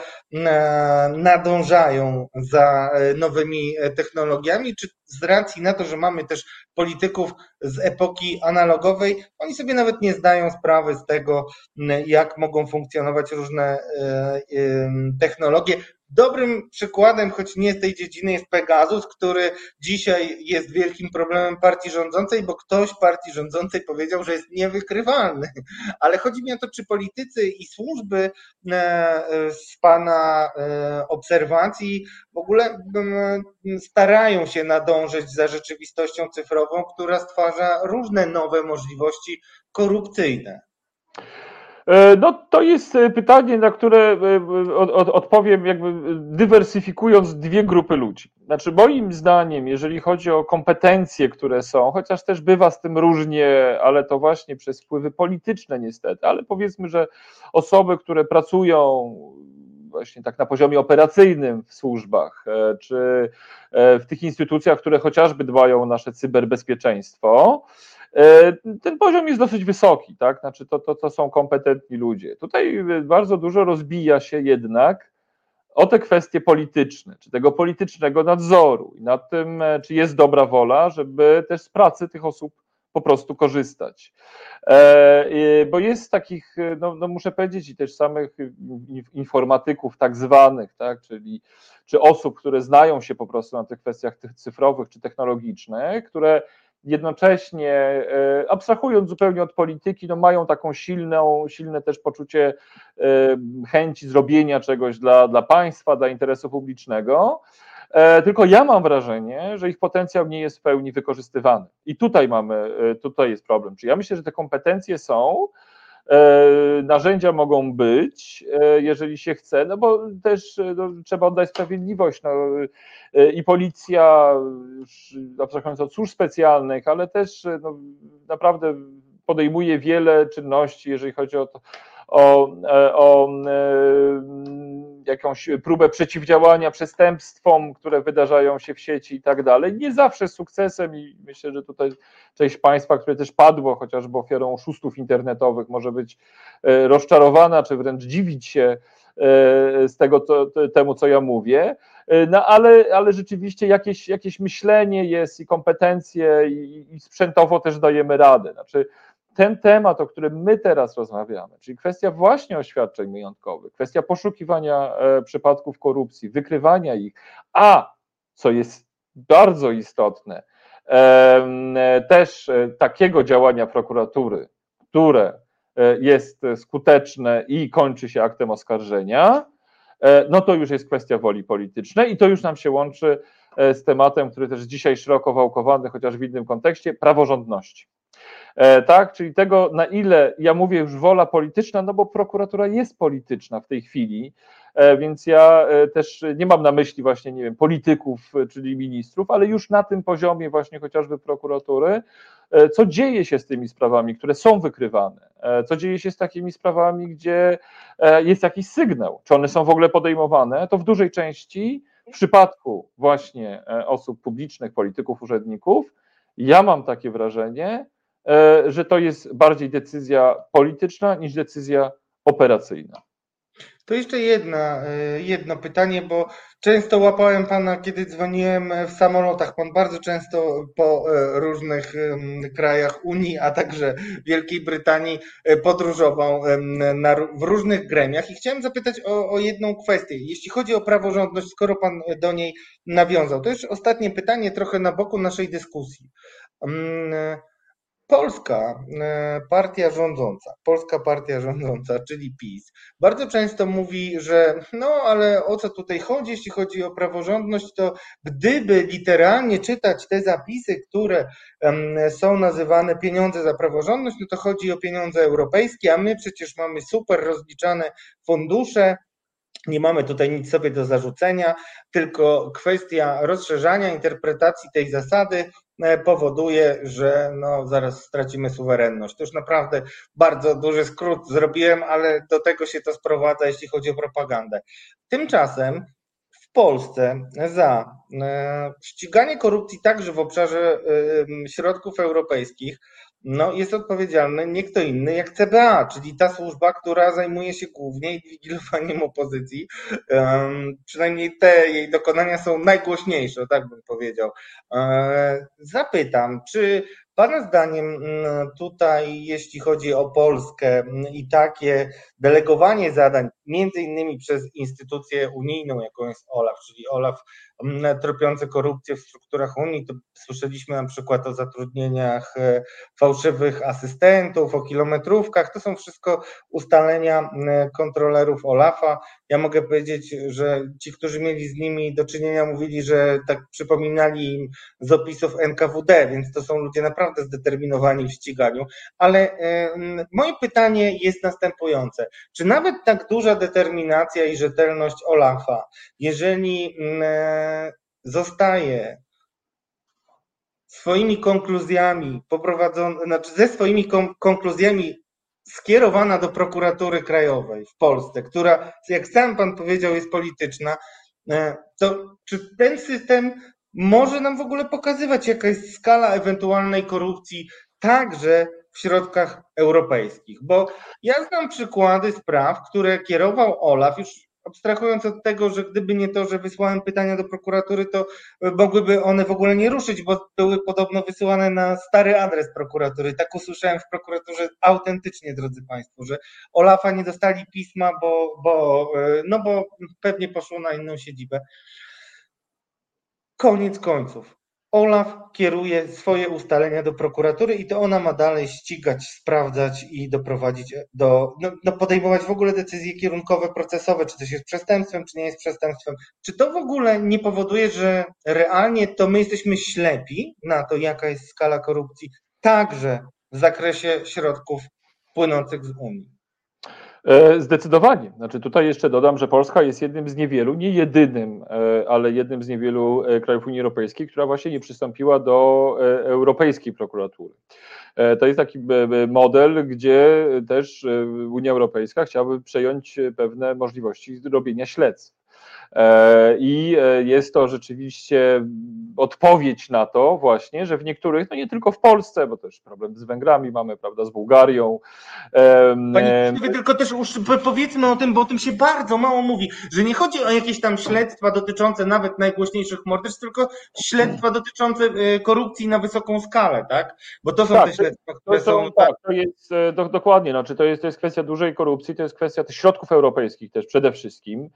nadążają za e, nowymi e, technologiami, czy z racji na to, że mamy też polityków z epoki analogowej, oni sobie nawet nie zdają sprawy z tego, jak mogą funkcjonować różne technologie. Dobrym przykładem, choć nie z tej dziedziny, jest Pegasus, który dzisiaj jest wielkim problemem partii rządzącej, bo ktoś partii rządzącej powiedział, że jest niewykrywalny. Ale chodzi mi o to, czy politycy i służby e, z Pana e, obserwacji w ogóle starają się nadążyć za rzeczywistością cyfrową, która stwarza różne nowe możliwości korupcyjne. E, no to jest e, pytanie, na które e, odpowiem jakby dywersyfikując dwie grupy ludzi. Znaczy moim zdaniem, jeżeli chodzi o kompetencje, które są, chociaż też bywa z tym różnie, ale to właśnie przez wpływy polityczne niestety, ale powiedzmy, że osoby, które pracują właśnie tak na poziomie operacyjnym w służbach, czy w tych instytucjach, które chociażby dbają o nasze cyberbezpieczeństwo, ten poziom jest dosyć wysoki, tak? Znaczy to, to, to są kompetentni ludzie. Tutaj bardzo dużo rozbija się jednak o te kwestie polityczne, czy tego politycznego nadzoru i nad tym, e, czy jest dobra wola, żeby też z pracy tych osób po prostu korzystać. E, bo jest takich, no, no muszę powiedzieć, i też samych informatyków tak zwanych, tak, czyli czy osób, które znają się po prostu na tych kwestiach cyfrowych czy technologicznych, które jednocześnie e, abstrahując zupełnie od polityki, no mają taką silną, silne też poczucie e, chęci zrobienia czegoś dla, dla państwa, dla interesu publicznego. E, tylko ja mam wrażenie, że ich potencjał nie jest w pełni wykorzystywany. I tutaj mamy, tutaj jest problem. Czyli ja myślę, że te kompetencje są, narzędzia mogą być, jeżeli się chce, no bo też no, trzeba oddać sprawiedliwość. No, i policja, abstrahując od służb specjalnych, ale też no, naprawdę podejmuje wiele czynności, jeżeli chodzi o to, o, o, jakąś próbę przeciwdziałania przestępstwom, które wydarzają się w sieci i tak dalej. Nie zawsze z sukcesem i myślę, że tutaj część państwa, które też padło chociażby ofiarą oszustów internetowych, może być e, rozczarowana, czy wręcz dziwić się e, z tego to, temu, co ja mówię. E, no ale, ale rzeczywiście jakieś, jakieś myślenie jest i kompetencje i, i sprzętowo też dajemy radę. Znaczy, ten temat, o którym my teraz rozmawiamy, czyli kwestia właśnie oświadczeń majątkowych, kwestia poszukiwania e, przypadków korupcji, wykrywania ich, a co jest bardzo istotne, e, też e, takiego działania prokuratury, które jest skuteczne i kończy się aktem oskarżenia, no to już jest kwestia woli politycznej i to już nam się łączy z tematem, który też dzisiaj szeroko wałkowany, chociaż w innym kontekście, praworządności. E, tak, czyli tego, na ile ja mówię już wola polityczna, no bo prokuratura jest polityczna w tej chwili, Więc ja też nie mam na myśli właśnie, nie wiem, polityków, czyli ministrów, ale już na tym poziomie właśnie chociażby prokuratury, co dzieje się z tymi sprawami, które są wykrywane, co dzieje się z takimi sprawami, gdzie jest jakiś sygnał, czy one są w ogóle podejmowane, to w dużej części w przypadku właśnie osób publicznych, polityków, urzędników, ja mam takie wrażenie, e, że to jest bardziej decyzja polityczna niż decyzja operacyjna. To jeszcze jedna, e, jedno pytanie, bo często łapałem Pana, kiedy dzwoniłem w samolotach. Pan bardzo często po e, różnych krajach Unii, a także Wielkiej Brytanii podróżował na, w różnych gremiach i chciałem zapytać o, o jedną kwestię. Jeśli chodzi o praworządność, skoro Pan do niej nawiązał, to już ostatnie pytanie, trochę na boku naszej dyskusji. Polska e, partia rządząca, polska partia rządząca, czyli PiS, bardzo często mówi, że no ale o co tutaj chodzi, jeśli chodzi o praworządność, to gdyby literalnie czytać te zapisy, które są nazywane pieniądze za praworządność, no to chodzi o pieniądze europejskie, a my przecież mamy super rozliczane fundusze, nie mamy tutaj nic sobie do zarzucenia, tylko kwestia rozszerzania interpretacji tej zasady powoduje, że no, zaraz stracimy suwerenność. To już naprawdę bardzo duży skrót zrobiłem, ale do tego się to sprowadza, jeśli chodzi o propagandę. Tymczasem w Polsce za e, ściganie korupcji także w obszarze e, środków europejskich no, jest odpowiedzialny nie kto inny jak CBA, czyli ta służba, która zajmuje się głównie inwigilowaniem opozycji. Um, przynajmniej te jej dokonania są najgłośniejsze, tak bym powiedział. E, zapytam, czy Pana zdaniem mm, tutaj, jeśli chodzi o Polskę mm, i takie delegowanie zadań, między innymi przez instytucję unijną, jaką jest OLAF, czyli OLAF mm, tropiący korupcję w strukturach Unii, to słyszeliśmy na przykład o zatrudnieniach e, fałszywych asystentów, o kilometrówkach, to są wszystko ustalenia kontrolerów OLAFa. Ja mogę powiedzieć, że ci, którzy mieli z nimi do czynienia, mówili, że tak przypominali im z opisów NKWD, więc to są ludzie naprawdę zdeterminowani w ściganiu, ale moje pytanie jest następujące. Czy nawet tak duża determinacja i rzetelność Olafa, jeżeli zostaje swoimi konkluzjami poprowadzona, znaczy ze swoimi konkluzjami skierowana do prokuratury krajowej w Polsce, która, jak sam pan powiedział, jest polityczna, e, to czy ten system może nam w ogóle pokazywać, jaka jest skala ewentualnej korupcji także w środkach europejskich. Bo ja znam przykłady spraw, które kierował Olaf, już abstrahując od tego, że gdyby nie to, że wysłałem pytania do prokuratury, to mogłyby one w ogóle nie ruszyć, bo były podobno wysyłane na stary adres prokuratury. Tak usłyszałem w prokuraturze autentycznie, drodzy Państwo, że Olafa nie dostali pisma, bo, bo, no bo pewnie poszło na inną siedzibę. Koniec końców. Olaf kieruje swoje ustalenia do prokuratury i to ona ma dalej ścigać, sprawdzać i doprowadzić do, no, no podejmować w ogóle decyzje kierunkowe, procesowe, czy coś jest przestępstwem, czy nie jest przestępstwem. Czy to w ogóle nie powoduje, że realnie to my jesteśmy ślepi na to, jaka jest skala korupcji, także w zakresie środków płynących z Unii? E, zdecydowanie. Znaczy tutaj jeszcze dodam, że Polska jest jednym z niewielu, nie jedynym, e, ale jednym z niewielu e, krajów Unii Europejskiej, która właśnie nie przystąpiła do Europejskiej Prokuratury. To jest taki model, gdzie też Unia Europejska chciałaby przejąć pewne możliwości robienia śledztw. E, I e, jest to rzeczywiście odpowiedź na to właśnie, że w niektórych, no nie tylko w Polsce, bo też problem z Węgrami mamy, prawda, z Bułgarią. Panie tylko też powiedzmy o tym, bo o tym się bardzo mało mówi, że nie chodzi o jakieś tam śledztwa dotyczące nawet najgłośniejszych morderstw, tylko śledztwa dotyczące e, korupcji na wysoką skalę, tak? Bo to są tak, te śledztwa, które to, są... Tak, to jest do, dokładnie, znaczy to jest, to jest kwestia dużej korupcji, to jest kwestia tych środków europejskich też przede wszystkim.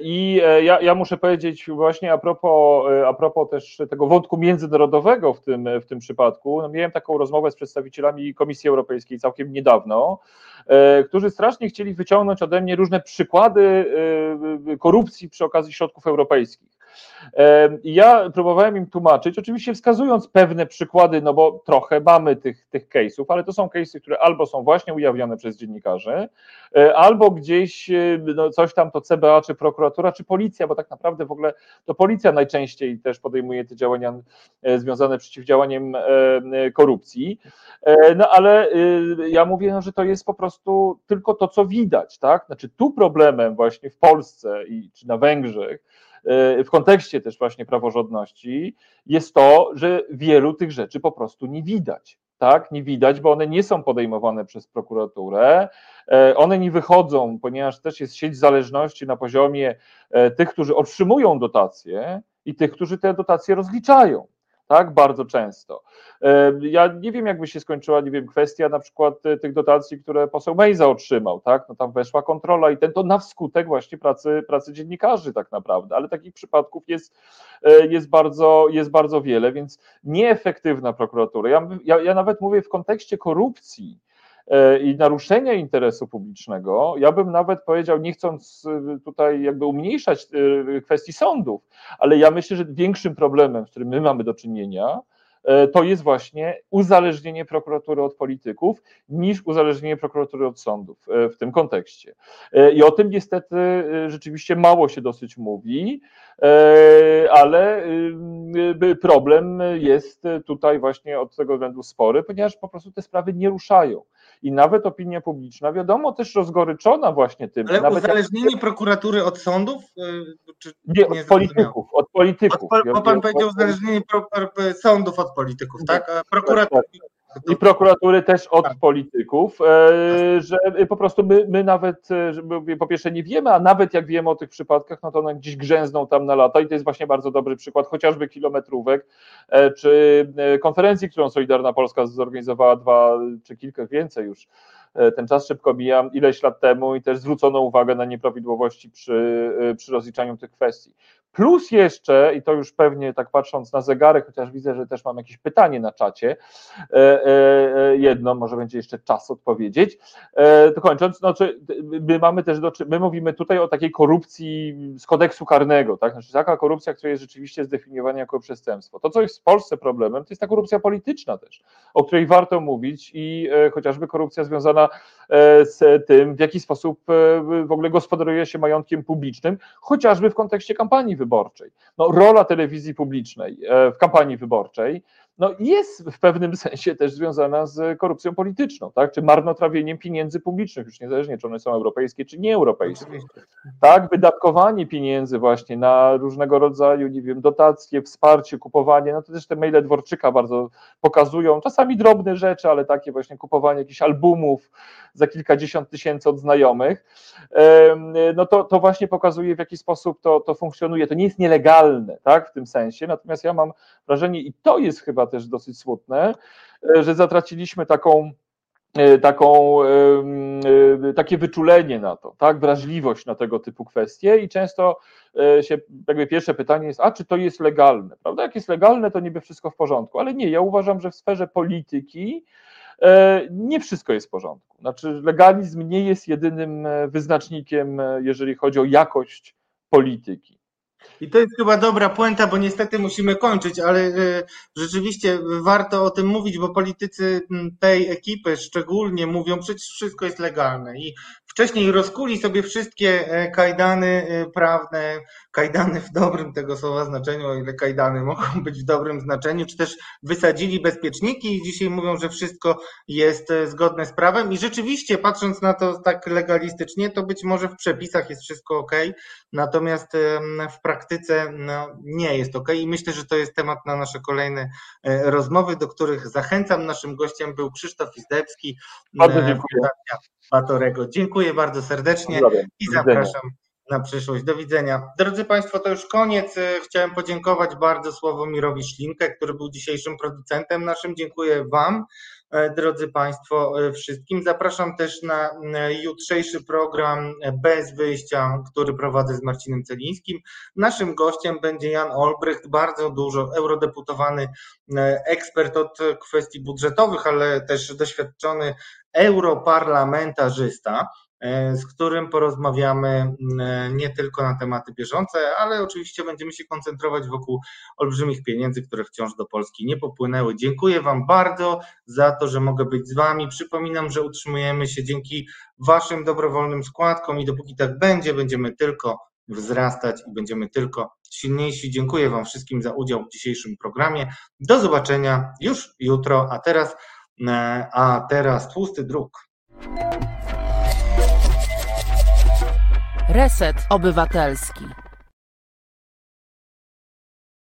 I e, ja, ja muszę powiedzieć właśnie a propos, e, a propos też tego wątku międzynarodowego w tym, w tym przypadku, no miałem taką rozmowę z przedstawicielami Komisji Europejskiej całkiem niedawno, e, którzy strasznie chcieli wyciągnąć ode mnie różne przykłady korupcji przy okazji środków europejskich. Ja próbowałem im tłumaczyć, oczywiście wskazując pewne przykłady, no bo trochę mamy tych, tych case'ów, ale to są case'y, które albo są właśnie ujawnione przez dziennikarzy, e, albo gdzieś e, no coś tam to CBA, czy prokuratura, czy policja, bo tak naprawdę w ogóle to policja najczęściej też podejmuje te działania e, związane z przeciwdziałaniem korupcji. No ale ja mówię, no, że to jest po prostu tylko to, co widać, tak? Znaczy tu problemem właśnie w Polsce i czy na Węgrzech w kontekście też właśnie praworządności jest to, że wielu tych rzeczy po prostu nie widać. Tak, nie widać, bo one nie są podejmowane przez prokuraturę. E, one nie wychodzą, ponieważ też jest sieć zależności na poziomie e, tych, którzy otrzymują dotacje i tych, którzy te dotacje rozliczają tak, bardzo często. E, ja nie wiem, jakby się skończyła, nie wiem, kwestia na przykład e, tych dotacji, które poseł Mejza otrzymał, tak, no tam weszła kontrola i ten to na wskutek właśnie pracy, pracy dziennikarzy tak naprawdę, ale takich przypadków jest, e, jest, bardzo, jest bardzo wiele, więc nieefektywna prokuratura. Ja, ja, ja nawet mówię w kontekście korupcji, i naruszenia interesu publicznego, ja bym nawet powiedział, nie chcąc e, tutaj jakby umniejszać e, kwestii sądów, ale ja myślę, że większym problemem, z którym my mamy do czynienia, to jest właśnie uzależnienie prokuratury od polityków niż uzależnienie prokuratury od sądów w tym kontekście. I o tym niestety rzeczywiście mało się dosyć mówi, ale problem jest tutaj właśnie od tego względu spory, ponieważ po prostu te sprawy nie ruszają i nawet opinia publiczna, wiadomo, też rozgoryczona właśnie tym. Ale nawet uzależnienie jak... prokuratury od sądów? Y, czy nie, od polityków, od polityków. Od, bo pan powiedział uzależnienie sądów od polityków, tak? Prokuratury. I prokuratury też od tak. polityków, e, że po prostu my, my nawet, e, po pierwsze nie wiemy, a nawet jak wiemy o tych przypadkach, no to one gdzieś grzęzną tam na lata i to jest właśnie bardzo dobry przykład, chociażby kilometrówek, e, czy konferencji, którą Solidarna Polska zorganizowała dwa, czy kilka więcej już, ten czas szybko mija, ileś lat temu i też zwrócono uwagę na nieprawidłowości przy, przy rozliczaniu tych kwestii. Plus jeszcze, i to już pewnie tak patrząc na zegarek, chociaż widzę, że też mam jakieś pytanie na czacie, e, e, e, jedno, może będzie jeszcze czas odpowiedzieć. To kończąc, no, czy my mamy też, do, my mówimy tutaj o takiej korupcji z kodeksu karnego, tak? Znaczy taka korupcja, która jest rzeczywiście zdefiniowana jako przestępstwo. To, co jest w Polsce problemem, to jest ta korupcja polityczna też, o której warto mówić i chociażby korupcja związana z tym, w jaki sposób w ogóle gospodaruje się majątkiem publicznym, chociażby w kontekście kampanii wyborczej. No, rola telewizji publicznej e, w kampanii wyborczej no, jest w pewnym sensie też związana z korupcją polityczną, tak? czy marnotrawieniem pieniędzy publicznych, już niezależnie czy one są europejskie, czy nieeuropejskie. Tak, wydatkowanie pieniędzy właśnie na różnego rodzaju, nie wiem, dotacje, wsparcie, kupowanie, no to też te maile Dworczyka bardzo pokazują, czasami drobne rzeczy, ale takie właśnie kupowanie jakichś albumów za kilkadziesiąt tysięcy od znajomych, no to, to właśnie pokazuje w jaki sposób to, to funkcjonuje. To nie jest nielegalne, tak, w tym sensie, natomiast ja mam wrażenie i to jest chyba też dosyć smutne, e, że zatraciliśmy taką e, taką, e, takie wyczulenie na to, tak, wrażliwość na tego typu kwestie i często się, jakby pierwsze pytanie jest, a czy to jest legalne, prawda, jak jest legalne, to niby wszystko w porządku, ale nie, ja uważam, że w sferze polityki nie wszystko jest w porządku, znaczy legalizm nie jest jedynym wyznacznikiem, jeżeli chodzi o jakość polityki. I to jest chyba dobra puenta, bo niestety musimy kończyć, ale e, rzeczywiście warto o tym mówić, bo politycy tej ekipy szczególnie mówią, przecież wszystko jest legalne i wcześniej rozkuli sobie wszystkie e, kajdany e, prawne, kajdany w dobrym tego słowa znaczeniu, o ile kajdany mogą być w dobrym znaczeniu, czy też wysadzili bezpieczniki i dzisiaj mówią, że wszystko jest e, zgodne z prawem i rzeczywiście patrząc na to tak legalistycznie, to być może w przepisach jest wszystko ok, natomiast w praktyce no, nie jest ok i myślę, że to jest temat na nasze kolejne rozmowy, do których zachęcam. Naszym gościem był Krzysztof Izdebski. Bardzo dziękuję. Batorego. Dziękuję bardzo serdecznie i zapraszam na przyszłość. Do widzenia. Drodzy Państwo, to już koniec. Chciałem podziękować bardzo Sławomirowi Szlinkę, który był dzisiejszym producentem naszym. Dziękuję Wam, drodzy Państwo, wszystkim. Zapraszam też na jutrzejszy program Bez Wyjścia, który prowadzę z Marcinem Celińskim. Naszym gościem będzie Jan Olbrycht, bardzo dużo eurodeputowany ekspert od kwestii budżetowych, ale też doświadczony europarlamentarzysta. e, z którym porozmawiamy nie tylko na tematy bieżące, ale oczywiście będziemy się koncentrować wokół olbrzymich pieniędzy, które wciąż do Polski nie popłynęły. Dziękuję Wam bardzo za to, że mogę być z Wami. Przypominam, że utrzymujemy się dzięki Waszym dobrowolnym składkom i dopóki tak będzie, będziemy tylko wzrastać i będziemy tylko silniejsi. Dziękuję Wam wszystkim za udział w dzisiejszym programie. Do zobaczenia już jutro, a teraz, a teraz tłusty druk. Reset Obywatelski.